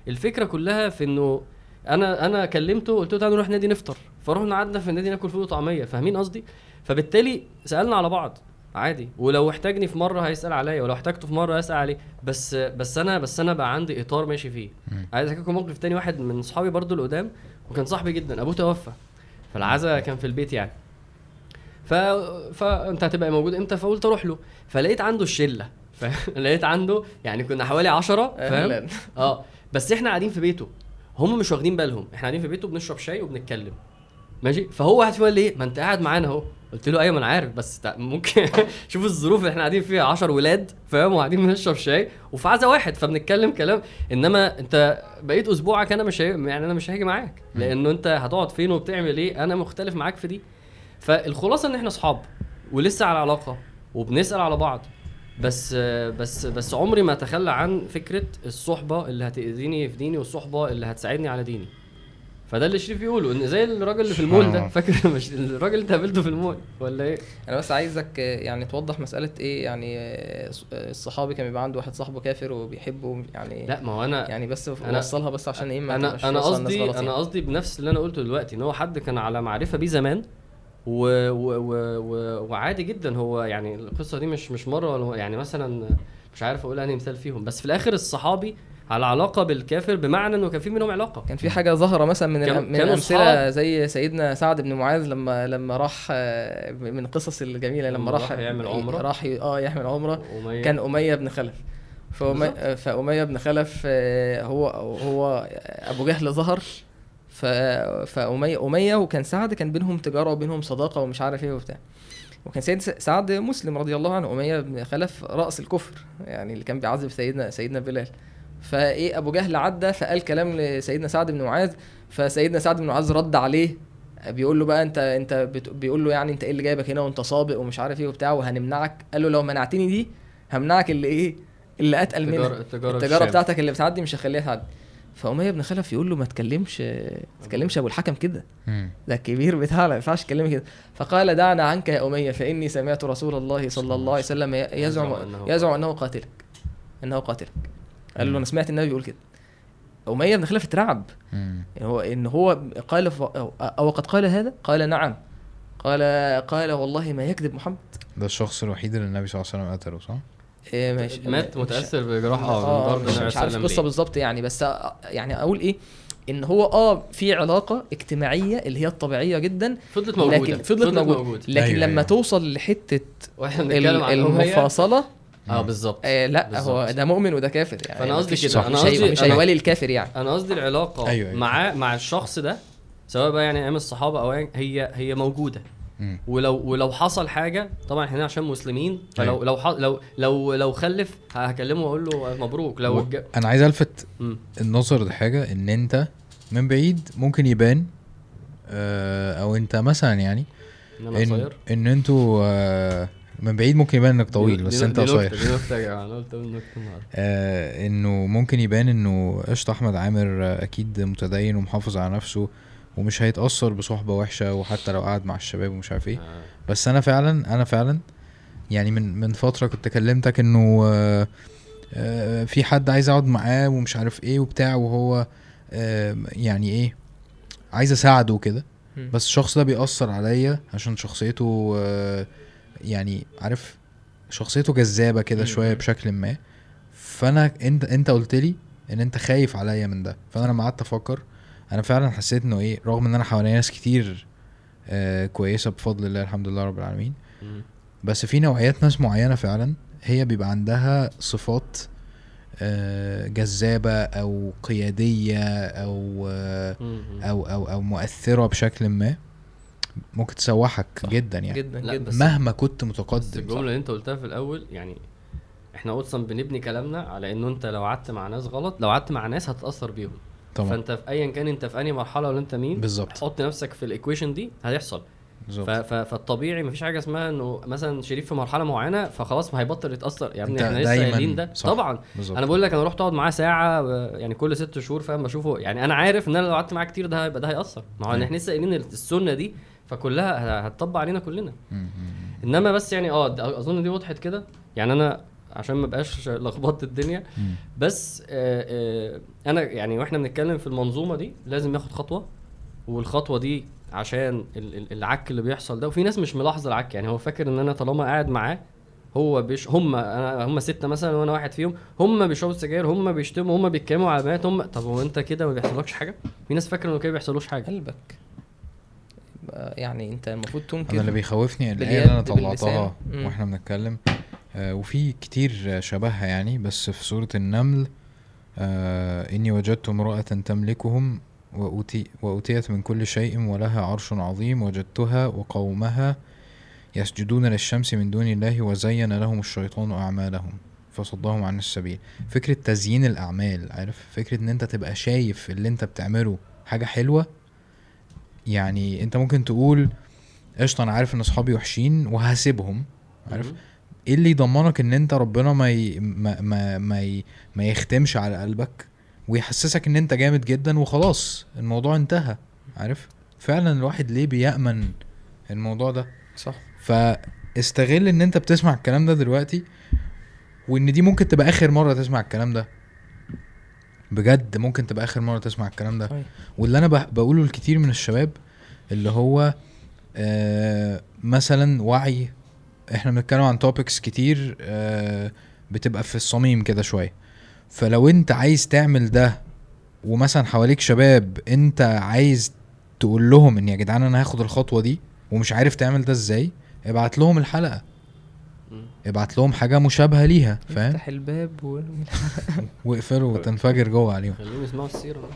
الفكرة كلها في إنه أنا أنا كلمته قلت له تعالى نروح نادي نفطر. فروحنا قعدنا في النادي ناكل فول وطعمية فاهمين قصدي؟ فبالتالي سألنا على بعض عادي. ولو احتاجني في مرة هيسأل عليا ولو احتاجته في مرة هيسأل عليه. بس بس أنا بس أنا بقى عندي إطار ماشي فيه. عايز أحكي لكم موقف تاني واحد من صحابي برضو القدام وكان صاحبي جدا أبوه توفى. فالعزا كان في البيت يعني. ف... فانت هتبقى موجود إمتى؟ فقلت أروح له. فلقيت عنده الشلة فلقيت عنده يعني كنا حوالي عشرة فاهم؟ أهلاً. آه. بس إحنا قاعدين في بيته. هم مش واخدين بالهم. إحنا قاعدين في بيته بنشرب شاي وبنتكلم. ماشي؟ فهو واحد فيهم قال لي إيه؟ ما انت قاعد معانا أهو. قلت له أيوه ما أنا عارف. بس ممكن شوف الظروف اللي إحنا قاعدين فيها. 10 ولاد فاهم؟ وقاعدين بنشرب شاي. وفي عزا واحد فبنتكلم كلام. إنما أنت بقيت أسبوعك أنا مش هي... يعني أنا مش هاجي معاك. لأنه أنت هتقعد فين وبتعمل إيه؟ أنا مختلف معاك في دي. فالخلاصة إن إحنا أصحاب ولسه على علاقة وبنسأل على بعض. بس بس بس عمري ما أتخلى عن فكرة الصحبة اللي هتأذيني في ديني والصحبه اللي هتساعدني على ديني فده اللي شريف بيقوله إن زي الراجل اللي في المول ده آه. فاكر مش الراجل اللي انت قابلته في المول ولا إيه؟ أنا بس عايزك يعني توضح مسألة إيه يعني الصحابي كان بيبقى عنده واحد صاحبه كافر وبيحبه يعني لا ما هو أنا يعني بس أنا- وصلها بس عشان إيه ما أنا أنا قصدي غلط أنا يعني. قصدي بنفس اللي أنا قلته دلوقتي إن هو حد كان على معرفة بيه زمان و و و وعادي جدا هو يعني القصة دي مش مش مرة ولا يعني مثلا مش عارف أقول أنهي مثال فيهم بس في الآخر الصحابي على علاقة بالكافر بمعنى إنه كان في منهم علاقة كان في حاجة ظاهرة مثلا من كان- من الأمثلة. زي سيدنا سعد بن معاذ لما لما راح من القصص الجميلة لما راح راح يعمل عمرة. راح ي- آه يعمل عمرة أمية. كان أمية بن خلف فأمي... بالظبط. فأمية بن خلف آه، هو هو أبو جهل ظهر ف... فأمية أمية وكان سعد كان بينهم تجارة وبينهم صداقة ومش عارف إيه وبتاع. وكان سيد سعد مسلم رضي الله عنه. أمية بن خلف رأس الكفر يعني اللي كان بيعذب سيدنا سيدنا بلال. فإيه أبو جهل عدى فقال كلام لسيدنا سعد بن معاذ. فسيدنا سعد بن معاذ رد عليه بيقول له بقى أنت أنت. بيقول له يعني أنت إيه اللي جايبك هنا وأنت سابق ومش عارف إيه وبتاع وهنمنعك. قال له لو منعتني دي همنعك اللي إيه اللي أتقل منها. التجاره الشام. بتاعتك اللي بتعدي مش هخليها تعدي. فأمية بن خلف يقول له ما تكلمش ما تكلمش أبو الحكم كده. ده الكبير بتاعنا ما ينفعش تكلمه كده. فقال دعنا عنك يا أمية فإني سمعت رسول الله صلى الله عليه وسلم يزعم يزعم أنه قاتلك. أنه قاتلك. قال له أنا سمعت النبي يقول كده. أمية بن خلف اترعب. يعني هو إن هو قال ف... أو قد قال هذا؟ قال نعم. قال قال والله ما يكذب محمد. ده الشخص الوحيد اللي النبي صلى الله عليه وسلم قتله صح؟ إيه مش مات متأثر بجراح آه مش, مش عارف القصة بالظبط يعني بس أ- يعني أقول إيه إن هو آه في علاقة اجتماعية اللي هي الطبيعية جدا فضلت موجودة لكن فضلت موجودة. لكن أيوة، لما أيوة. توصل لحتة. المفاصلة آه بالظبط آه لا هو بالظبط. ده مؤمن وده كافر يعني فأنا قصدي كده، هي- قصدي- مش هيوالي الكافر يعني أنا قصدي العلاقة أيوة، أيوة. مع مع الشخص ده سواء بقى يعني أيام الصحابة أو هي هي موجودة ولو ولو حصل حاجة طبعا إحنا عشان مسلمين فلو أيوة. لو ح- لو لو لو خلف هكلمه وأقول له مبروك لو و- الج... أنا عايز ألفت. النظر لحاجة إن أنت من بعيد ممكن يبان آه، أو أنت مثلا يعني إن إن إن أنتوا آه، من بعيد ممكن يبان إنك طويل بس أنت قصير. دي نكته يا جماعة أنا قلت أقول نكته النهارده. آه إنه ممكن يبان إنه قشطة أحمد عامر أكيد متدين ومحافظ على نفسه. ومش هيتأثر بصحبة وحشة وحتى لو قعد مع الشباب ومش عارف إيه آه. بس أنا فعلا أنا فعلا يعني من من فترة كنت كلمتك إنه آه آه في حد عايز أقعد معاه ومش عارف إيه وبتاع وهو يعني إيه عايز أساعده وكده مم. بس الشخص ده بيأثر عليا عشان شخصيته يعني عارف شخصيته جذابة كده مم. شوية بشكل ما فأنا انت أنت قلت لي إن أنت خايف عليا من ده فأنا لما قعدت أفكر أنا فعلا حسيت إنه إيه رغم إن أنا حواليا ناس كتير آه كويسة بفضل الله الحمد لله رب العالمين. بس في نوعيات ناس معينة فعلا هي بيبقى عندها صفات آه، جذابة أو قيادية أو آه، مم. أو أو أو مؤثرة بشكل ما ممكن تسوحك صح. جدا يعني جدا لا، جدا بس- مهما كنت بس متقدم الجملة اللي أنت قلتها في الأول يعني إحنا أصلا بنبني كلامنا على انه أنت لو قعدت مع ناس غلط لو قعدت مع ناس هتتأثر بيهم طبعا. فانت في ايا كان أنت في أنهي مرحلة ولا أنت مين بالظبط. حط نفسك في الإيكويشن دي هيحصل. بالظبط. فالطبيعي مفيش حاجة اسمها إنه مثلا شريف في مرحلة معينة فخلاص ما هيبطل يتأثر. يا ابني إحنا لسه قايلين ده. صح. طبعا. بالظبط. أنا بقول لك أنا رحت أقعد معاه ساعة يعني كل ست شهور فاهم؟ بشوفه. يعني أنا عارف إن أنا لو قعدت معاه كتير ده هيبقى ده هيأثر. ما هو. إحنا لسه قايلين السنة دي فكلها هتطبق علينا كلنا. إنما بس يعني آه أظن دي وضحت كده. يعني أنا عشان ما بقاش لخبطت الدنيا. بس آه آه أنا يعني وإحنا بنتكلم في المنظومة دي لازم ياخد خطوة والخطوة دي عشان ال- ال- العك اللي بيحصل ده وفي ناس مش ملاحظة العك يعني هو فاكر إن أنا طالما قاعد معاه هو بيش هم أنا هم ستة مثلا وأنا واحد فيهم هم بيشربوا سجاير هم بيشتموا هم بيتكلموا على بنات هم طب هو أنت كده ما بيحصلكش حاجة في ناس فاكرة إنه كده ما بيحصلوش حاجة قلبك يعني أنت المفروض تنكر أنا اللي بيخوفني الايه اللي أنا. طلعتها. وإحنا بنتكلم وفي كتير شبهها يعني بس في سورة النمل آه إني وجدت امرأة تملكهم وأوتي وأوتيت من كل شيء ولها عرش عظيم وجدتها وقومها يسجدون للشمس من دون الله وزين لهم الشيطان أعمالهم فصدهم عن السبيل. فكرة تزيين الأعمال عارف؟ فكرة إن أنت تبقى شايف اللي أنت بتعمله حاجة حلوة يعني أنت ممكن تقول قشطة أنا عارف إن أصحابي وحشين وهسيبهم عارف. إيه اللي يضمنك إن أنت ربنا ما ي... ما ما ما, ي... ما يختمش على قلبك ويحسسك إن أنت جامد جدا وخلاص الموضوع انتهى عارف؟ فعلا الواحد ليه بيأمن الموضوع ده. صح. فاستغل إن أنت بتسمع الكلام ده دلوقتي وإن دي ممكن تبقى آخر مرة تسمع الكلام ده. بجد ممكن تبقى آخر مرة تسمع الكلام ده. واللي أنا بقوله لكتير من الشباب اللي هو آه مثلا وعي إحنا بنتكلم عن توبكس كتير آه بتبقى في الصميم كده شوية فلو انت عايز تعمل ده ومثلا حواليك شباب انت عايز تقول لهم ان يا جدعان أنا هاخد الخطوة دي ومش عارف تعمل ده إزاي ابعت لهم الحلقة. ابعت لهم حاجة مشابهة ليها فاهم افتح الباب و... واقفلوا وتنفجر جوه عليهم خليهم يسمعوا السيرة.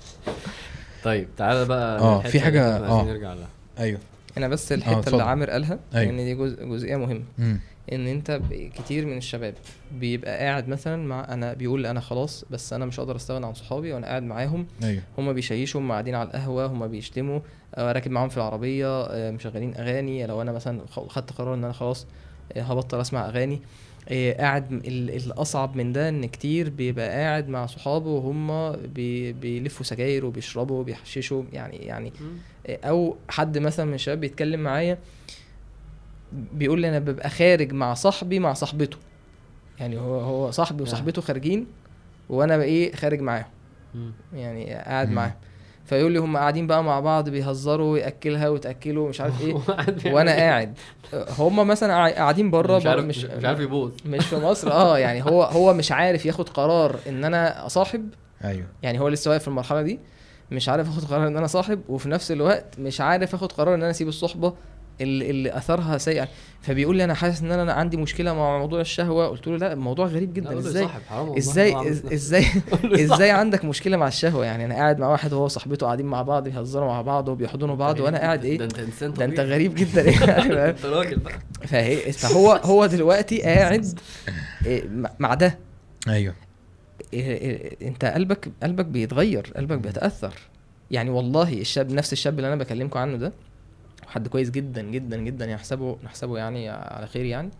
طيب تعالى بقى آه، في عايزين آه. نرجع لها أيوه أنا بس آه، الحتة. اللي عامر قالها أيوه. لأن دي جزء جزئية مهمة مم. إن أنت كتير من الشباب بيبقى قاعد مثلا مع أنا بيقول أنا خلاص بس أنا مش هقدر أستغنى عن صحابي وأنا قاعد معاهم أيوه هما بيشيشوا هما قاعدين على القهوة هما بيشتموا آه، راكب معاهم في العربية آه، مشغلين أغاني لو أنا مثلا خدت قرار إن أنا خلاص آه، هبطل أسمع أغاني آه، قاعد م- ال- الأصعب من ده إن كتير بيبقى قاعد مع صحابه وهم بي بيلفوا سجاير وبيشربوا وبيحششوا يعني يعني آه، أو حد مثلا من الشباب بيتكلم معايا بيقول لي أنا ببقى خارج مع صاحبي مع صاحبته. يعني هو هو صاحبي وصاحبته خارجين وأنا بقى إيه خارج معاهم. يعني قاعد. معاهم. فيقول لي هم قاعدين بقى مع بعض بيهزروا ويأكلها وتاكله مش عارف إيه. واحد بيعمل وأنا إيه؟ قاعد. هم مثلا قاع- قاعدين بره مش عارف مش مش عارف يبوظ. مش في مصر. آه يعني هو هو مش عارف ياخد قرار إن أنا أصاحب. أيوه. يعني هو لسه واقف في المرحلة دي. مش عارف اخد قرار إن أنا صاحب وفي نفس الوقت مش عارف اخد قرار إن أنا أسيب الصحبة. اللي, اللي أثرها سيئا فبيقول لي أنا حاسس إن أنا عندي مشكلة مع موضوع الشهوة. قلت له لا الموضوع غريب جدا. إزاي إزاي إزاي إزاي. عندك مشكلة مع الشهوة؟ يعني أنا قاعد مع واحد وهو وصاحبته قاعدين مع بعض بيهزروا مع بعض وبيحضنوا بعض وأنا قاعد ده إيه؟ انت إنسان ده أنت. غريب جدا. يعني؟ أنت راجل بقى. فهي فهو هو دلوقتي قاعد إيه، مع- ده. أيوه. إيه إيه أنت قلبك قلبك بيتغير قلبك بيتأثر. يعني والله الشاب نفس الشاب اللي أنا بكلمكم عنه ده حد كويس جدا جدا جدا يحسبه نحسبه يعني على خير يعني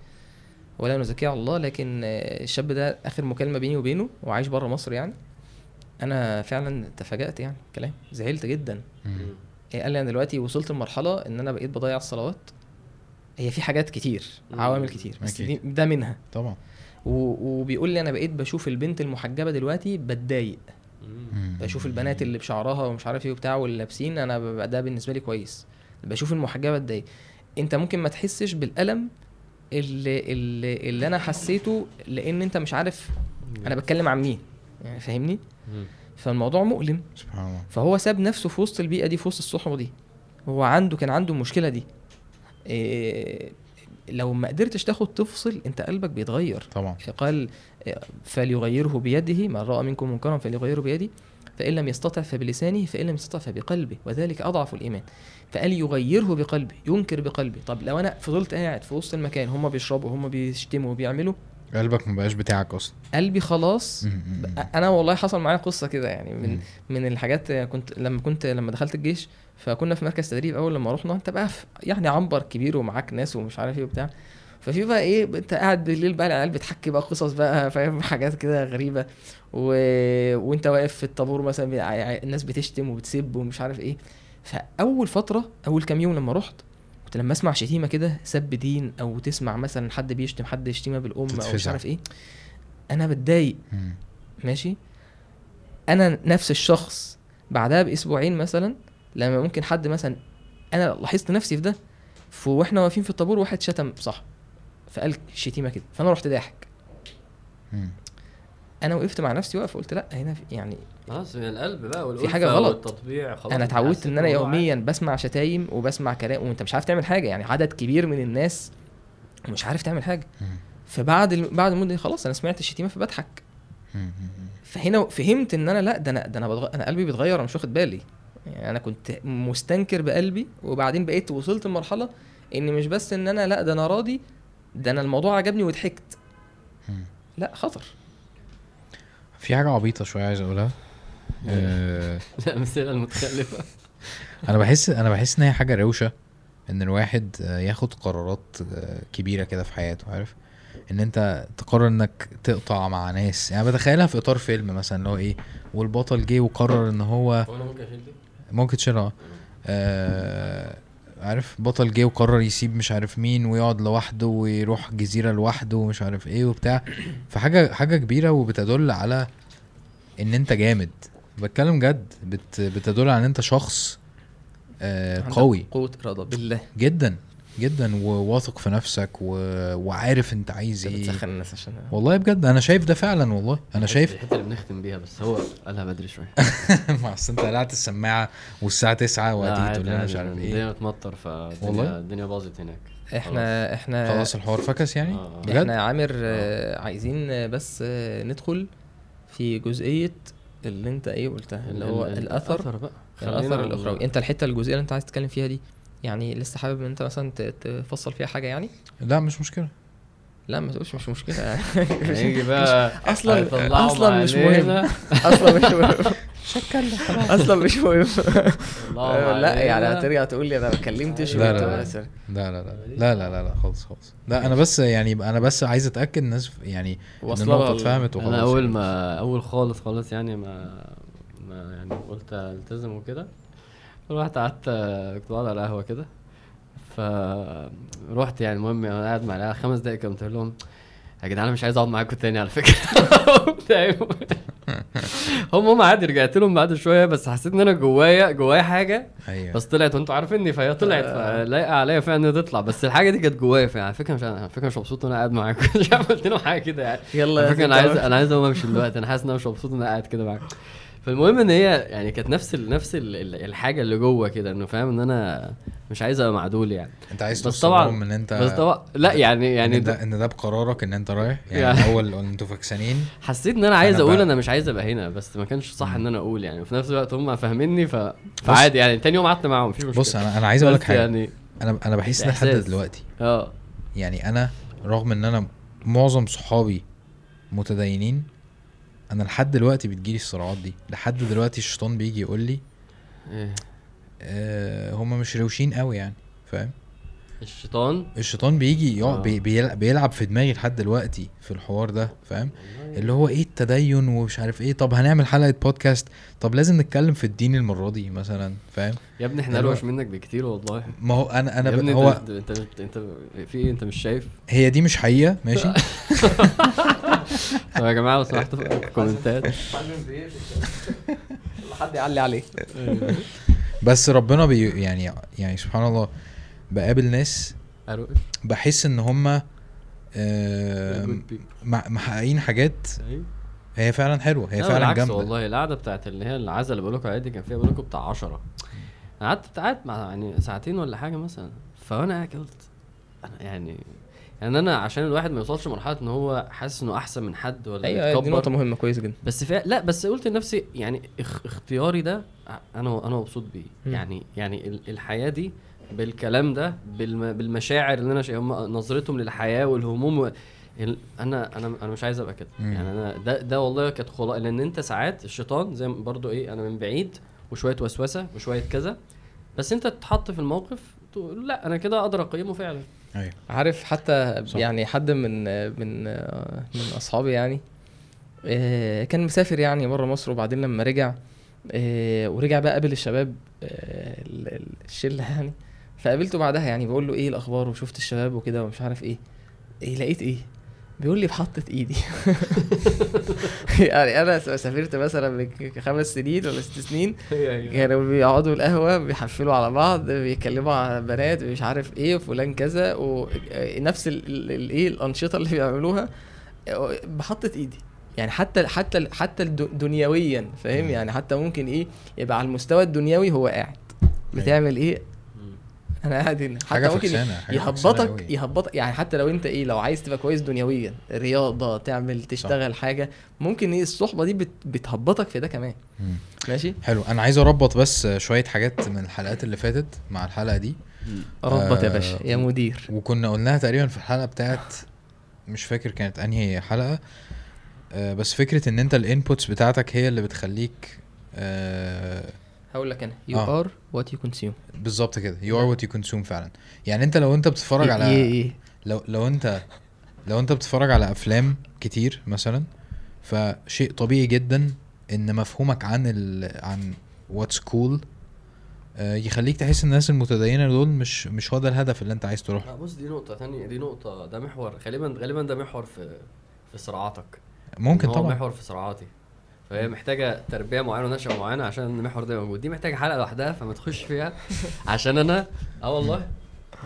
ولا نزكية على الله لكن الشاب ده آخر مكالمة بيني وبينه وعايش بره مصر يعني أنا فعلا تفاجأت يعني كلام زعلت جدا. إيه قال لي أنا دلوقتي وصلت لمرحلة إن أنا بقيت بضيع الصلوات هي في حاجات كتير. عوامل كتير بس. دي ده منها طبعا وبيقول لي أنا بقيت بشوف البنت المحجبة دلوقتي بتضايق. بشوف البنات اللي بشعرها ومش عارف إيه وبتاع واللي لابسين أنا ده بالنسبة لي كويس بشوف المحجبه اتضايق انت ممكن ما تحسش بالألم اللي اللي, اللي أنا حسيته لأن أنت مش عارف أنا بتكلم عن مين. يعني فاهمني. فالموضوع مؤلم. سبحان الله. فهو ساب نفسه في وسط البيئة دي في وسط الصحبة دي. هو عنده كان عنده المشكلة دي. إيه لو ما قدرتش تاخد تفصل أنت قلبك بيتغير. طبعا. قال فليغيره بيده من رأى منكم منكرا فليغيره بيده. فإن لم يستطع فبلسانه فإن لم يستطع فبقلبه وذلك أضعف الإيمان. فقال يغيره بقلبه ينكر بقلبه. طب لو أنا فضلت قاعد في وسط المكان هم بيشربوا هم بيشتموا وبيعملوا قلبك ما بقاش بتاعك أصلا. قلبي خلاص. أنا والله حصل معايا قصة كده يعني من مم. من الحاجات كنت لما كنت لما دخلت الجيش فكنا في مركز تدريب أول لما رحنا أنت بقى يعني عنبر كبير ومعاك ناس ومش عارف إيه وبتاع. ففي بقى إيه أنت قاعد بالليل بقى العيال بتحكي بقى قصص بقى فاهم؟ حاجات كده غريبة. و... وانت واقف في الطابور مثلا بي- الناس بتشتم وبتسب ومش عارف إيه فأول فترة أول كام يوم لما رحت كنت لما أسمع شتيمة كده سب دين أو تسمع مثلا حد بيشتم حد شتيمه بالأم أو مش. عارف إيه أنا بتضايق. ماشي أنا نفس الشخص بعدها بأسبوعين مثلا لما ممكن حد مثلا أنا لاحظت نفسي في ده وإحنا واقفين في الطابور واحد شتم صح فقال شتيمة كده فأنا رحت ضاحك. أنا وقفت مع نفسي واقف قلت لأ هنا في يعني خلاص من القلب بقى والألفة حاجة غلط. والتطبيع خلاص أنا اتعودت إن أنا يوميا بسمع شتايم وبسمع كلام وأنت مش عارف تعمل حاجة يعني عدد كبير من الناس ومش عارف تعمل حاجة. فبعد بعد المدة دي خلاص أنا سمعت الشتيمة فبضحك. فهنا فهمت إن أنا لأ ده أنا ده أنا بتغ... أنا قلبي بيتغير أنا مش واخد بالي يعني أنا كنت مستنكر بقلبي وبعدين بقيت وصلت لمرحلة إن مش بس إن أنا لأ ده أنا راضي ده أنا الموضوع عجبني وضحكت. لأ خطر في حاجة عبيطة شوية عايز أقولها. آه، الأمثلة المتخلفة أنا بحس أنا بحس إن هي حاجة روشة إن الواحد آه، ياخد قرارات آه، كبيرة كده في حياته عارف؟ إن أنت تقرر إنك تقطع مع ناس. يعني بتخيلها في إطار فيلم مثلا اللي هو إيه والبطل جه وقرر إن هو ممكن أشيل دي؟ ممكن تشيلها آه عارف بطل جه وقرر يسيب مش عارف مين ويقعد لوحده ويروح جزيرة لوحده ومش عارف إيه وبتاع. فحاجة حاجة كبيرة وبتدل على إن أنت جامد. بتكلم جد بت بتدل على إن أنت شخص آه قوي. قوة إرادة بالله. جدا. جدا وواثق في نفسك و... وعارف أنت عايز انت إيه. بتسخن الناس عشان والله بجد أنا شايف ده فعلا والله. أنا شايف الحتة اللي بنختم بيها بس هو قالها بدري شوية. ما أصل أنت قلعت السماعة والساعة 9 لا، وهتيجي تقول لنا مش عارف إيه. الدنيا بتمطر؟ فالدنيا الدنيا باظت هناك. إحنا إحنا خلاص الحوار فكس يعني؟ آه. بجد؟ إحنا يا عامر آه، عايزين آه، بس آه، ندخل في جزئية اللي أنت إيه قلتها اللي هو ال- ال- الأثر بقى. الأثر الأخروي. أنت الحتة الجزئية اللي أنت عايز تتكلم فيها دي؟ يعني لسه حابب إن أنت مثلا تفصل فيها حاجة يعني؟ لا مش مشكلة. لا ما تقولش مش مشكلة. يعني هيجي بقى أصلاً- هيطلعوا أصلاً مش معانينا. أصلا مش مهم. شكل خلاص أصلا مش مهم. لا يعني. هترجع تقول لي أنا ما اتكلمتش لا، لا، لا. لا لا لا لا لا لا خالص خالص. لا أنا بس يعني أنا بس عايز أتأكد الناس يعني إن النقطة اتفهمت وخلاص أنا أول يعني. ما أول خالص خالص يعني ما ما يعني قلت ألتزم وكده. رحت قعدت كنت بقعد على القهوة كده. فروحت يعني المهم أنا قاعد مع العيال خمس دقايق قلت لهم يا جدعان أنا مش عايز أقعد معاكم تاني على فكرة. هم هم عادي رجعت لهم بعد شوية بس حسيت إن أنا جوايا جوايا حاجة أيوه. بس طلعت وأنتوا عارفيني فهي طلعت آه. فلايقة عليا فعلا إنها تطلع. بس الحاجة دي كانت جوايا فعلا. على فكرة مش على فكرة مش مبسوط ان أنا قاعد معاكم. مش عارف قلت لهم حاجة كده يعني. يلا فكرة أنا. عايز أنا عايز أقوم أمشي دلوقتي. أنا حاسس إن أنا مش مبسوط ان أنا قاعد كده معاك فالمهم إن هي يعني كانت نفس ال نفس ال ال- الحاجة اللي جوه كده إنه فاهم إن أنا مش عايز أبقى معدول يعني. أنت عايز بس طبعا إن أنت بس طبعا لا يعني يعني إن ده إن ده بقرارك إن أنت رايح؟ يعني يعني- الأول أنتوا فكسانين حسيت إن أنا عايز أنا أقول بقى- أنا مش عايز أبقى هنا بس ما كانش صح إن أنا أقول يعني. وفي نفس الوقت هم فاهميني ف... فعادي يعني. تاني يوم قعدت معاهم مفيش مشكلة. بص أنا أنا عايز أقول لك حاجة. يعني أنا أنا بحس إن لحد. دلوقتي آه. يعني أنا رغم إن أنا معظم صحابي متدينين أنا لحد دلوقتي بتجيلي الصراعات دي لحد دلوقتي الشيطان بيجي يقول لي إيه. آه هم مش روشين قوي يعني فاهم الشيطان. الشيطان بيجي يقعد آه. بي بيلعب, بيلعب في دماغي لحد دلوقتي في الحوار ده فاهم؟ اللي هو إيه التدين ومش عارف إيه. طب هنعمل حلقة بودكاست طب لازم نتكلم في الدين المرة دي مثلا فاهم؟ يا ابني إحنا أروش منك بكتير والله. ما هو أنا أنا يا. ابني هو انت انت انت, أنت في إيه؟ أنت مش شايف؟ هي دي مش حقيقة ماشي؟ طب يا جماعة لو سمحتوا في الكومنتات. حد يعلي عليه. بس ربنا بي يعني يعني سبحان الله بقابل ناس أروش. بحس إن هم. محققين حاجات أيوة. هي فعلا حلوة هي لا فعلا جامدة والله القعدة بتاعت اللي هي العزا اللي بقول لكم عليها دي كان فيها بقول لكم بتاع 10 أنا قعدت قعدت مع يعني ساعتين ولا حاجة مثلا فأنا قاعد قلت أنا يعني يعني أنا عشان الواحد ما يوصلش لمرحلة إن هو حاسس إنه أحسن من حد ولا أيوه دي يتكبر. نقطة مهمة كويس جدا بس فا... لا بس قلت لنفسي يعني اخ... اختياري ده أنا أنا مبسوط بيه. يعني يعني ال- الحياة دي بالكلام ده بالم... بالمشاعر اللي أنا شا... هم نظرتهم للحياة والهموم و... أنا أنا أنا مش عايز أبقى كده مم. يعني أنا ده ده والله كانت خلاص لأن أنت ساعات الشيطان زي برضو إيه أنا من بعيد وشوية وسوسة وشوية كذا بس أنت تتحط في الموقف تقول لأ أنا كده أقدر أقيمه فعلا أيوه عارف حتى صح. يعني حد من من من أصحابي يعني آه، كان مسافر يعني بره مصر وبعدين لما رجع آه، ورجع بقى قابل الشباب آه، ال- ال- الشلة يعني فقابلته بعدها يعني بقول له إيه الأخبار وشفت الشباب وكده ومش عارف إيه. إيه لقيت إيه؟ بيقول لي بحطت إيدي. يعني أنا سافرت مثلا من خمس سنين ولا ست سنين. كانوا بيقعدوا القهوة بيحفلوا على بعض بيتكلموا على بنات مش عارف إيه فلان كذا ونفس الايه الأنشطة اللي بيعملوها. بحطت إيدي. يعني حتى حتى حتى دنيويا فاهم. يعني حتى ممكن إيه يبقى على المستوى الدنيوي هو قاعد. بتعمل إيه؟ أنا قاعد هنا. حتى ممكن يهبطك. يهبطك يعني حتى لو انت إيه لو عايز تبقى كويس دنيويا رياضة تعمل تشتغل حاجة ممكن إيه الصحبة دي بت بتهبطك في ده كمان. مم. ماشي؟ حلو. أنا عايز أربط بس شوية حاجات من الحلقات اللي فاتت مع الحلقة دي. ربط يا آه، باشا يا مدير. وكنا قلناها تقريبا في الحلقة بتاعت مش فاكر كانت أنهي حلقة. آه، بس فكرة إن أنت ال inputs بتاعتك هي اللي بتخليك آه، هقول لك أنا. You آه. are what you consume بالظبط كده. You are what you consume فعلا. يعني أنت لو أنت بتتفرج على إيه إيه. لو لو أنت لو أنت بتتفرج على أفلام كتير مثلا فشيء طبيعي جدا إن مفهومك عن ال عن what's cool يخليك تحس إن الناس المتدينة دول مش مش هو ده الهدف اللي أنت عايز تروح له. بص دي نقطة تانية. دي نقطة ده محور. غالبا غالبا ده محور في في صراعاتك. ممكن طبعا. محور في صراعاتي. فهي محتاجة تربية معينة ونشأة معينة عشان المحور ده موجود. دي محتاجة حلقة لوحدها فما تخش فيها. عشان أنا آه والله.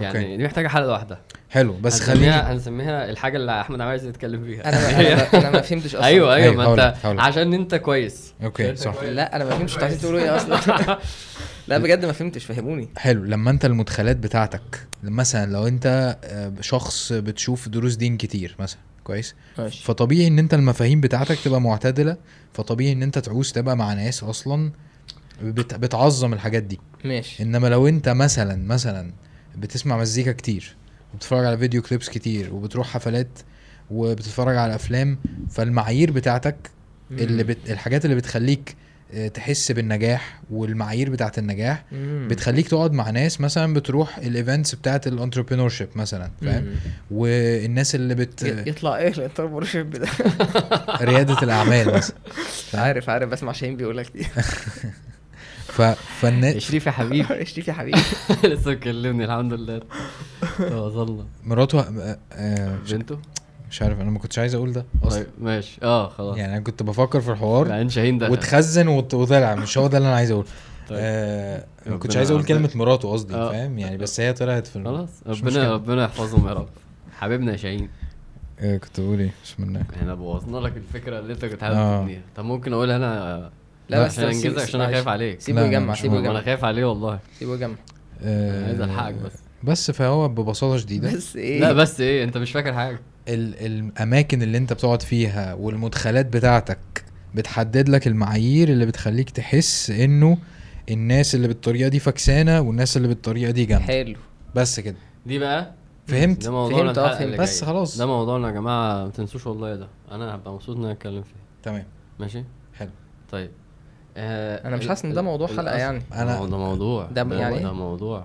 يعني. دي محتاجة حلقة لوحدها. حلو بس هنسميها- خليني هنسميها الحاجة اللي أحمد عايز يتكلم فيها أنا أنا, أنا ما فهمتش أصلا. أيوه أيوه أيوة، ما أنت. عشان أنت كويس. أوكي أنت صح. كويس. لا أنا ما فهمتش أنتوا عايزين تقولوا إيه أصلا. لا بجد ما فهمتش فهموني. حلو لما أنت المدخلات بتاعتك مثلا لو أنت آه، شخص بتشوف دروس دين كتير مثلا كويس؟ ماشي. فطبيعي إن أنت المفاهيم بتاعتك تبقى معتدلة فطبيعي إن أنت تعوز تبقى مع ناس أصلا بت... بتعظم الحاجات دي. ماشي. إنما لو أنت مثلا مثلا بتسمع مزيكا كتير وبتتفرج على فيديو كليبس كتير وبتروح حفلات وبتتفرج على أفلام فالمعايير بتاعتك اللي بت... الحاجات اللي بتخليك آه، تحس بالنجاح والمعايير بتاعت النجاح مم. بتخليك تقعد مع ناس مثلا بتروح ال events بتاعت ال entrepreneurship مثلا فاهم. والناس اللي بت يطلع إيه ال entrepreneurship ده؟ ريادة الأعمال مثلا عارف عارف بسمع شاهين بيقول لك دي. ف... فالناس شريف يا حبيبي. شريف يا حبيبي. لسه مكلمني الحمد لله. وصلنا مراته آه، مش- بنته؟ مش عارف أنا ما كنتش عايز أقول ده أصلا. طيب ماشي. آه خلاص. يعني أنا كنت بفكر في الحوار بعدين شاهين دخل واتخزن وط- وطلع مش هو ده اللي أنا عايز اقوله طيب. آه ما كنتش عايز أقول. كلمة مراته قصدي آه. فاهم؟ يعني بس هي طلعت في خلاص مش ربنا. ربنا يحفظهم يا رب. حبيبنا يا شاهين. آه كنت بقول إيه؟ بسم الله إحنا بوظنا لك الفكرة اللي أنت كنت حابب آه. تبنيها. طب ممكن أقولها أنا؟ لا بس عشان انجزك عشان أنا. خايف عليك. سيبه يجمع سيبه مهم. أنا يجمع. خايف عليه والله. سيبه يجمع. آه عايز ألحقك بس. بس فهو ببساطة شديدة. بس إيه؟ لا بس إيه؟ أنت مش فاكر حاجة. ال- الأماكن اللي أنت بتقعد فيها والمدخلات بتاعتك بتحدد لك المعايير اللي بتخليك تحس إنه الناس اللي بالطريقة دي فكسانه والناس اللي بالطريقة دي جامدة. حلو. بس كده. دي بقى؟ فهمت؟ ده موضوعنا فهمت، آه، فهمت. بس. خلاص. ده موضوعنا يا جماعة ما تنسوش والله ده. أنا هبقى مبسوط إن أنا أتكلم فيه. تمام. ماشي؟ حلو. طيب. آه أنا مش حاسس إن ده موضوع حلقة الأصل- يعني. مو- ده موضوع ده يعني ده؟ موضوع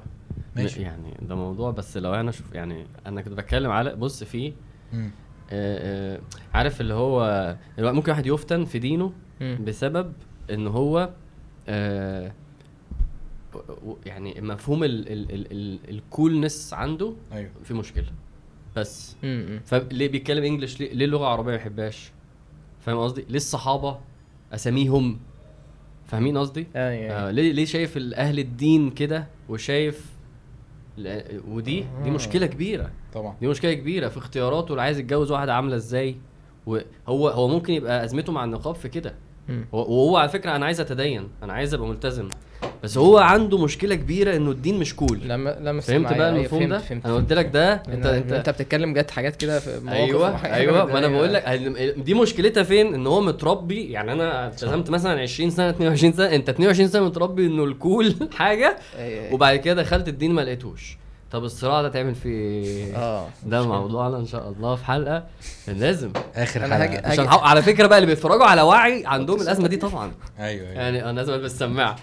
ماشي. يعني ده موضوع بس لو أنا شوف يعني أنا كنت بتكلم على بص فيه. آه، آه، عارف اللي هو ممكن واحد يفتن في دينه مم. بسبب إن هو آه، يعني مفهوم ال- ال- ال- ال- الكولنس عنده أيوه في مشكلة بس مم. فليه بيتكلم إنجلش ليه, ليه اللغة العربيه ما يحبهاش فاهم قصدي ليه الصحابة أساميهم فاهمين قصدي؟ أيوه آه ليه ليه شايف أهل الدين كده وشايف ودي؟ دي آه. مشكلة كبيرة. طبعا. دي مشكلة كبيرة في اختياراته اللي عايز يتجوز واحدة عاملة إزاي؟ وهو هو ممكن يبقى أزمته مع النقاب في كده. وهو على فكرة أنا عايز أتدين أنا عايز أبقى ملتزم. بس هو عنده مشكلة كبيرة إنه الدين مش كول لما لما فهمت بقى أيوة، المفهوم ده؟ فهمت. أنا قلت لك ده انت انت أنت بتتكلم جت حاجات كده في مواقف أيوه أيوه. ما أنا. بقول لك دي مشكلتها فين؟ إن هو متربي يعني أنا التزمت مثلا 20 سنة 22 سنة أنت 22 سنة متربي إنه الكول حاجة أيوة. وبعد كده دخلت الدين ما لقيتوش طب الصراع ده تعمل فيه إيه؟ آه. ده موضوعنا إن شاء الله في حلقة. لازم. آخر أنا هاجي- حلقه عشان حق- على فكرة بقى اللي بيتفرجوا على وعي عندهم الأزمة دي طبعا. أيوه أيوه. يعني أنا لازم البس سماعه.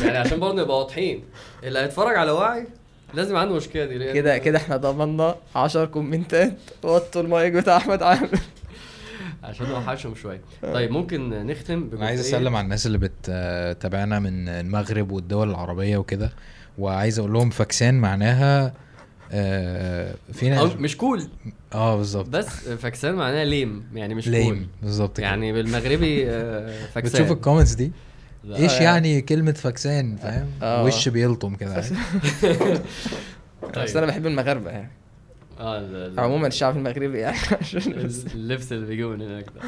يعني عشان برضه نبقى واضحين. اللي هيتفرج على وعي لازم عنده المشكلة دي كده كده إحنا ضمننا 10 كومنتات. وطوا المايك بتاع أحمد عامر. عشان نوحشهم شوية. طيب ممكن نختم أنا عايز أسلم على الناس اللي بتتابعنا من المغرب والدول العربية وكده. وعايز أقول لهم فاكسان معناها آه في ناس أو مش كول آه بالظبط بس فاكسان معناها ليم يعني مش ليم كول بالظبط كده. يعني بالمغربي آه، فاكسان بتشوف الكومنتس دي. إيش آه. يعني كلمة فاكسان فاهم آه. وش بيلطم كده عارف؟ بس أنا بحب المغاربة يعني آه عموما الشعب المغربي يعني. اللبس اللي بيجيبه من هناك ده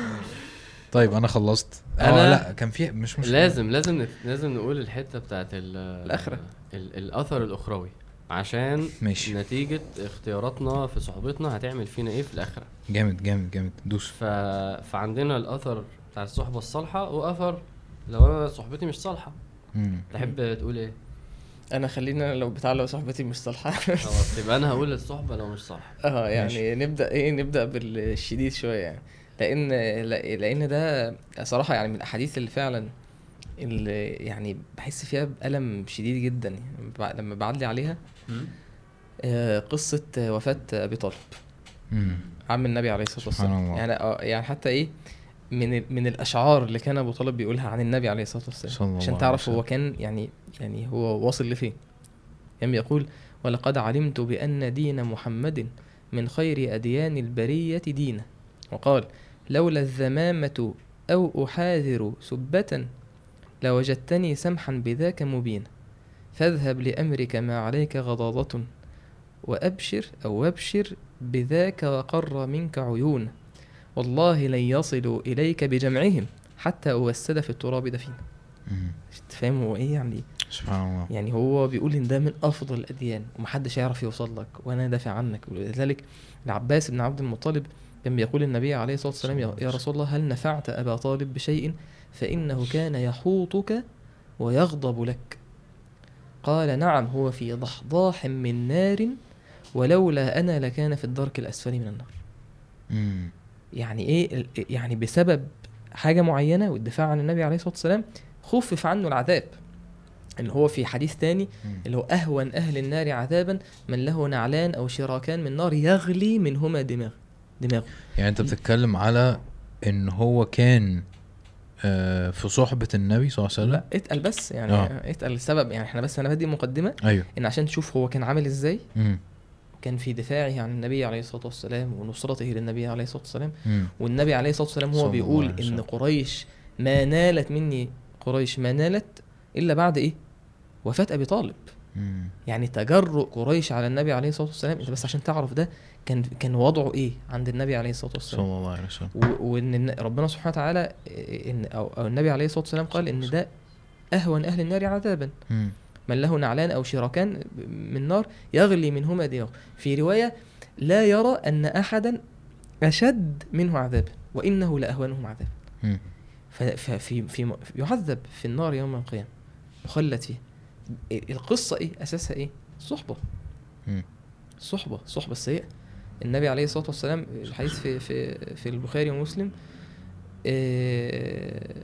طيب أنا خلصت. آه أنا- لا كان في مش مش لازم لازم لازم نقول الحتة بتاعت ال الآخرة. ال- الأثر الأخروي. عشان ماشي. نتيجة اختياراتنا في صحبتنا هتعمل فينا إيه في الأخرة. جامد جامد جامد. دوس. ف... فعندنا الأثر بتاع الصحبة الصالحة وأثر لو أنا صحبتي مش صالحة. مم. تحب تقول إيه؟ أنا خلينا لو بتاع لو صاحبتي مش صالحة. خلاص يبقى أنا هقول الصحبة لو مش صالحة. آه يعني ماشي. نبدأ إيه نبدأ بالشديد شوية يعني. لأن لا- لأن ده صراحة يعني من الأحاديث اللي فعلا اللي يعني بحس فيها بألم شديد جدا يعني لما بعدلي عليها. آه، قصة وفاة أبي طالب. عم النبي عليه الصلاة سبحان والسلام. يعني آه يعني حتى إيه من من الأشعار اللي كان أبو طالب بيقولها عن النبي عليه الصلاة صلى والسلام عشان تعرف هو. كان يعني يعني هو واصل لفين. يعني يقول ولقد علمت بأن دين محمد من خير أديان البرية دينا وقال لولا الذمامه أو أحاذر سبة لوجدتني سمحا بذاك مبينا فاذهب لأمرك ما عليك غضاضة وأبشر أو وابشر بذاك وقر منك عيون. والله لن يصلوا إليك بجمعهم حتى أوسد في التراب دفينا مم. تفهم هو إيه يعني؟ سبحان الله. يعني هو بيقول إن ده من أفضل الأديان ومحدش يعرف يوصل لك وأنا دافع عنك. ولذلك العباس بن عبد المطلب كان بيقول النبي عليه الصلاة والسلام يا رسول الله هل نفعت أبا طالب بشيء؟ فإنه كان يحوطك ويغضب لك. قال نعم هو في ضحضاح من نار ولولا أنا لكان في الدرك الأسفل من النار. مم. يعني إيه؟ ال- يعني بسبب حاجة معينة والدفاع عن النبي عليه الصلاة والسلام خفف عنه العذاب. اللي هو في حديث تاني. اللي هو أهون أهل النار عذابا من له نعلان أو شراكان من نار يغلي منهما دماغ دماغه يعني انت بتتكلم على ان هو كان آه، في صحبة النبي صلى الله عليه وسلم لا اتقل بس يعني آه. اتقل السبب يعني إحنا بس أنا بدي مقدمة أيوه إن عشان تشوف هو كان عامل إزاي مم. كان في دفاعه عن النبي عليه الصلاة والسلام ونصرته للنبي عليه الصلاة والسلام مم. والنبي عليه الصلاة والسلام هو بيقول إن. قريش ما نالت مني قريش ما نالت إلا بعد إيه وفاة أبي طالب مم. يعني تجرؤ قريش على النبي عليه الصلاة والسلام أنت بس عشان تعرف ده كان كان وضعه إيه عند النبي عليه الصلاة صلى والسلام الله عليه وسلم. وإن ربنا سبحانه وتعالى ان أو, أو النبي عليه الصلاة والسلام قال إن ده أهون أهل النار عذابا. من له نعلان أو شراكان من نار يغلي منهما دماغه في رواية لا يرى أن احدا أشد منه عذابا وإنه لأهونهم عذابا. ففي في يعذب في النار يوم القيامة. مخلد فيه. القصة إيه؟ أساسها إيه؟ الصحبه مم. الصحبه الصحبه السيئة. النبي عليه الصلاة والسلام الحديث في في في البخاري ومسلم آه،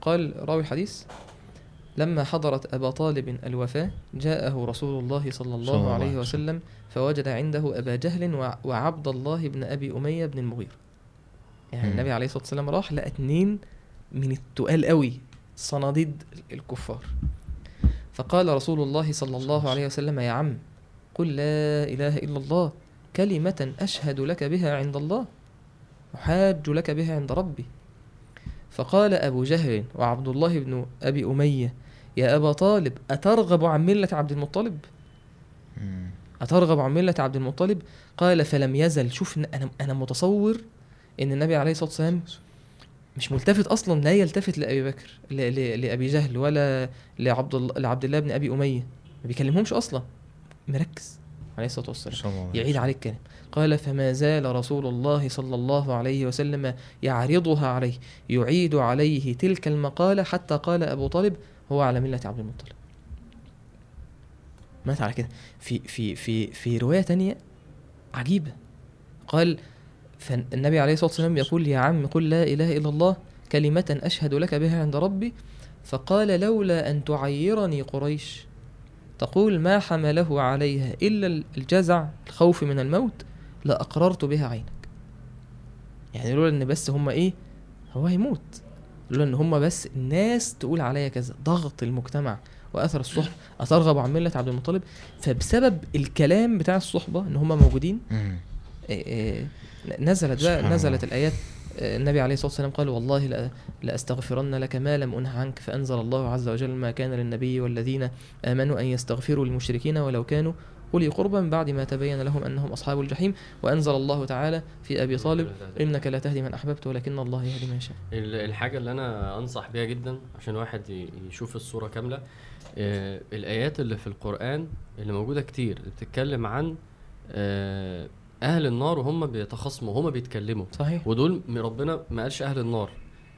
قال راوي الحديث لما حضرت أبا طالب الوفاة جاءه رسول الله صلى الله عليه وسلم. فوجد عنده أبا جهل وع- وعبد الله بن أبي أمية بن المغيره يعني مم. النبي عليه الصلاة والسلام راح لقى اتنين من التقال قوي صناديد الكفار. فقال رسول الله صلى الله عليه وسلم يا عم قل لا إله إلا الله. كلمة أشهد لك بها عند الله أحاج لك بها عند ربي. فقال أبو جهل وعبد الله بن أبي أمية يا أبا طالب أترغب عن ملة عبد المطلب. أترغب عن ملة عبد المطلب؟ قال فلم يزل. شوف أنا أنا متصور إن النبي عليه الصلاة والسلام مش ملتفت أصلا لا يلتفت لأبي بكر ل- ل- لأبي جهل ولا لعبد الله لعبد الله بن أبي أمية. ما بيكلمهمش أصلا. مركز. عليه الصلاة والسلام. يعيد. عليه الكلام قال فما زال رسول الله صلى الله عليه وسلم يعرضها عليه يعيد عليه تلك المقالة حتى قال أبو طالب هو على ملة عبد المطلب. مات على كده. في في في في رواية تانية عجيبة. قال فالنبي عليه الصلاة والسلام يقول يا عم قل لا إله إلا الله كلمة أشهد لك بها عند ربي. فقال لولا أن تعيرني قريش. تقول ما حمله عليها إلا الجزع الخوف من الموت لأقررت بها عينك يعني لولا إن بس هم إيه هو هيموت لولا إن هم بس الناس تقول عليا كذا ضغط المجتمع وأثر الصحبه اترغب عن ملة عبد المطلب فبسبب الكلام بتاع الصحبة إن هم موجودين. إيه إيه نزلت بقى نزلت الله. آه، النبي عليه الصلاة والسلام قال والله لا لأستغفرن لك ما لم أنه عنك فأنزل الله عز وجل ما كان للنبي والذين آمنوا أن يستغفروا للمشركين ولو كانوا أولي قربى من بعد ما تبين لهم أنهم أصحاب الجحيم وأنزل الله تعالى في أبي طالب إنك لا تهدي من أحببت ولكن الله يهدي من يشاء. ال- الحاجة اللي أنا أنصح بيها جدا عشان واحد يشوف الصورة كاملة آه، الآيات اللي في القرآن اللي موجودة كتير بتتكلم عن أهل النار وهم بيتخاصموا وهم بيتكلموا. صحيح. ودول ربنا ما قالش أهل النار.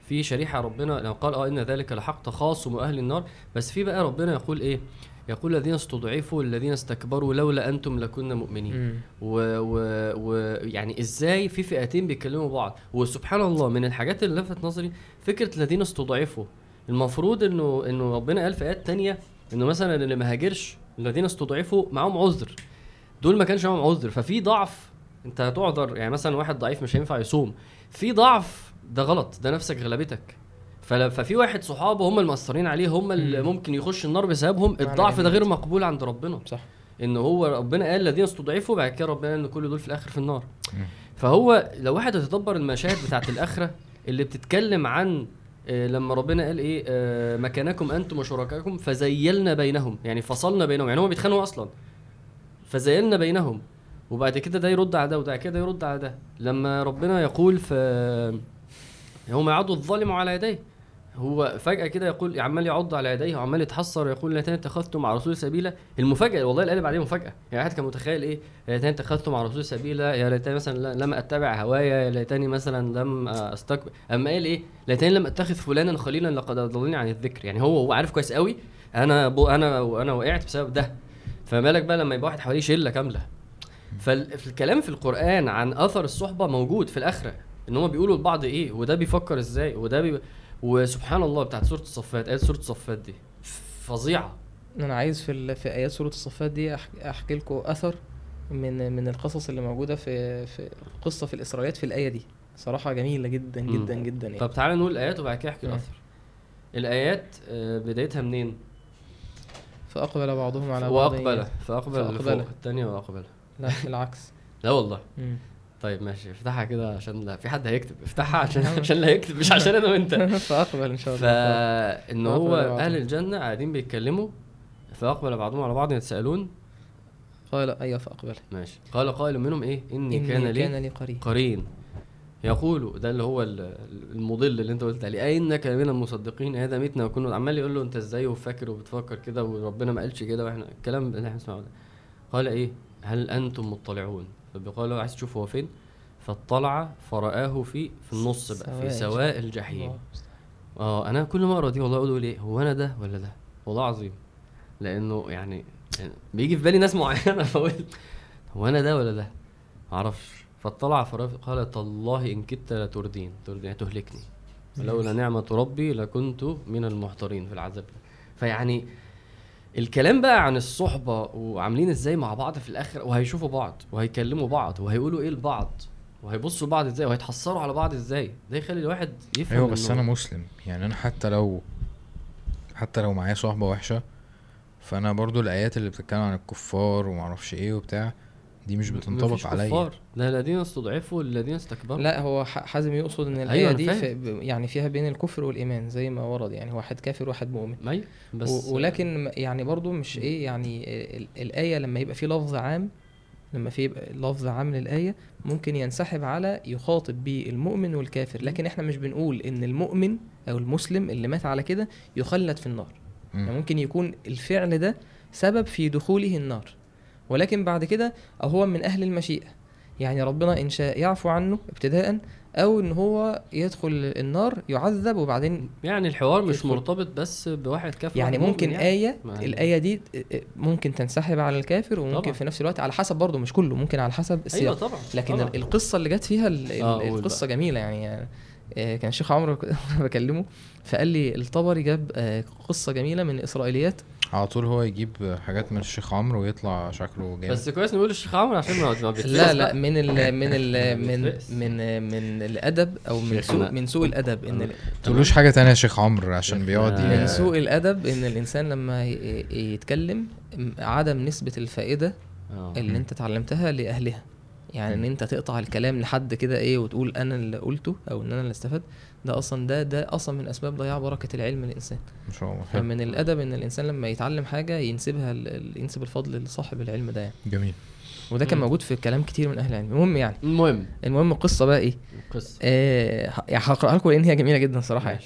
في شريحة ربنا لما قال آه إن ذلك لحق تخاصم أهل النار. بس في بقى ربنا يقول إيه؟ يقول الذين استضعفوا الذين استكبروا لولا أنتم لكنا مؤمنين. مم. و, و, يعني إزاي في فئتين بيتكلموا بعض؟ وسبحان الله من الحاجات اللي لفت نظري فكرة الذين استضعفوا. المفروض إنه إنه ربنا قال في ايات تانية إنه مثلا اللي ما هاجرش الذين استضعفوا معاهم عذر. دول ما كانش معاهم عذر ففي ضعف انت هتعذر يعني مثلا واحد ضعيف مش هينفع يصوم في ضعف ده غلط ده نفسك غلبتك فل- ففي واحد صحابه هم المأثرين عليه هم اللي مم. ممكن يخش النار بسببهم الضعف ده. غير مقبول عند ربنا صح إن هو ربنا قال الذين استضعفوا بعد كده ربنا قال إن كل دول في الآخر في النار. فهو لو واحد يتدبر المشاهد بتاعت الآخرة اللي بتتكلم عن آه، لما ربنا قال إيه آه، مكانكم أنتم وشركائكم فزيلنا بينهم يعني فصلنا بينهم يعني هم بيتخانقوا أصلا فزيلنا بينهم وبعد كده ده يرد على ده وده كده يرد على ده. لما ربنا يقول في يوم يعض الظالم على يديه. هو فجأة كده يقول عمال يعض على يديه وعمال يتحسر ويقول ليتني اتخذت مع رسول سبيلا. المفاجأة والله القلب عليه مفاجأة. يعني واحد كان متخيل إيه؟ يا ليتني اتخذت مع رسول سبيلا يا ليتني مثلا لم أتبع هوايا يا ليتني مثلا لم استكبر أما قال إيه؟ ليتني لم أتخذ فلانا خليلا لقد أضلني عن الذكر. يعني هو هو عارف كويس قوي أنا بو أنا وأنا وقعت بسبب ده. فما بالك بقى لما يبقى واحد حواليه شلة كاملة. فالكلام في القرآن عن أثر الصحبة موجود في الآخرة. إن هم بيقولوا لبعض إيه وده بيفكر إزاي وده بي... وسبحان الله بتاعت سورة الصفات إيه سورة الصفات دي فظيعة. أنا عايز في ال... في آيات سورة الصفات دي أح... أحكي لكم أثر من من القصص اللي موجودة في في قصة في الإسرائيليات في الآية دي. صراحة جميلة جدا مم. جدا جدا يعني. طب تعالى نقول الآيات وبعد كده أحكي. الأثر. الآيات آه، بدايتها منين؟ فأقبل بعضهم على بعض. وأقبل فأقبل فأقبل. الثانية واقبل لا بالعكس. لا والله. مم. طيب ماشي افتحها كده عشان لا في حد هيكتب. افتحها عشان عشان اللي هيكتب مش عشان أنا وانت. فأقبل إن شاء الله. فإن هو. أهل الجنة قاعدين بيتكلموا فأقبل بعضهم على بعض يتساءلون قال أيوه فأقبل. ماشي. قال قائل منهم إيه؟ إني, إني كان لي كان لي قرين. قرين. يقول ده اللي هو ال- المضل اللي أنت قلت عليه أئنك من المصدقين؟ هذا ميتنا وكنا عمال يقول له أنت إزاي وفاكر وبتفكر كده وربنا ما قالش كده وإحنا الكلام اللي إحنا بنسمعه ده. قال إيه؟ هل أنتم مطلعون؟ فبيقال له عايز تشوف هو فين؟ فاطلع فرآه في في النص بقى في سواء الجحيم. آه أنا كل ما اقرا دي والله أقول إيه هو أنا ده ولا ده؟ والله عظيم لأنه يعني يعني بيجي في بالي ناس معينة فاقول هو أنا ده ولا ده؟ معرفش. فاطلع فرف قال تالله إن كدت لتردين تردين. تهلكني ولولا نعمة ربي لكنت من المحضرين في العذاب. فيعني الكلام بقى عن الصحبة وعاملين إزاي مع بعض في الآخر وهيشوفوا بعض وهيكلموا بعض وهيقولوا إيه لبعض وهيبصوا بعض إزاي وهيتحسروا على بعض إزاي؟ ده يخلي الواحد يفهم أيوه بس أنا مسلم. يعني أنا حتى لو حتى لو معايا صحبة وحشة فأنا برضو الآيات اللي بتتكلم عن الكفار ومعرفش إيه وبتاع دي مش بتنطبق عليا. كفار. ده الذين استضعفوا الذين استكبروا. لا هو ح- حازم يقصد إن أيوة، الايه أنا دي. في ب- يعني فيها بين الكفر والإيمان زي ما ورد يعني واحد كافر وواحد مؤمن. أيوه بس ولكن يعني برضو مش إيه يعني ال- الآية لما يبقى في لفظ عام لما في يبقى لفظ عام للآية ممكن ينسحب على يخاطب بيه المؤمن والكافر. لكن إحنا مش بنقول إن المؤمن أو المسلم اللي مات على كده يخلد في النار. يعني مم. ممكن يكون الفعل ده سبب في دخوله النار. ولكن بعد كده هو من أهل المشيئة يعني ربنا إن شاء يعفو عنه ابتداء أو إن هو يدخل النار يعذب وبعدين يعني الحوار مش يدخل. مرتبط بس بواحد كافر يعني ممكن مؤمن آية ما- الآية دي ممكن تنسحب على الكافر وممكن طبعا. في نفس الوقت على حسب برضه مش كله ممكن على حسب أيوه السياق طبعا لكن طبعا. القصة اللي جت فيها ال- آه، القصة بقى. جميلة يعني آه، كان الشيخ عمرو بكلمه فقال لي الطبري جاب آه، قصة جميلة من إسرائيليات على طول هو يجيب حاجات من الشيخ عمرو ويطلع شكله جامد بس كويس نقول الشيخ عمرو عشان ما لا لا. من ال من ال من. من من الأدب أو من. سوء من سوء الأدب إن تقولوش حاجة تانية يا شيخ عمرو عشان بيقعد. من سوء الأدب إن الإنسان لما يتكلم عدم نسبة الفائدة آه. اللي أنت اتعلمتها لأهلها يعني إن أنت تقطع الكلام لحد كده إيه وتقول أنا اللي قلته أو إن أنا اللي استفدت ده أصلا ده ده أصلا من أسباب ضياع بركة العلم للإنسان. ما شاء الله حلو. فمن الأدب إن الإنسان لما يتعلم حاجة ينسبها ينسب الفضل لصاحب العلم ده يعني. جميل. وده كان. موجود في كلام كتير من أهل العلم. المهم يعني. المهم. المهم القصة بقى إيه؟ القصة. آه يعني هقرأها لكم لأن هي جميلة جدا صراحة يعني.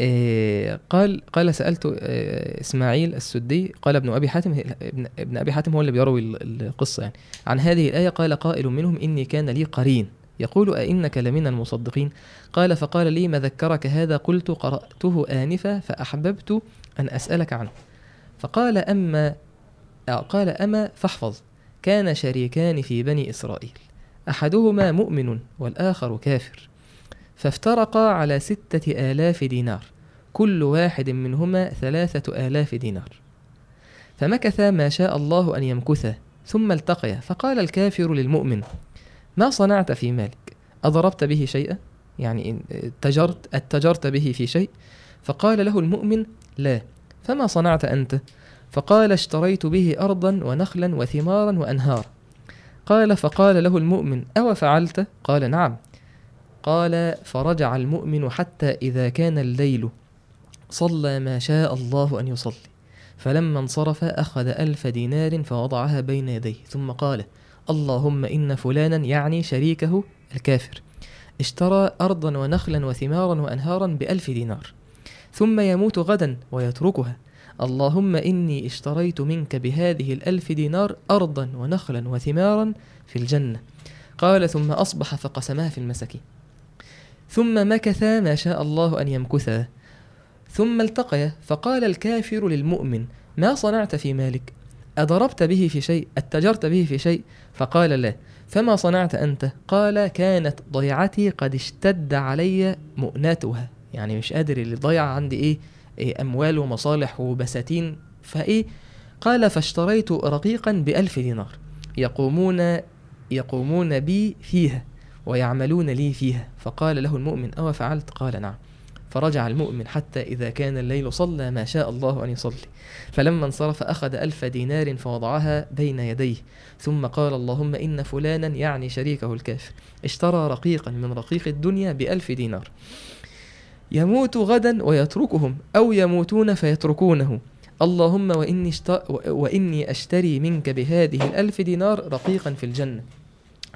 آه قال قال سألت آه إسماعيل السدي قال ابن أبي حاتم ابن, ابن أبي حاتم هو اللي بيروي ال- القصة يعني. عن هذه الآية قال قائل منهم إني كان لي قرين. يقول أئنك لمن المصدقين؟ قال فقال لي ما ذكرك هذا قلت قرأته آنفا فأحببت أن أسألك عنه. فقال أما آه، قال أما فاحفظ كان شريكان في بني إسرائيل أحدهما مؤمن والآخر كافر. فافترقا على ستة آلاف دينار كل واحد منهما ثلاثة آلاف دينار. فمكثا ما شاء الله أن يمكثا ثم التقيا فقال الكافر للمؤمن ما صنعت في مالك؟ أضربت به شيئا؟ يعني إن اتجرت به في شيء؟ فقال له المؤمن لا. فما صنعت أنت؟ فقال اشتريت به أرضا ونخلا وثمارا وأنهارا. قال فقال له المؤمن أو فعلت قال نعم. قال فرجع المؤمن حتى إذا كان الليل. صلى ما شاء الله أن يصلي. فلما انصرف أخذ ألف دينار فوضعها بين يديه. ثم قال اللهم إن فلانا يعني شريكه الكافر اشترى أرضا ونخلا وثمارا وأنهارا بألف دينار ثم يموت غدا ويتركها. اللهم إني اشتريت منك بهذه الألف دينار أرضا ونخلا وثمارا في الجنة. قال ثم أصبح فقسمها في المساكين. ثم مكث ما شاء الله أن يمكثا. ثم التقيا فقال الكافر للمؤمن ما صنعت في مالك؟ أضربت به في شيء؟ أتجرت به في شيء؟ فقال لا. فما صنعت أنت؟ قال كانت ضيعتي قد اشتد علي مؤنتها. يعني مش قادر اللي ضيع عندي إيه, إيه أموال ومصالح وبساتين. فإيه؟ قال فاشتريت رقيقا بألف دينار. يقومون يقومون بي فيها ويعملون لي فيها. فقال له المؤمن أو فعلت قال نعم. فرجع المؤمن حتى إذا كان الليل صلى ما شاء الله أن يصلي. فلما انصرف أخذ ألف دينار فوضعها بين يديه ثم قال اللهم إن فلانا يعني شريكه الكافر. اشترى رقيقا من رقيق الدنيا بألف دينار. يموت غدا ويتركهم أو يموتون فيتركونه. اللهم وإني, اشت... وإني أشتري منك بهذه الألف دينار رقيقا في الجنة.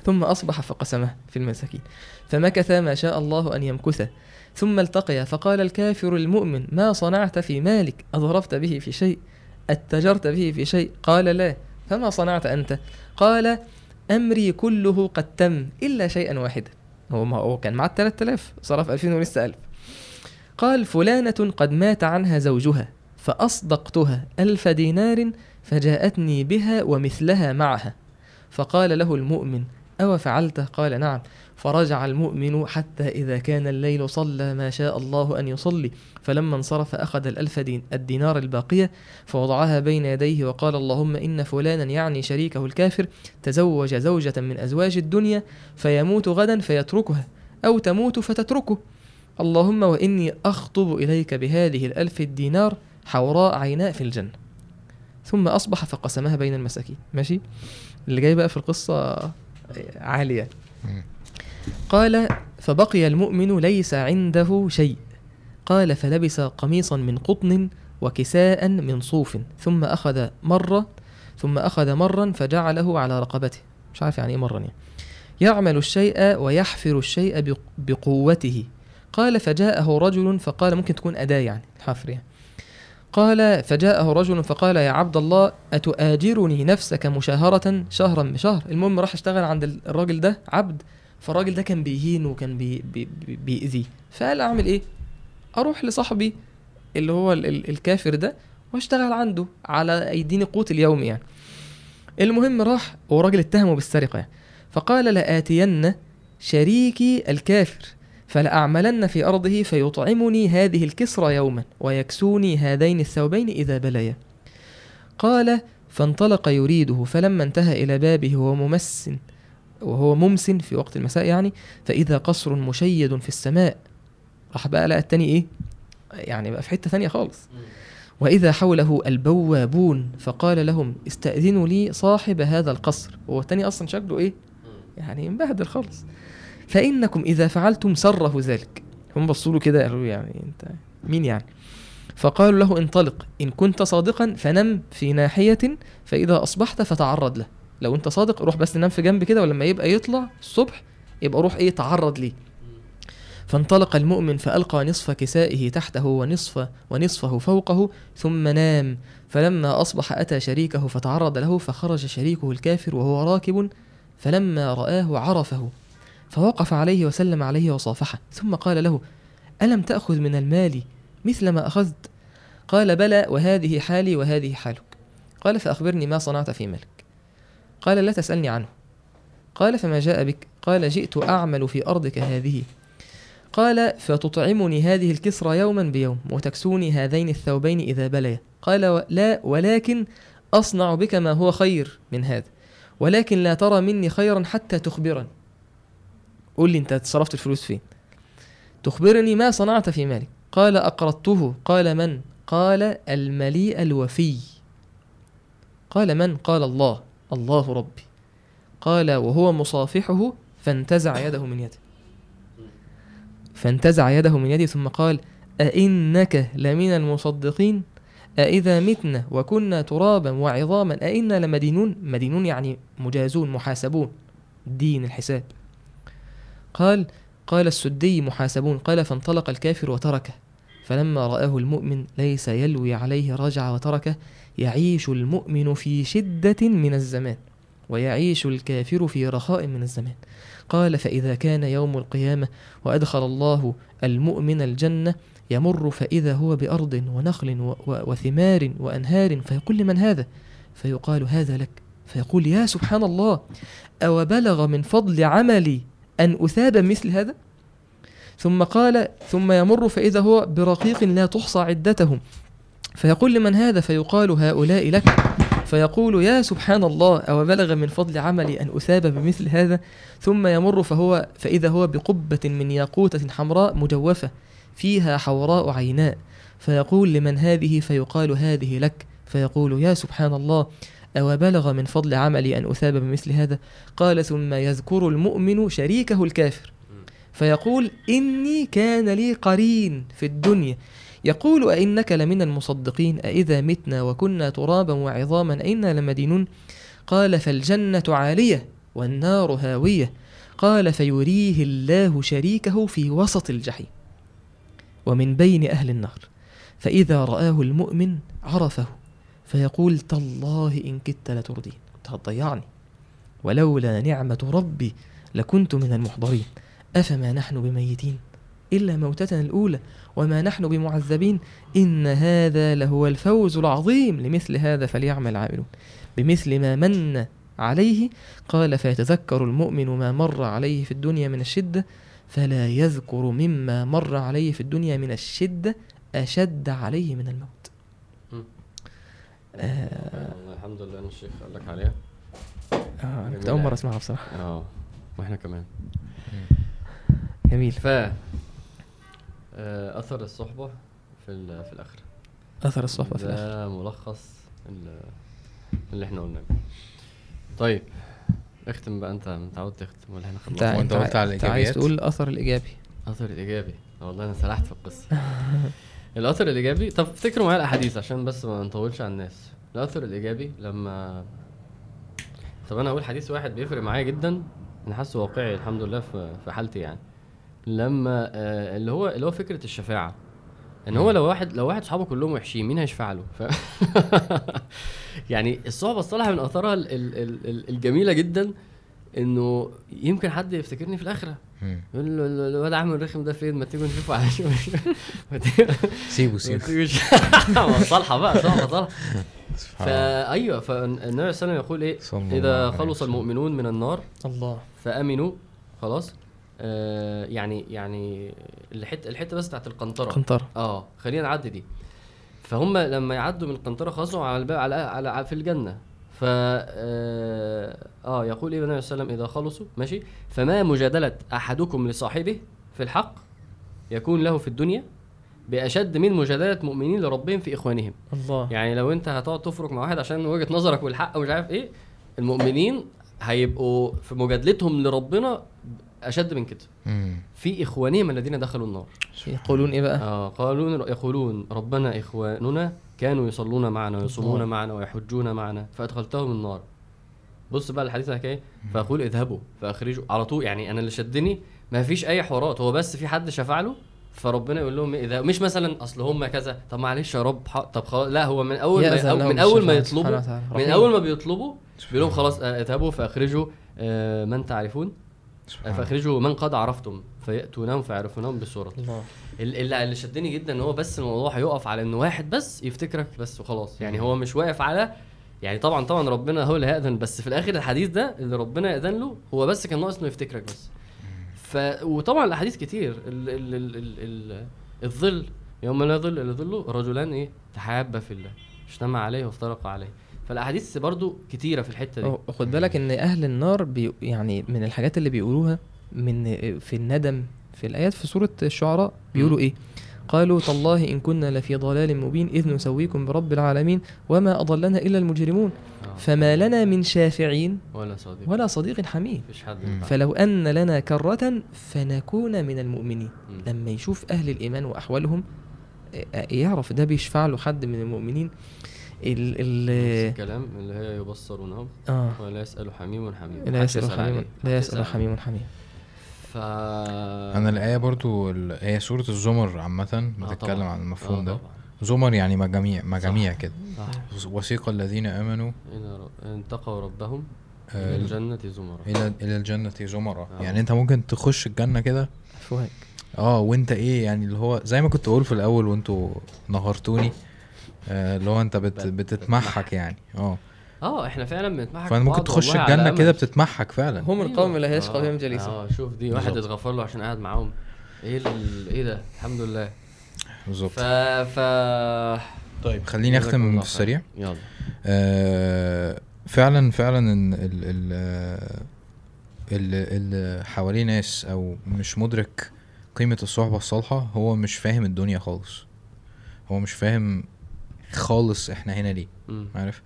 ثم أصبح فقسمه في المساكين. فمكث ما شاء الله أن يمكث ثم التقيا فقال الكافر المؤمن ما صنعت في مالك؟ أضربت به في شيء؟ أتجرت به في شيء؟ قال لا. فما صنعت أنت؟ قال أمري كله قد تم إلا شيئا واحدا. هو ما هو كان معاه 3000 صرف 2000 ولسه 1000 قال فلانة قد مات عنها زوجها فأصدقتها ألف دينار فجاءتني بها ومثلها معها. فقال له المؤمن أو فعلت قال نعم. فرجع المؤمن حتى إذا كان الليل صلى ما شاء الله أن يصلي. فلما انصرف أخذ الألف دين الدينار الباقية فوضعها بين يديه وقال اللهم إن فلانا يعني شريكه الكافر تزوج زوجة من أزواج الدنيا فيموت غدا فيتركها أو تموت فتتركه. اللهم وإني أخطب إليك بهذه الألف الدينار حوراء عيناء في الجنة. ثم أصبح فقسمها بين المساكين. ماشي؟ اللي جاي بقى في القصة عالية. قال فبقي المؤمن ليس عنده شيء. قال فلبس قميصا من قطن وكساء من صوف. ثم أخذ مرة ثم أخذ مرا فجعله على رقبته. مش عارف يعني إيه مرا يعني. يعمل الشيء ويحفر الشيء بقوته. قال فجاءه رجل فقال ممكن تكون أداة يعني الحفر يعني. قال فجاءه رجل فقال يا عبد الله أتؤاجرني نفسك مشاهرة شهرا بشهر؟ المهم راح اشتغل عند الراجل ده عبد فالراجل ده كان بيهين وكان بي بي بي بيأذيه. فقال أعمل إيه؟ أروح لصاحبي اللي هو ال ال الكافر ده وأشتغل عنده على أيديني قوت اليوم يعني. المهم راح وراجل اتهمه بالسرقة. يعني فقال لآتين شريكي الكافر فلأعملن في أرضه فيطعمني هذه الكسرى يوما ويكسوني هذين الثوبين إذا بليا. قال فانطلق يريده فلما انتهى إلى بابه وهو ممس وهو ممس في وقت المساء يعني فإذا قصر مشيد في السماء راح بقى لقى التاني إيه؟ يعني بقى في حتة ثانية خالص. وإذا حوله البوابون فقال لهم استأذنوا لي صاحب هذا القصر. هو التاني أصلا شكله إيه؟ يعني مبهدل خالص. فإنكم إذا فعلتم سره ذلك. هم بصوا له كده قالوا يعني أنت مين يعني؟ فقالوا له انطلق إن كنت صادقا فنم في ناحية فإذا أصبحت فتعرض له. لو أنت صادق روح بس نام في جنب كده ولما يبقى يطلع الصبح يبقى روح إيه تعرض ليه. فانطلق المؤمن فألقى نصف كسائه تحته ونصف ونصفه فوقه ثم نام. فلما أصبح أتى شريكه فتعرض له فخرج شريكه الكافر وهو راكب فلما رآه عرفه. فوقف عليه وسلم عليه وصافحه. ثم قال له ألم تأخذ من المال مثل ما أخذت؟ قال بلى وهذه حالي وهذه حالك. قال فأخبرني ما صنعت في مالك. قال لا تسألني عنه. قال فما جاء بك؟ قال جئت أعمل في أرضك هذه. قال فتطعمني هذه الكسرى يوما بيوم وتكسوني هذين الثوبين إذا بليا قال لا ولكن أصنع بك ما هو خير من هذا ولكن لا ترى مني خيرا حتى تخبرني. قول لي أنت صرفت الفلوس فين؟ تخبرني ما صنعت في مالك. قال أقرضته. قال من؟ قال المليء الوفي. قال من؟ قال الله. الله ربي. قال وهو مصافحه فانتزع يده من يده. فانتزع يده من يدي ثم قال أئنك لمن المصدقين؟ أإذا متنا وكنا ترابا وعظاما أئنا لمدينون؟ مدينون يعني مجازون محاسبون. دين الحساب. قال قال السدي محاسبون. قال فانطلق الكافر وتركه. فلما رآه المؤمن ليس يلوي عليه رجع وتركه يعيش المؤمن في شدة من الزمان ويعيش الكافر في رخاء من الزمان. قال فإذا كان يوم القيامة وأدخل الله المؤمن الجنة يمر فإذا هو بأرض ونخل وثمار وأنهار فيقول لمن هذا؟ فيقال هذا لك. فيقول يا سبحان الله أو بلغ من فضل عملي أن أثاب مثل هذا؟ ثم قال ثم يمر فإذا هو برقيق لا تحصى عدتهم. فيقول لمن هذا فيقال هؤلاء لك. فيقول يا سبحان الله أو بلغ من فضل عملي أن أثاب بمثل هذا؟ ثم يمر فهو فإذا هو بقبة من ياقوتة حمراء مجوفة فيها حوراء عيناء. فيقول لمن هذه فيقال هذه لك. فيقول يا سبحان الله أو بلغ من فضل عملي أن أثاب بمثل هذا؟ قال ثم يذكر المؤمن شريكه الكافر. فيقول إني كان لي قرين في الدنيا. يقول أئنك لمن المصدقين أئذا متنا وكنا ترابا وعظاما أئنا لمدينون قال فالجنة عالية والنار هاوية قال فيريه الله شريكه في وسط الجحيم ومن بين أهل النار فإذا رآه المؤمن عرفه فيقول تالله إن كدت لتردين كنت هتضيعني ولولا نعمة ربي لكنت من المحضرين أفما نحن بميتين إلا موتتنا الأولى. وما نحن بمعذبين. إن هذا لهو الفوز العظيم. لمثل هذا فليعمل عاملون بمثل ما من عليه. قال فيتذكر المؤمن ما مر عليه في الدنيا من الشدة. فلا يذكر مما مر عليه في الدنيا من الشدة أشد عليه من الموت. آه. الحمد لله إن الشيخ قال لك عليها. آه كنت جميل. أول مرة. أسمعها بصراحة. آه وإحنا كمان. جميل. ف آه، أثر الصحبة في ال- في الآخرة. أثر الصحبة في الآخر ده ملخص ال- اللي إحنا قلناه. طيب اختم بقى. أنت متعود تختم ولا إحنا خلصنا؟ أنت قلت على أنت عايز؟ تقول الأثر الإيجابي. الاثر الإيجابي. آه والله أنا سرحت في القصة. الأثر الإيجابي طب افتكروا معايا الأحاديث عشان بس ما نطولش على الناس. الأثر الإيجابي لما طب أنا أقول حديث واحد بيفرق معايا جدا. أنا حاسه واقعي الحمد لله في في حالتي يعني. لما آه اللي هو اللي هو فكرة الشفاعة. إن هو لو واحد لو واحد صحابه كلهم وحشين مين هيشفع له؟ ف... يعني الصحبه الصالحة من اثارها ال- ال- ال- ال- الجميلة جدا إنه يمكن حد يفتكرني في الآخرة. يقول له ال- الواد عم الرخم ده فين؟ ما تيجوا نشوفه على سيبه ما سيبه صالحة بقى صالحة صالحة. سبحان الله. فايوه فالنبي صلى الله عليه وسلم يقول إيه؟ صلى الله إذا خلص. المؤمنون من النار الله. فآمنوا خلاص. يعني يعني الحته الحتة بس بتاعت القنطرة. قنطرة. آه خلينا نعدي دي. فهم لما يعدوا من القنطرة خلاص هم على الباب على, على, في الجنة. ف آه آه، يقول إيه النبي صلى الله عليه وسلم؟ إذا خلصوا ماشي. فما مجادلة أحدكم لصاحبه في الحق يكون له في الدنيا بأشد من مجادلة مؤمنين لربهم في إخوانهم. الله. يعني لو أنت هتقعد تفرق مع واحد عشان وجهة نظرك والحق ومش عارف إيه المؤمنين هيبقوا في مجادلتهم لربنا أشد من كده. مم. في إخوانهم الذين دخلوا النار. يقولون إيه بقى؟ آه قالون يقولون ربنا إخواننا كانوا يصلون معنا ويصومون الله. معنا ويحجون معنا فأدخلتهم النار. بص بقى الحديث الحكاية فأقول اذهبوا فأخرجوا على طول. يعني أنا اللي شدني ما فيش أي حوارات. هو بس في حد شفع له؟ فربنا يقول لهم إذا مش مثلا أصل هم كذا. طب معلش يا رب ح- طب خلاص لا هو من أول ما أو من أول ما يطلبوا. من. أول ما بيطلبوا بيقول لهم خلاص آه، اذهبوا فأخرجوا آه، من تعرفون؟ الله. فأخرجوا من قد عرفتم فيأتونهم فيعرفونهم بصورة. اللي اللي شدني جدا إن هو بس الموضوع هيقف على انه واحد بس يفتكرك بس وخلاص. يعني هو مش واقف على يعني طبعا طبعا ربنا هو اللي هيأذن بس في الآخر الحديث ده اللي ربنا يأذن له هو بس كان ناقص إنه يفتكرك بس. ف وطبعا الأحاديث كتير. ال... ال... ال... ال... ال... الظل يوم لا ظل إلا ظله رجلان إيه؟ تحابا في الله. اجتمع عليه وافترقا عليه. فالأحاديث برضو كتيرة في الحتة دي. خد بالك إن أهل النار بي يعني من الحاجات اللي بيقولوها من في الندم في الآيات في سورة الشعراء بيقولوا إيه؟ قالوا تالله إن كنا لفي ضلال مبين إذ نسويكم برب العالمين وما أضلنا إلا المجرمون. آه. فما لنا من شافعين ولا صديق. ولا صديق حميم. مفيش حد. فلو أن لنا كرة فنكون من المؤمنين. لما يشوف أهل الإيمان وأحوالهم آه، يعرف ده بيشفع له حد من المؤمنين. ال نفس ال الكلام اللي هي يبصرونهم آه. ولا يسأل حميم حميم. لا يسأل حميم. لا يسأل حميم حميم. ف أنا الآية برضو ال- هي سورة الزمر عامة آه بتتكلم طبعاً. عن المفهوم آه ده. طبعاً. زمر يعني مجاميع مجاميع كده. صح. وسيق الذين آمنوا إن ر- إن تقوا ربهم آه، إلى الجنة زمرا. إلى إلى الجنة زمرا. آه. يعني أنت ممكن تخش الجنة كده. فوهك آه وأنت إيه يعني اللي هو زي ما كنت بقول في الأول وأنتوا نهرتوني. آه، اللي هو انت بت بت- بتتمحك يعني. آه. آه إحنا فعلا بنتمحك فانت ممكن تخش الجنة. كده بتتمحك فعلا. هم أيوة. القوم لا يشقى آه، بهم جليسهم آه شوف دي واحد. اتغفر له عشان قاعد معاهم. إيه ال... إيه ده؟ الحمد لله. بالظبط. ف ف طيب خليني أختم. في السريع. يلا. آه، فعلا فعلا إن ال ال اللي, اللي حواليه ناس أو مش مدرك قيمة الصحبة الصالحة هو مش فاهم الدنيا خالص. هو مش فاهم خالص إحنا هنا ليه. عارف.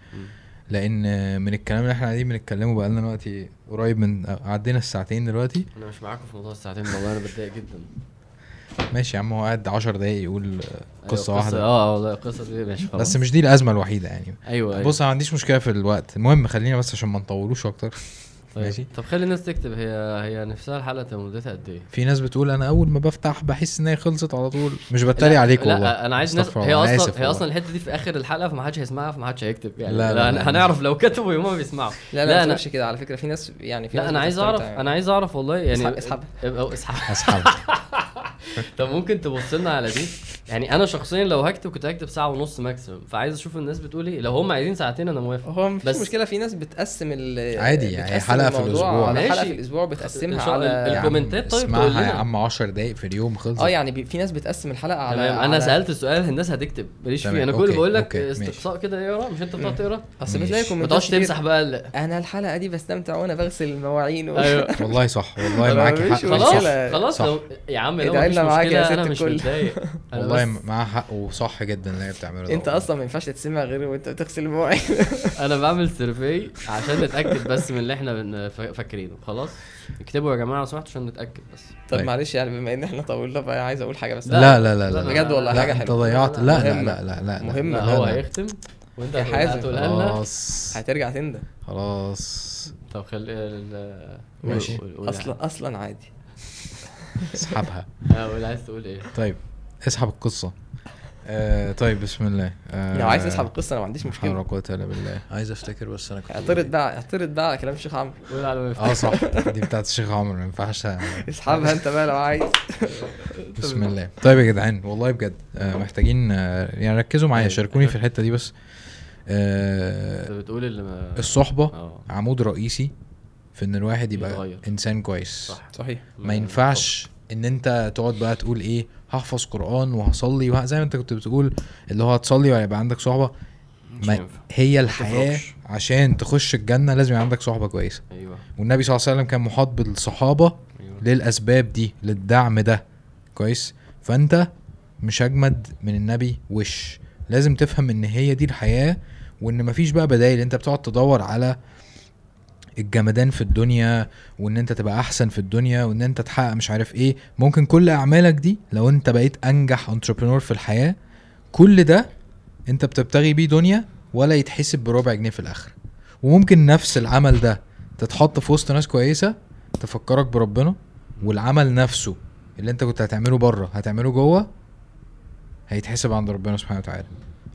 لأن من الكلام اللي إحنا قاعدين بنتكلمه بقالنا دلوقتي قريب من عدينا الساعتين دلوقتي. أنا مش معاكم في موضوع الساعتين والله أنا بتضايق جدا. ماشي يا عم هو قاعد 10 دقايق يقول أيوة، قصة واحدة. آه والله القصة دي ماشي خلاص. بس مش دي الأزمة الوحيدة يعني. أيوه أيوه. بص أنا ما عنديش مشكلة في الوقت. المهم خلينا بس عشان ما نطولوش أكتر. طيب. ماشي. طب خلي الناس تكتب هي هي نفسها الحلقة مدتها قد إيه في ناس بتقول أنا أول ما بفتح بحس إن هي خلصت على طول مش بتريق عليك والله لا أنا عايز ناس هي أصلا هي والله. أصلا الحتة دي في آخر الحلقة فما حدش هيسمعها فما حدش هيكتب يعني لا، لا، لا. هنعرف لو كتبوا يوم ما بيسمعوا لا لا، لا ما تقولش كده على فكرة في ناس يعني في لا أنا عايز اعرف. أنا عايز أعرف والله يعني اسحب- اسحب اسحب طب ممكن تبص لنا على دي؟ يعني أنا شخصيا لو هكتب كنت هكتب ساعة ونص ماكسيمم فعايز أشوف الناس بتقول إيه. لو هم عايزين ساعتين أنا موافق. هو مفيش بس- مشكلة في ناس بتقسم ال عادي يعني حلقة في الموضوع الأسبوع. على حلقة. في الأسبوع بتقسمها على الكومنتات طيب اسمعها تقول لنا. يا عم 10 دقايق في اليوم خلصت. آه يعني في ناس بتقسم الحلقة على تمام. على أنا سألت السؤال الناس هتكتب. ماليش فيه. أنا كل بقول لك. استقصاء كده اقرا مش أنت بتقعد. تقرا؟ أصل. بتلاقي ما كومنتات تقعدش كتير، تمسح بقى أنا الحلقة دي بستمتع وأنا بغسل المواعين و... أيوه. والله صح والله معاك حق. خلاص. خلاص. يا عم لو لنا معاك يا ست أنا مش. متضايق والله بس- معاه حق وصح جدا اللي هي بتعمله ده انت. أصلا ما ينفعش تتسمع غير وانت بتغسل المواعين أنا بعمل سيرفي عشان نتاكد بس من اللي إحنا فاكرينه خلاص اكتبوا يا جماعة لو سمحتوا عشان نتاكد بس طب طيب. معلش يعني بما ان إحنا طولنا بقى عايز أقول حاجة بس لا لا لا لا, بجد والله لا حاجة انت. ضيعت لا لا. لا لا لا مهمة. لا لا، هو. هيختم وانت حازم. هتقولها لنا خلاص هترجع تندم خلاص طب خلي ال- ماشي. أصلا أصلا عادي اسحبها. آه، قول عايز تقول إيه؟ طيب اسحب القصة. آه طيب بسم الله. آه لو عايز تسحب القصة أنا ما عنديش لا حول ولا مشكله قوة الا بالله. عايز أفتكر بس أنا كنت اعترض بقى اعترض بقى على كلام الشيخ عمرو. قول على ما آه صح. دي بتاعت الشيخ عمرو ما ينفعش. اسحبها أنت بقى لو عايز. بسم الله. طيب يا جدعان والله بجد آه محتاجين آه يعني ركزوا معايا طيب. شاركوني في الحتة دي بس. أنت آه بتقول اللي ما الصحبة آه. عمود رئيسي في إن الواحد يبقى يتغير. إنسان كويس. صح. صحيح. ما ينفعش إن أنت تقعد بقى تقول إيه هحفظ قرآن وهصلي وه... زي ما أنت كنت بتقول اللي هو هتصلي وهيبقى عندك صحبة. ما. هي الحياة. عشان تخش الجنة لازم يبقى عندك صحبة كويسة. أيوه. والنبي صلى الله عليه وسلم كان محاط بالصحابة أيوه. للأسباب دي للدعم ده. كويس؟ فأنت مش أجمد من النبي وش؟ لازم تفهم إن هي دي الحياة وإن مفيش بقى بدايل. أنت بتقعد تدور على الجمدان في الدنيا وإن أنت تبقى أحسن في الدنيا وإن أنت تحقق مش عارف إيه. ممكن كل أعمالك دي لو أنت بقيت أنجح انتربرنور في الحياة كل ده أنت بتبتغي بيه دنيا ولا يتحسب بربع جنيه في الآخر. وممكن نفس العمل ده تتحط في وسط ناس كويسة تفكرك بربنا والعمل نفسه اللي أنت كنت هتعمله بره هتعمله جوه هيتحسب عند ربنا سبحانه وتعالى.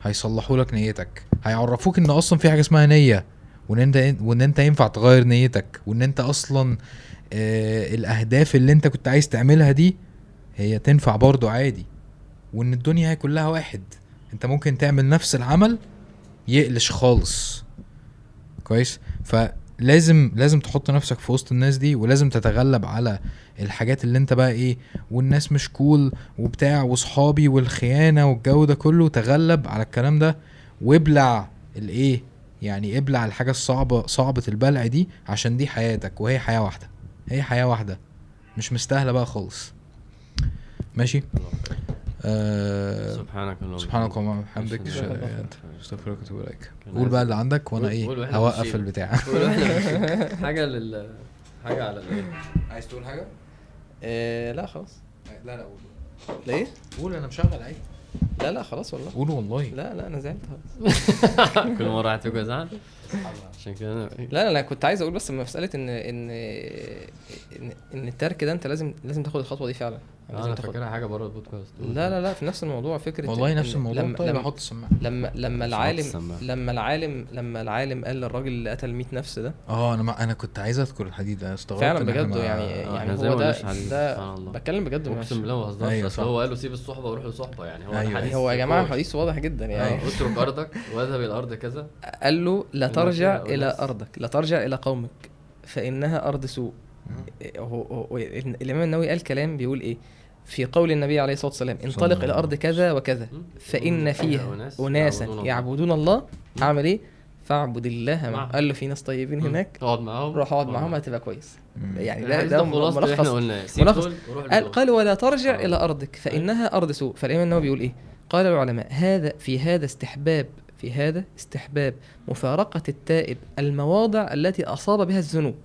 هيصلحوا لك نيتك. هيعرفوك إن أصلا في حاجة اسمها نية. وإن أنت وإن أنت ينفع تغير نيتك وإن أنت أصلا آه الأهداف اللي أنت كنت عايز تعملها دي هي تنفع برضو عادي. وإن الدنيا هي كلها واحد أنت ممكن تعمل نفس العمل يقلش خالص. كويس؟ فلازم لازم تحط نفسك في وسط الناس دي ولازم تتغلب على الحاجات اللي أنت بقى إيه والناس مش كول وبتاع وصحابي والخيانة والجو ده كله تغلب على الكلام ده وابلع الإيه يعني ابلع الحاجة الصعبة صعبة البلع دي عشان دي حياتك وهي حياة واحدة. هي حياة واحدة. مش مستاهلة بقى خالص. ماشي؟ آه سبحانك اللهم سبحانك اللهم وبحمدك. استغفرك وأتوب إليك. قول بقى اللي عندك وأنا إيه؟ هوقف. البتاع. حاجة لل حاجة على الايه عايز تقول حاجة؟ آه لا خلاص. لا لا قول. ليه؟ قول أنا مشغل عادي. لا لا خلاص والله. قول والله. لا لا أنا زعلت خلاص. كل مرة فيكم يزعل عشان كده أنا لا لا لا كنت عايز أقول بس مسألة إن إن إن, إن الترك ده أنت لازم لازم تاخد الخطوة دي فعلا. أنا فاكرها حاجة بره البودكاست. لا لا لا في نفس الموضوع فكرة والله نفس الموضوع لما طيب لما أحط السماعة لما لما العالم. لما العالم لما العالم قال للراجل اللي قتل 100 نفس ده آه أنا ما أنا كنت عايز أذكر الحديد أنا استغربت فعلا بجد يعني آه، يعني هو ده ده. بتكلم بجد أقسم بالله ما بهزرش أيوة. هو قال له سيب الصحبة وروح لصحبة يعني هو أيوة. الحديث هو يا جماعة. الحديث واضح جدا يعني أيوة. اترك ارضك واذهب إلى الأرض كذا قال له لا ترجع. إلى أرضك لا ترجع إلى قومك فإنها أرض سوء هو هو الإمام النووي قال كلام بيقول إيه في قول النبي عليه الصلاة والسلام انطلق إلى ارض كذا وكذا? فإن فيها اناسا يعبدون الله. يعبدون الله أعمل إيه فاعبد الله معه معه. قال له في ناس طيبين. هناك اقعد معاهم روح اقعد معاهم هتبقى كويس مم. يعني ده ده ملخص ملخص. قال. قال ولا ترجع آه. إلى أرضك فإنها أرض سوء فالإمام النووي بيقول إيه قال العلماء هذا في هذا استحباب في هذا استحباب مفارقة التائب المواضع التي أصاب بها الذنوب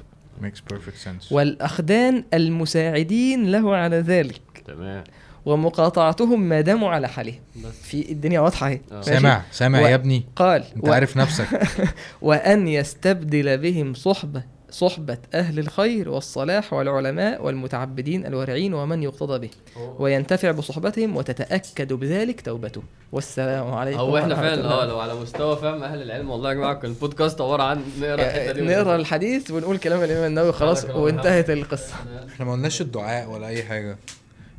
makes perfect sense. والأخدان المساعدين له على ذلك. تمام. ومقاطعتهم ما داموا على حالهم. في الدنيا واضحة أهي. آه. سامع سامع و- يا ابني. قال أنت و... عارف نفسك. وأن يستبدل بهم صحبة صحبة أهل الخير والصلاح والعلماء والمتعبدين الورعين ومن يقتضى به. وينتفع بصحبتهم وتتأكد بذلك توبته. والسلام عليكم هو إحنا فعلا. آه لو على مستوى فهم أهل العلم والله يا جماعة كان البودكاست عبارة عن نقرأ الحتة دي نقرأ الحديث ونقول كلام الإمام النووي خلاص وانتهت القصة. إحنا ما قلناش الدعاء ولا أي حاجة.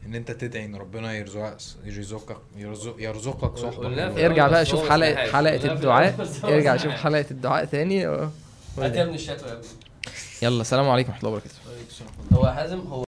إن أنت تدعي إن ربنا يرزقك يرزقك يرزق يرزقك صحبة. ارجع بقى شوف حلقة. حلقة الدعاء. ارجع شوف. حلقة الدعاء تاني. و- هات يا ابني الشات يا ابني. يلا السلام عليكم ورحمة الله وبركاته. هو حازم؟ هو